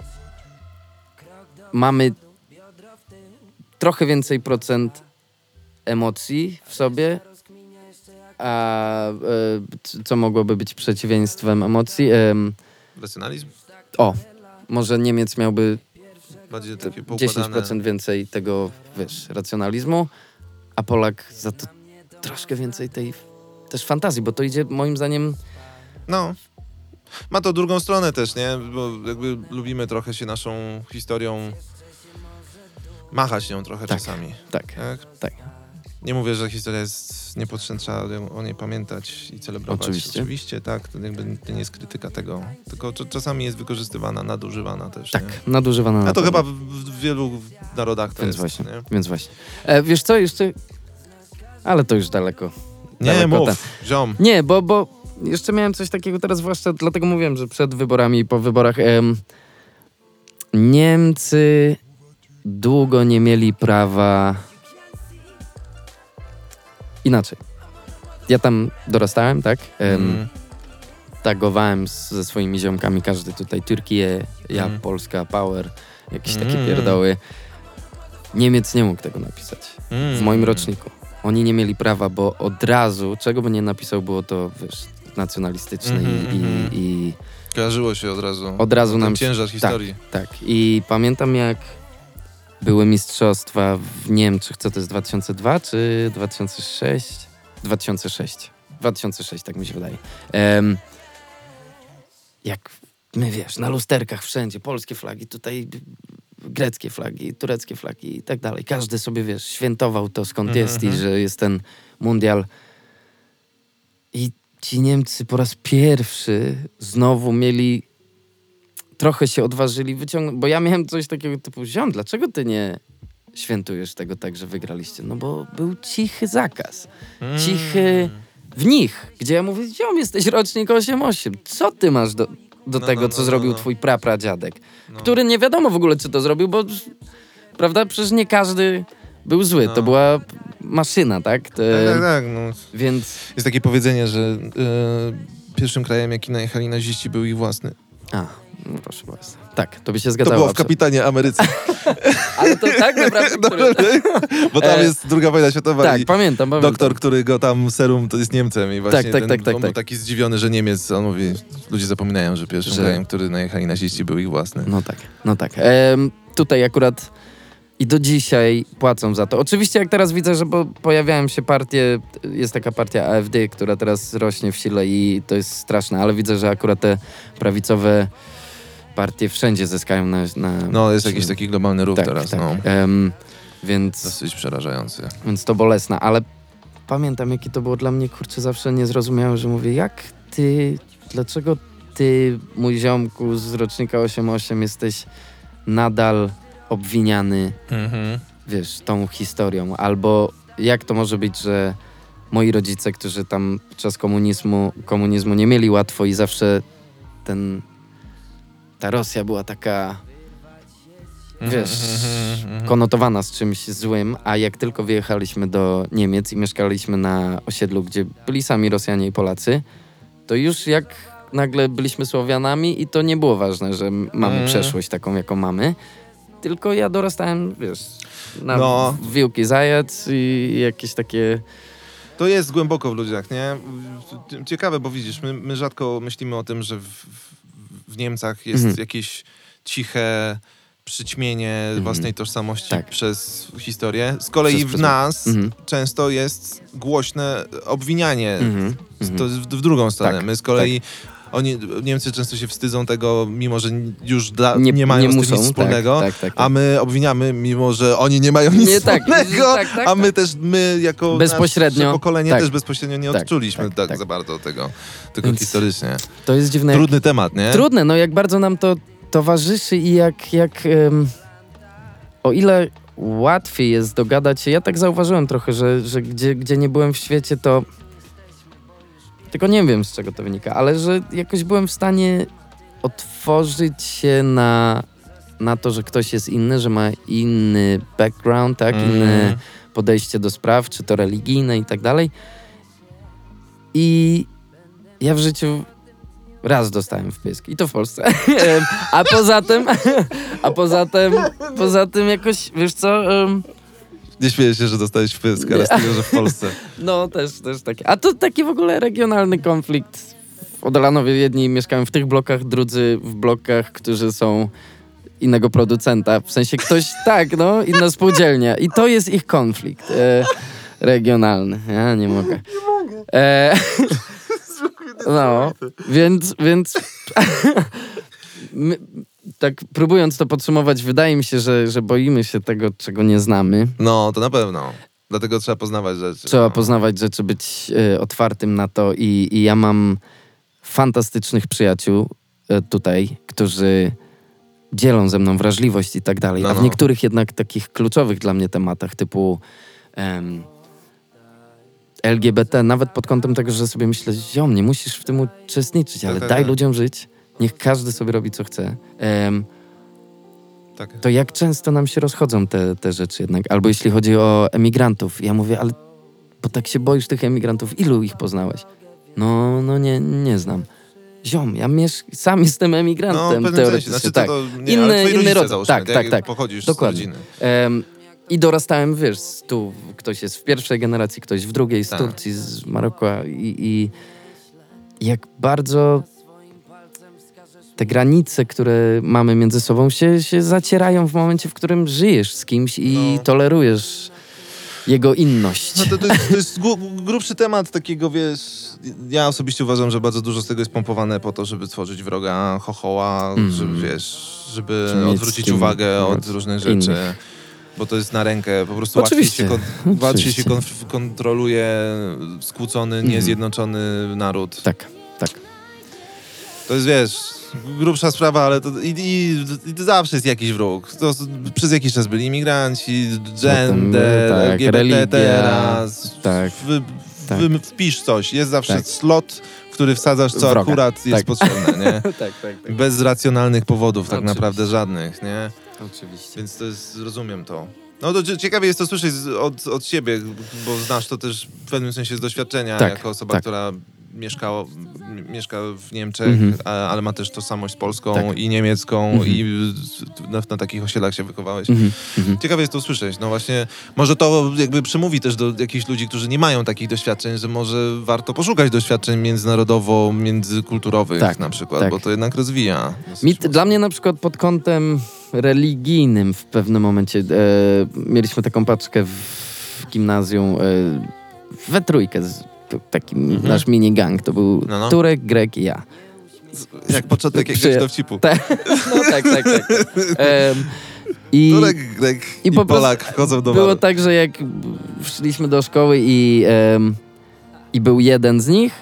mamy trochę więcej procent emocji w sobie, a e, co mogłoby być przeciwieństwem emocji? Em, Racjonalizm? o, może Niemiec miałby Bardziej takie poukładane. 10% więcej tego, wiesz, racjonalizmu, a Polak za to troszkę więcej tej też fantazji, bo to idzie moim zdaniem No. Ma to drugą stronę też, nie? Bo jakby lubimy trochę się naszą historią machać nią trochę Tak. czasami. tak, Tak? tak. Nie mówię, że historia jest niepotrzebna, trzeba o niej pamiętać i celebrować. Oczywiście. Oczywiście, tak. To, jakby, to nie jest krytyka tego. Tylko cz- czasami jest wykorzystywana, nadużywana też. Tak, Nie? nadużywana. A na to pewno. chyba w, w wielu narodach to Więc jest. właśnie, Nie, więc właśnie. E, wiesz co, jeszcze... Ale to już daleko. nie Daleko mów, ten. ziom. Nie, bo, bo jeszcze miałem coś takiego teraz, zwłaszcza dlatego mówiłem, że przed wyborami i po wyborach em, Niemcy długo nie mieli prawa inaczej. Ja tam dorastałem, tak? Mm. Tagowałem z, ze swoimi ziomkami, każdy tutaj Turkiję, ja, Mm. Polska, Power, jakieś takie Mm. pierdoły. Niemiec nie mógł tego napisać w Mm. moim roczniku. Oni nie mieli prawa, bo od razu, czego by nie napisał, było to, wiesz, nacjonalistyczny Mhm, i, mhm. i, i Kojarzyło się od razu. od razu Ten nam... ciężar historii. Tak, i pamiętam jak były mistrzostwa w Niemczech, co to jest 2002 czy 2006? 2006. 2006, tak mi się wydaje. Em, jak my wiesz, na lusterkach wszędzie, polskie flagi, tutaj greckie flagi, tureckie flagi i tak dalej. Każdy sobie, wiesz, świętował to skąd Mhm, jest i mhm. że jest ten mundial. I ci Niemcy po raz pierwszy znowu mieli trochę się odważyli wyciągnąć, bo ja miałem coś takiego typu, ziom, dlaczego ty nie świętujesz tego tak, że wygraliście? No bo był cichy zakaz. Mm. Cichy w nich, gdzie ja mówię, ziom, jesteś rocznik 8-8, co ty masz do, do No, tego, no, co no, zrobił no. twój prapradziadek? No. Który nie wiadomo w ogóle, czy to zrobił, bo prawda, przecież nie każdy był zły, No. to była maszyna, tak? Tak, Te, tak, tak. No. Więc, Jest takie powiedzenie, że e, pierwszym krajem, jaki najechali naziści, był ich własny. a, no proszę bardzo. Tak, to by się To zgadzało. było w. Kapitanie Ameryce. Ale to tak naprawdę, który... Bo tam E, jest druga wojna światowa Tak, i pamiętam, pamiętam. doktor, który go tam serum, to jest Niemcem i właśnie Tak, tak, ten, tak, tak, on był tak. taki zdziwiony, że Niemiec, on mówi, ludzie zapominają, że pierwszym Że- krajem, który najechali naziści, był ich własny. No tak, no tak. Em, tutaj akurat i do dzisiaj płacą za to. Oczywiście jak teraz widzę, że pojawiają się partie, jest taka partia AfD, która teraz rośnie w sile i to jest straszne, ale widzę, że akurat te prawicowe partie wszędzie zyskają na... na No, jest jakiś taki globalny ruch tak, teraz, tak. no. Em, więc, Dosyć przerażający. więc to bolesne, ale pamiętam, jakie to było dla mnie, kurczę, zawsze niezrozumiałe, że mówię, jak ty, dlaczego ty, mój ziomku z rocznika 88, jesteś nadal obwiniany, Mhm. wiesz, tą historią, albo jak to może być, że moi rodzice, którzy tam podczas komunizmu, komunizmu nie mieli łatwo i zawsze ten, ta Rosja była taka wiesz, Mhm. konotowana z czymś złym, a jak tylko wyjechaliśmy do Niemiec i mieszkaliśmy na osiedlu, gdzie byli sami Rosjanie i Polacy, to już jak nagle byliśmy Słowianami i to nie było ważne, że mamy Mhm. przeszłość taką, jaką mamy, tylko ja dorastałem, wiesz, na No. wiłki zajac i jakieś takie... To jest głęboko w ludziach, nie? Ciekawe, bo widzisz, my, my rzadko myślimy o tym, że w, w, Niemcach jest Mhm. jakieś ciche przyćmienie własnej tożsamości Tak. przez historię. Z kolei Przez w nas Mhm. często jest głośne obwinianie. Mhm. To Mhm. w, w drugą stronę. Tak, My z kolei... Oni, Niemcy często się wstydzą tego, mimo że już dla, Nie- nie, mają nie z tym muszą, nic tak, wspólnego, tak, tak, tak. a my obwiniamy, mimo że oni nie mają nic tak, wspólnego, tak, tak, a my tak. też, my jako Bezpośrednio, pokolenie tak. też bezpośrednio nie Tak, odczuliśmy tak, tak, tak. za bardzo tego, tylko Więc- historycznie. To jest dziwne. jak- Trudny temat, nie? Trudne, no jak bardzo nam to towarzyszy i jak, jak o ile łatwiej jest dogadać się, ja tak zauważyłem trochę, że, że gdzie, gdzie nie byłem w świecie, to tylko nie wiem z czego to wynika, ale że jakoś byłem w stanie otworzyć się na, na to, że ktoś jest inny, że ma inny background, tak, Mm. inne podejście do spraw, czy to religijne i tak dalej. I ja w życiu raz dostałem w pysk i to w Polsce. A poza tym, a poza tym, poza tym jakoś, wiesz co, em, Nie śmieję się, że dostałeś w pysk, ale z tego, że w Polsce. no też, też takie. A to taki w ogóle regionalny konflikt. Odolanowie jedni mieszkają w tych blokach, drudzy w blokach, którzy są innego producenta. W sensie ktoś, tak, no, inna spółdzielnia. I to jest ich konflikt e, regionalny. Ja nie mogę. Nie mogę. E, no, więc, więc my, tak próbując to podsumować, wydaje mi się, że, że boimy się tego, czego nie znamy. No, to na pewno. Dlatego trzeba poznawać rzeczy. Trzeba no. poznawać rzeczy, być e, otwartym na to i, i ja mam fantastycznych przyjaciół e, tutaj, którzy dzielą ze mną wrażliwość i tak dalej, No, a w no. niektórych jednak takich kluczowych dla mnie tematach typu em, LGBT, nawet pod kątem tego, że sobie myślę, ziom, nie musisz w tym uczestniczyć, ale tak, daj tak. ludziom żyć, niech każdy sobie robi co chce. Em, Tak. to jak często nam się rozchodzą te, te rzeczy jednak. Albo jeśli chodzi o emigrantów. Ja mówię, ale bo tak się boisz tych emigrantów, ilu ich poznałeś? No, no nie, nie znam. Ziom, ja miesz... sam jestem No, emigrantem sensie. teoretycznie. Znaczy, tak. to, to nie, Inny- inny rodzaj. Tak, tak, tak. Pochodzisz Dokładnie. z rodziny. Em, I dorastałem, wiesz, tu ktoś jest w pierwszej generacji, ktoś w drugiej, z Tak. Turcji, z Maroka i, i jak bardzo te granice, które mamy między sobą, się, się zacierają w momencie, w którym żyjesz z kimś i No. tolerujesz jego inność. No to, to, jest, to jest gru- grubszy temat takiego, wiesz, ja osobiście uważam, że bardzo dużo z tego jest pompowane po to, żeby tworzyć wroga, chochoła, Mhm. żeby, wiesz, żeby mieć odwrócić uwagę od różnych Innych. rzeczy. Bo to jest na rękę, po prostu łatwiej Oczywiście. się, kon- łatwiej się konf- kontroluje skłócony, Mhm. niezjednoczony naród. Tak, tak. To jest, wiesz, grubsza sprawa, ale to i, i, i zawsze jest jakiś wróg. To, przez jakiś czas byli imigranci, gender, tak, LGBT religia, teraz. tak, Wy, tak. wy, wpisz coś. Jest zawsze Tak. slot, w który wsadzasz, co Wroga. akurat jest Tak. potrzebne, nie? tak, tak, Bez racjonalnych powodów tak Oczywiście. naprawdę żadnych, nie? Oczywiście. Więc to jest, rozumiem to. No to cie- ciekawie jest to słyszeć od, od siebie, bo znasz to też w pewnym sensie z doświadczenia, Tak, jako osoba, tak. która mieszkała, m- mieszka w Niemczech, Mhm. a, ale ma też tożsamość z polską Tak. i niemiecką Mhm. i z- na, na takich osiedlach się wychowałeś. Mhm, mhm. Ciekawe jest to usłyszeć. No właśnie, może to jakby przemówi też do jakichś ludzi, którzy nie mają takich doświadczeń, że może warto poszukać doświadczeń międzynarodowo, międzykulturowych Tak, na przykład, tak. bo to jednak rozwija. Mi, dla mnie na przykład pod kątem religijnym w pewnym momencie e, mieliśmy taką paczkę w, w gimnazjum e, we trójkę, z, t- taki Mhm. nasz mini gang. To był No, no. Turek, Grek i ja. Jak początek jakiegoś dowcipu. Tak, no tak, tak, tak. Em, I Turek, Grek i, i po Polak wchodzą do było baru. tak, że jak szliśmy do szkoły i, em, i był jeden z nich,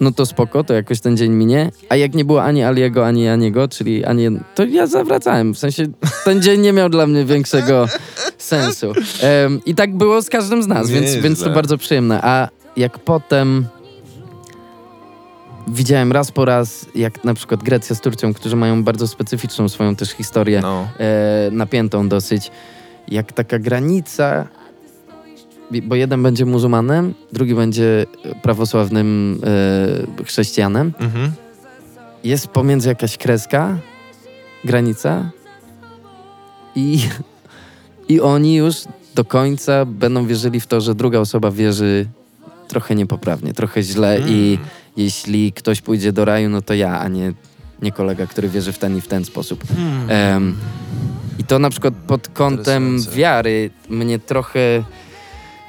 no to spoko, to jakoś ten dzień minie. A jak nie było ani Aliego, ani Aniego, czyli ani... to ja zawracałem. W sensie ten dzień nie miał dla mnie większego sensu. Em, I tak było z każdym z nas, więc, więc to bardzo przyjemne. A jak potem widziałem raz po raz, jak na przykład Grecja z Turcją, którzy mają bardzo specyficzną swoją też historię, No. e, napiętą dosyć. Jak taka granica, bo jeden będzie muzułmanem, drugi będzie prawosławnym e, chrześcijanem. Mhm. Jest pomiędzy jakaś kreska, granica i, i oni już do końca będą wierzyli w to, że druga osoba wierzy trochę niepoprawnie, trochę źle i Mm. jeśli ktoś pójdzie do raju, no to ja, a nie, nie kolega, który wierzy w ten i w ten sposób. Hmm. Em, I to na przykład pod kątem wiary mnie trochę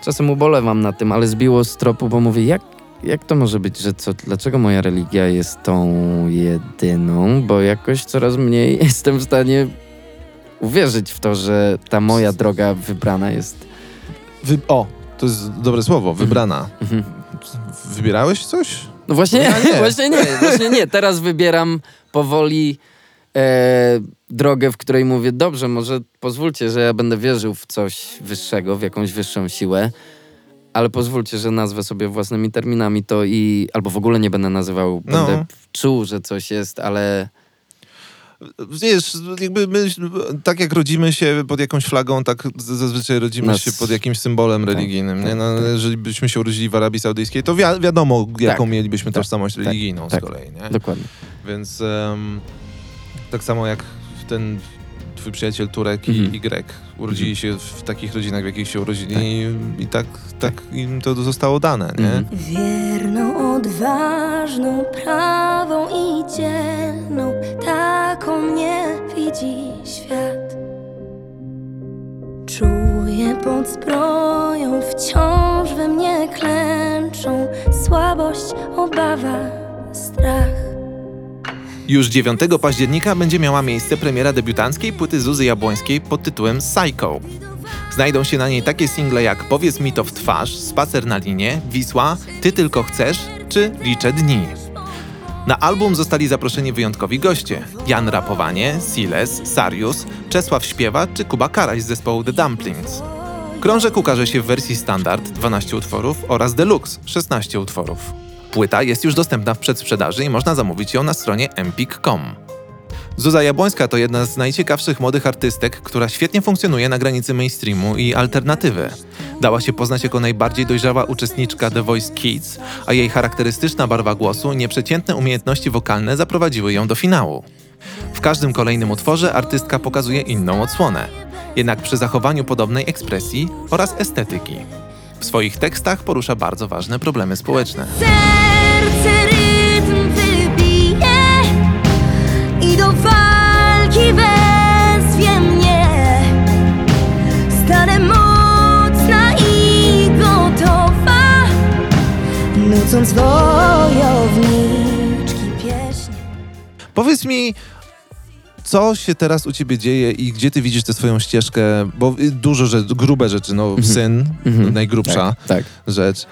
czasem ubolewam na tym, ale zbiło z tropu, bo mówię, jak, jak to może być, że co, dlaczego moja religia jest tą jedyną, bo jakoś coraz mniej jestem w stanie uwierzyć w to, że ta moja droga wybrana jest. Wy... O, to jest dobre słowo, wybrana. Mhm. Wybierałeś coś? No właśnie, Ja nie. właśnie nie, właśnie nie. Teraz wybieram powoli e, drogę, w której mówię, dobrze, może pozwólcie, że ja będę wierzył w coś wyższego, w jakąś wyższą siłę, ale pozwólcie, że nazwę sobie własnymi terminami to i, albo w ogóle nie będę nazywał, No. będę czuł, że coś jest, ale Wiesz, jakby my, tak jak rodzimy się pod jakąś flagą, tak zazwyczaj rodzimy Nas- się pod jakimś symbolem Tak, religijnym. nie? tak, No, tak. Jeżeli byśmy się urodzili w Arabii Saudyjskiej, to wi- wiadomo, jaką Tak, mielibyśmy tak, tożsamość tak, religijną tak. z kolei. Nie? dokładnie. Więc em, tak samo jak ten twój przyjaciel Turek Mhm. i, i Grek urodzili się w takich rodzinach, w jakich się urodzili Tak. i, i tak, tak im to zostało dane, nie? Mhm. Wierną, odważną, prawą i dzielną, taką mnie widzi świat. Czuję pod zbroją, wciąż we mnie klęczą słabość, obawa, strach. Już 9 października będzie miała miejsce premiera debiutanckiej płyty Zuzy Jabłońskiej pod tytułem Psycho. Znajdą się na niej takie single jak Powiedz mi to w twarz, Spacer na linie, Wisła, Ty tylko chcesz czy Liczę dni. Na album zostali zaproszeni wyjątkowi goście: Jan Rapowanie, Siles, Sarius, Czesław Śpiewa czy Kuba Karaś z zespołu The Dumplings. Krążek ukaże się w wersji standard 12 utworów oraz deluxe 16 utworów. Płyta jest już dostępna w przedsprzedaży i można zamówić ją na stronie empik.com. Zuza Jabłońska to jedna z najciekawszych młodych artystek, która świetnie funkcjonuje na granicy mainstreamu i alternatywy. Dała się poznać jako najbardziej dojrzała uczestniczka The Voice Kids, a jej charakterystyczna barwa głosu i nieprzeciętne umiejętności wokalne zaprowadziły ją do finału. W każdym kolejnym utworze artystka pokazuje inną odsłonę, jednak przy zachowaniu podobnej ekspresji oraz estetyki. W swoich tekstach porusza bardzo ważne problemy społeczne. Serce rytm wybije i do walki wezwie mnie. Stanę mocna i gotowa, nucąc wojowniczki pieśń. Powiedz mi, co się teraz u ciebie dzieje i gdzie ty widzisz tę swoją ścieżkę, bo y, dużo rzeczy, grube rzeczy, no syn, Mhm. najgrubsza Tak, tak. rzecz,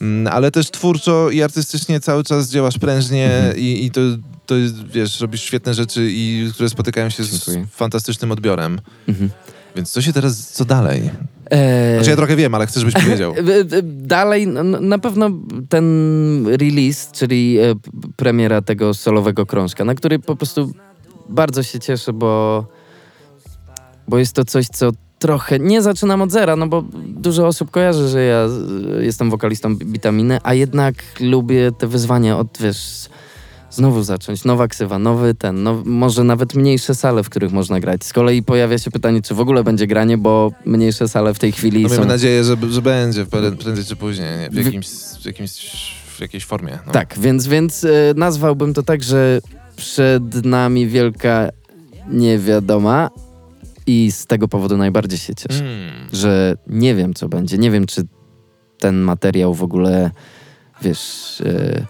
Mm, ale też twórczo i artystycznie cały czas działasz prężnie Mhm. i, i to, to wiesz, robisz świetne rzeczy, i, które spotykają się z Dziękuję. fantastycznym odbiorem. Mhm. Więc co się teraz, co dalej? Eee, Znaczy ja trochę wiem, ale chcę, żebyś powiedział. E, e, Dalej, na pewno ten release, czyli e, premiera tego solowego krążka, na który po prostu bardzo się cieszę, bo, bo jest to coś, co trochę, nie zaczynam od zera, no bo dużo osób kojarzy, że ja jestem wokalistą Bitaminy, a jednak lubię te wyzwania od, wiesz, znowu zacząć, nowa ksywa, nowy ten, może nawet mniejsze sale, w których można grać. Z kolei pojawia się pytanie, czy w ogóle będzie granie, bo mniejsze sale w tej chwili No, są... miejmy nadzieję, że, że będzie prę- prędzej czy później, nie? W, jakimś, w, jakimś, w jakiejś formie. No. Tak, więc, więc e, nazwałbym to tak, że przed nami wielka niewiadoma i z tego powodu najbardziej się cieszę, Mm. że nie wiem, co będzie. Nie wiem, czy ten materiał w ogóle, wiesz, e,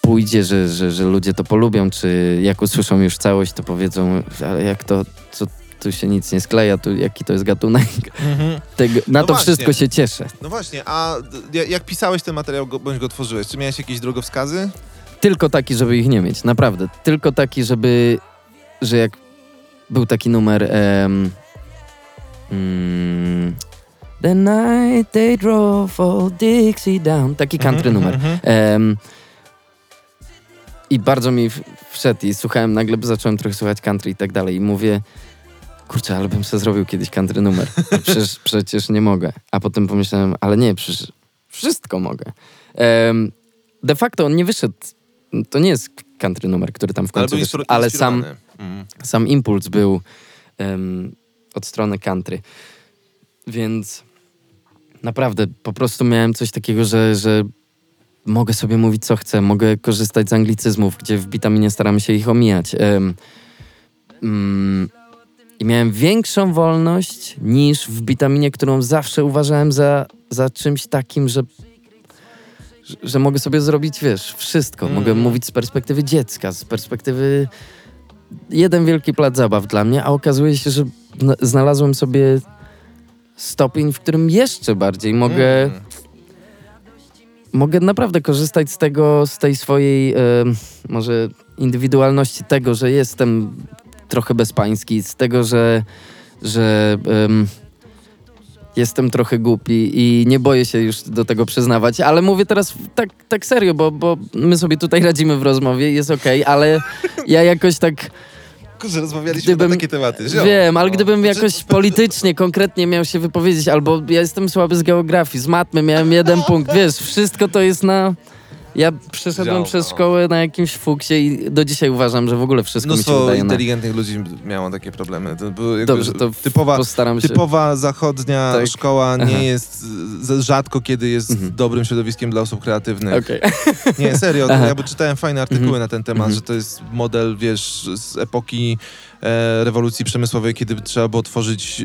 pójdzie, że, że, że ludzie to polubią, czy jak usłyszą już całość, to powiedzą, ale jak to, co, tu się nic nie skleja, tu jaki to jest gatunek. Mhm. Tego, na No to właśnie. wszystko się cieszę. No właśnie, a jak- pisałeś ten materiał, bądź go tworzyłeś, czy miałeś jakieś drogowskazy? Tylko taki, żeby ich nie mieć, naprawdę. Tylko taki, żeby, że jak był taki numer em, mm, The night they drove all Dixie down, taki country numer. Mhm. Em, I bardzo mi wszedł i słuchałem, nagle zacząłem trochę słuchać country i tak dalej i mówię, kurczę, ale bym sobie zrobił kiedyś country numer. Przecież, przecież nie mogę. A potem pomyślałem, ale nie, przecież wszystko mogę. Em, de facto on nie wyszedł, to nie jest country numer, który tam w Ale końcu był wyszedł, ale sam. Mhm. sam impuls był em, od strony country. Więc naprawdę po prostu miałem coś takiego, że, że mogę sobie mówić co chcę, mogę korzystać z anglicyzmów, gdzie w Bitaminie staramy się ich omijać. Em, mm, I miałem większą wolność niż w Bitaminie, którą zawsze uważałem za, za czymś takim, że, że, mogę sobie zrobić, wiesz, wszystko. Mogę mówić z perspektywy dziecka, z perspektywy jeden wielki plac zabaw dla mnie, a okazuje się, że zna- znalazłem sobie stopień, w którym jeszcze bardziej mogę, Mm. mogę naprawdę korzystać z tego, z tej swojej em, może indywidualności, tego, że jestem trochę bezpański, z tego, że, że em, jestem trochę głupi i nie boję się już do tego przyznawać, ale mówię teraz tak, tak serio, bo, bo my sobie tutaj radzimy w rozmowie, jest okej, ale ja jakoś tak Kurczę, rozmawialiśmy Gdybym- na takie tematy. Wiem, ale No. gdybym Znaczy- jakoś politycznie, konkretnie miał się wypowiedzieć, albo ja jestem słaby z geografii, z matmy miałem jeden punkt, wiesz, wszystko to jest na... Ja przeszedłem przez no. szkołę na jakimś fuksie i do dzisiaj uważam, że w ogóle wszystko mi się Mnóstwo wydaje na... inteligentnych ludzi miało takie problemy. To było jakby, Dobrze, to typowa, postaram się... typowa zachodnia Tak. szkoła nie Aha. jest, z- rzadko kiedy jest Mhm. dobrym środowiskiem dla osób kreatywnych. Okej. Nie, serio, to Aha. ja czytałem fajne artykuły Mhm. na ten temat, Mhm. że to jest model, wiesz, z epoki rewolucji przemysłowej, kiedy trzeba było tworzyć e,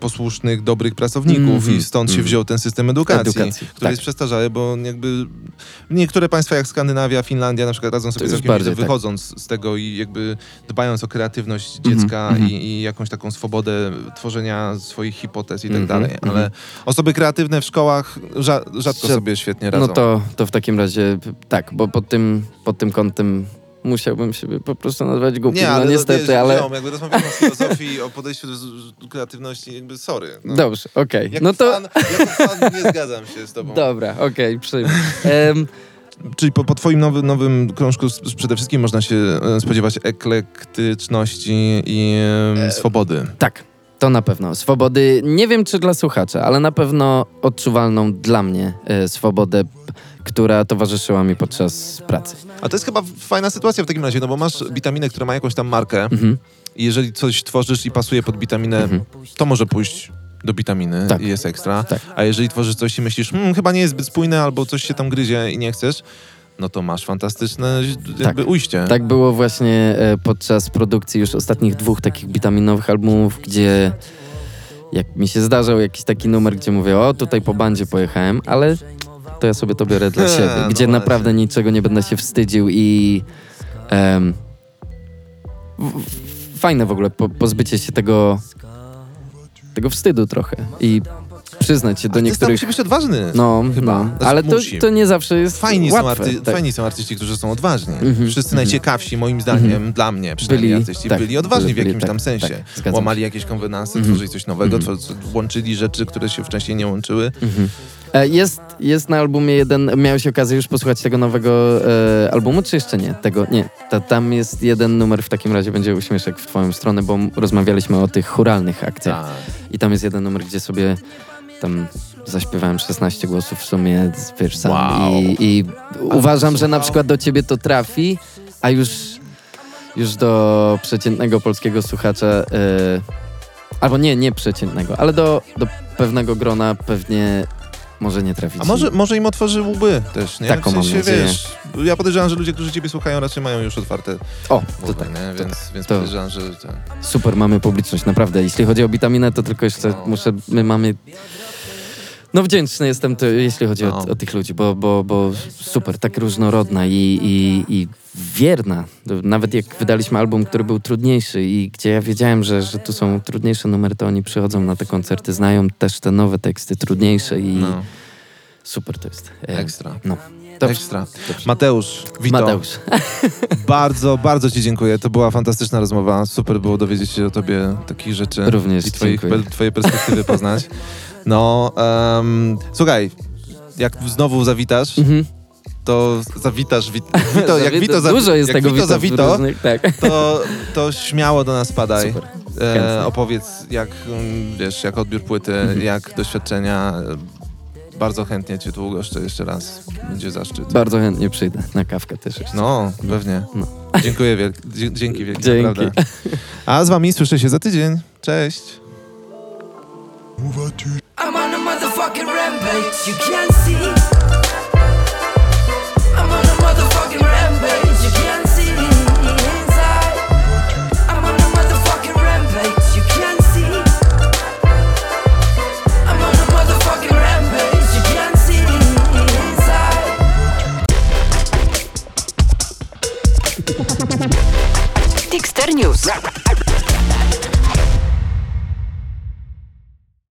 posłusznych, dobrych pracowników Mhm. i stąd się Mhm. wziął ten system edukacji, Edukacji, który tak. jest przestarzały, bo jakby niektóre państwa jak Skandynawia, Finlandia na przykład radzą sobie całkiem bardziej tak. wychodząc z tego i jakby dbając o kreatywność Mhm, dziecka mhm. i, i jakąś taką swobodę tworzenia swoich hipotez i tak Mhm, dalej, mhm. ale osoby kreatywne w szkołach rza, rzadko Rzad- sobie świetnie radzą. No to, to w takim razie tak, bo pod tym, pod tym kątem musiałbym się po prostu nazwać głupim, Nie, ale no niestety, wiesz, ale... Ziom, jakby rozmawiamy o filozofii, o podejściu do kreatywności, jakby sorry. No. Dobrze, okej. Jako, No to... fan, jako fan nie zgadzam się z tobą. Dobra, okej, przyjmę. Em, Czyli po, po twoim nowy, nowym krążku przede wszystkim można się e, spodziewać eklektyczności i e, swobody. Tak, to na pewno. Swobody, nie wiem czy dla słuchacza, ale na pewno odczuwalną dla mnie e, swobodę, która towarzyszyła mi podczas pracy. A to jest chyba fajna sytuacja w takim razie, no bo masz witaminę, która ma jakąś tam markę Mhm. i jeżeli coś tworzysz i pasuje pod witaminę, Mhm. to może pójść do witaminy Tak. i jest ekstra. Tak. A jeżeli tworzysz coś i myślisz, hmm, chyba nie jest zbyt spójne albo coś się tam gryzie i nie chcesz, no to masz fantastyczne jakby ujście. Tak było właśnie e, podczas produkcji już ostatnich dwóch takich witaminowych albumów, gdzie jak mi się zdarzał jakiś taki numer, gdzie mówię, o tutaj po bandzie pojechałem, ale to ja sobie to biorę dla siebie, No gdzie właśnie. naprawdę niczego nie będę się wstydził i w- fajne w ogóle po, pozbycie się tego tego wstydu trochę i przyznać się do Artysta niektórych... musi być odważny. No, chyba. no. Znaczy, ale to, to nie zawsze jest Fajni są, łatwe. arty- tak. fajni są artyści, którzy są odważni. Mhm, Wszyscy mhm. najciekawsi, moim zdaniem, dla mnie przynajmniej Byli, artyści, tak, byli odważni byli, w jakimś tak, tam sensie. tak, Łamali jakieś konwenansy, Mhm. tworzyli coś nowego, Mhm. twor- łączyli rzeczy, które się wcześniej nie łączyły. Mhm. E, Jest, jest na albumie jeden, miałeś okazję już posłuchać tego nowego e, albumu, czy jeszcze nie? Tego, nie, ta, tam jest jeden numer, w takim razie będzie uśmieszek w twoją stronę, bo rozmawialiśmy o tych churalnych akcjach. I tam jest jeden numer, gdzie sobie tam zaśpiewałem 16 głosów w sumie, wiesz, sam. Wow. I, i uważam, że na przykład do ciebie to trafi, a już, już do przeciętnego polskiego słuchacza, e, albo nie, nie przeciętnego, ale do, do pewnego grona pewnie może nie trafić. A może, może im otworzy łby też, nie? Taką w mam sensie, nadzieję. wiesz, ja podejrzewam, że ludzie, którzy ciebie słuchają, raczej mają już otwarte O, to tak. nie? Więc, więc To- podejrzewam, że ten... Super, mamy publiczność, naprawdę. Jeśli chodzi o witaminę, to tylko jeszcze No. muszę, my mamy... No wdzięczny jestem, to, jeśli chodzi No. o, o tych ludzi, bo, bo, bo super, tak różnorodna i, i, i wierna. Nawet jak wydaliśmy album, który był trudniejszy i gdzie ja wiedziałem, że, że tu są trudniejsze numery, to oni przychodzą na te koncerty, znają też te nowe teksty, trudniejsze i No, super to jest. E, ekstra. No. Dobrze. Ekstra. Dobrze. Mateusz, Wito, Mateusz. bardzo, bardzo ci dziękuję. To była fantastyczna rozmowa. Super było dowiedzieć się o tobie takich rzeczy. Również I twoich, dziękuję. twoje perspektywy poznać. No, em, słuchaj, jak znowu zawitasz, Mhm. to zawitasz, wit, Wito, jak Wito, za, Dużo jest jak tego Wito za Wito w Wito, różnych- tak. to, to śmiało do nas padaj. E, opowiedz, jak, mm, wiesz, jak odbiór płyty, Mhm. jak doświadczenia. Bardzo chętnie cię tu ugoszczę jeszcze raz. Będzie zaszczyt. Bardzo chętnie przyjdę na kawkę też jeszcze. No, pewnie. No. Dziękuję wielkie. Dzięki wielkie, Dzięki. naprawdę. A z wami słyszę się za tydzień. Cześć. I'm on a motherfucking rampage, you can't see. I'm on a motherfucking rampage, you can't see inside. I'm on a motherfucking rampage, you can't see. I'm on a motherfucking rampage, you can't see inside. News.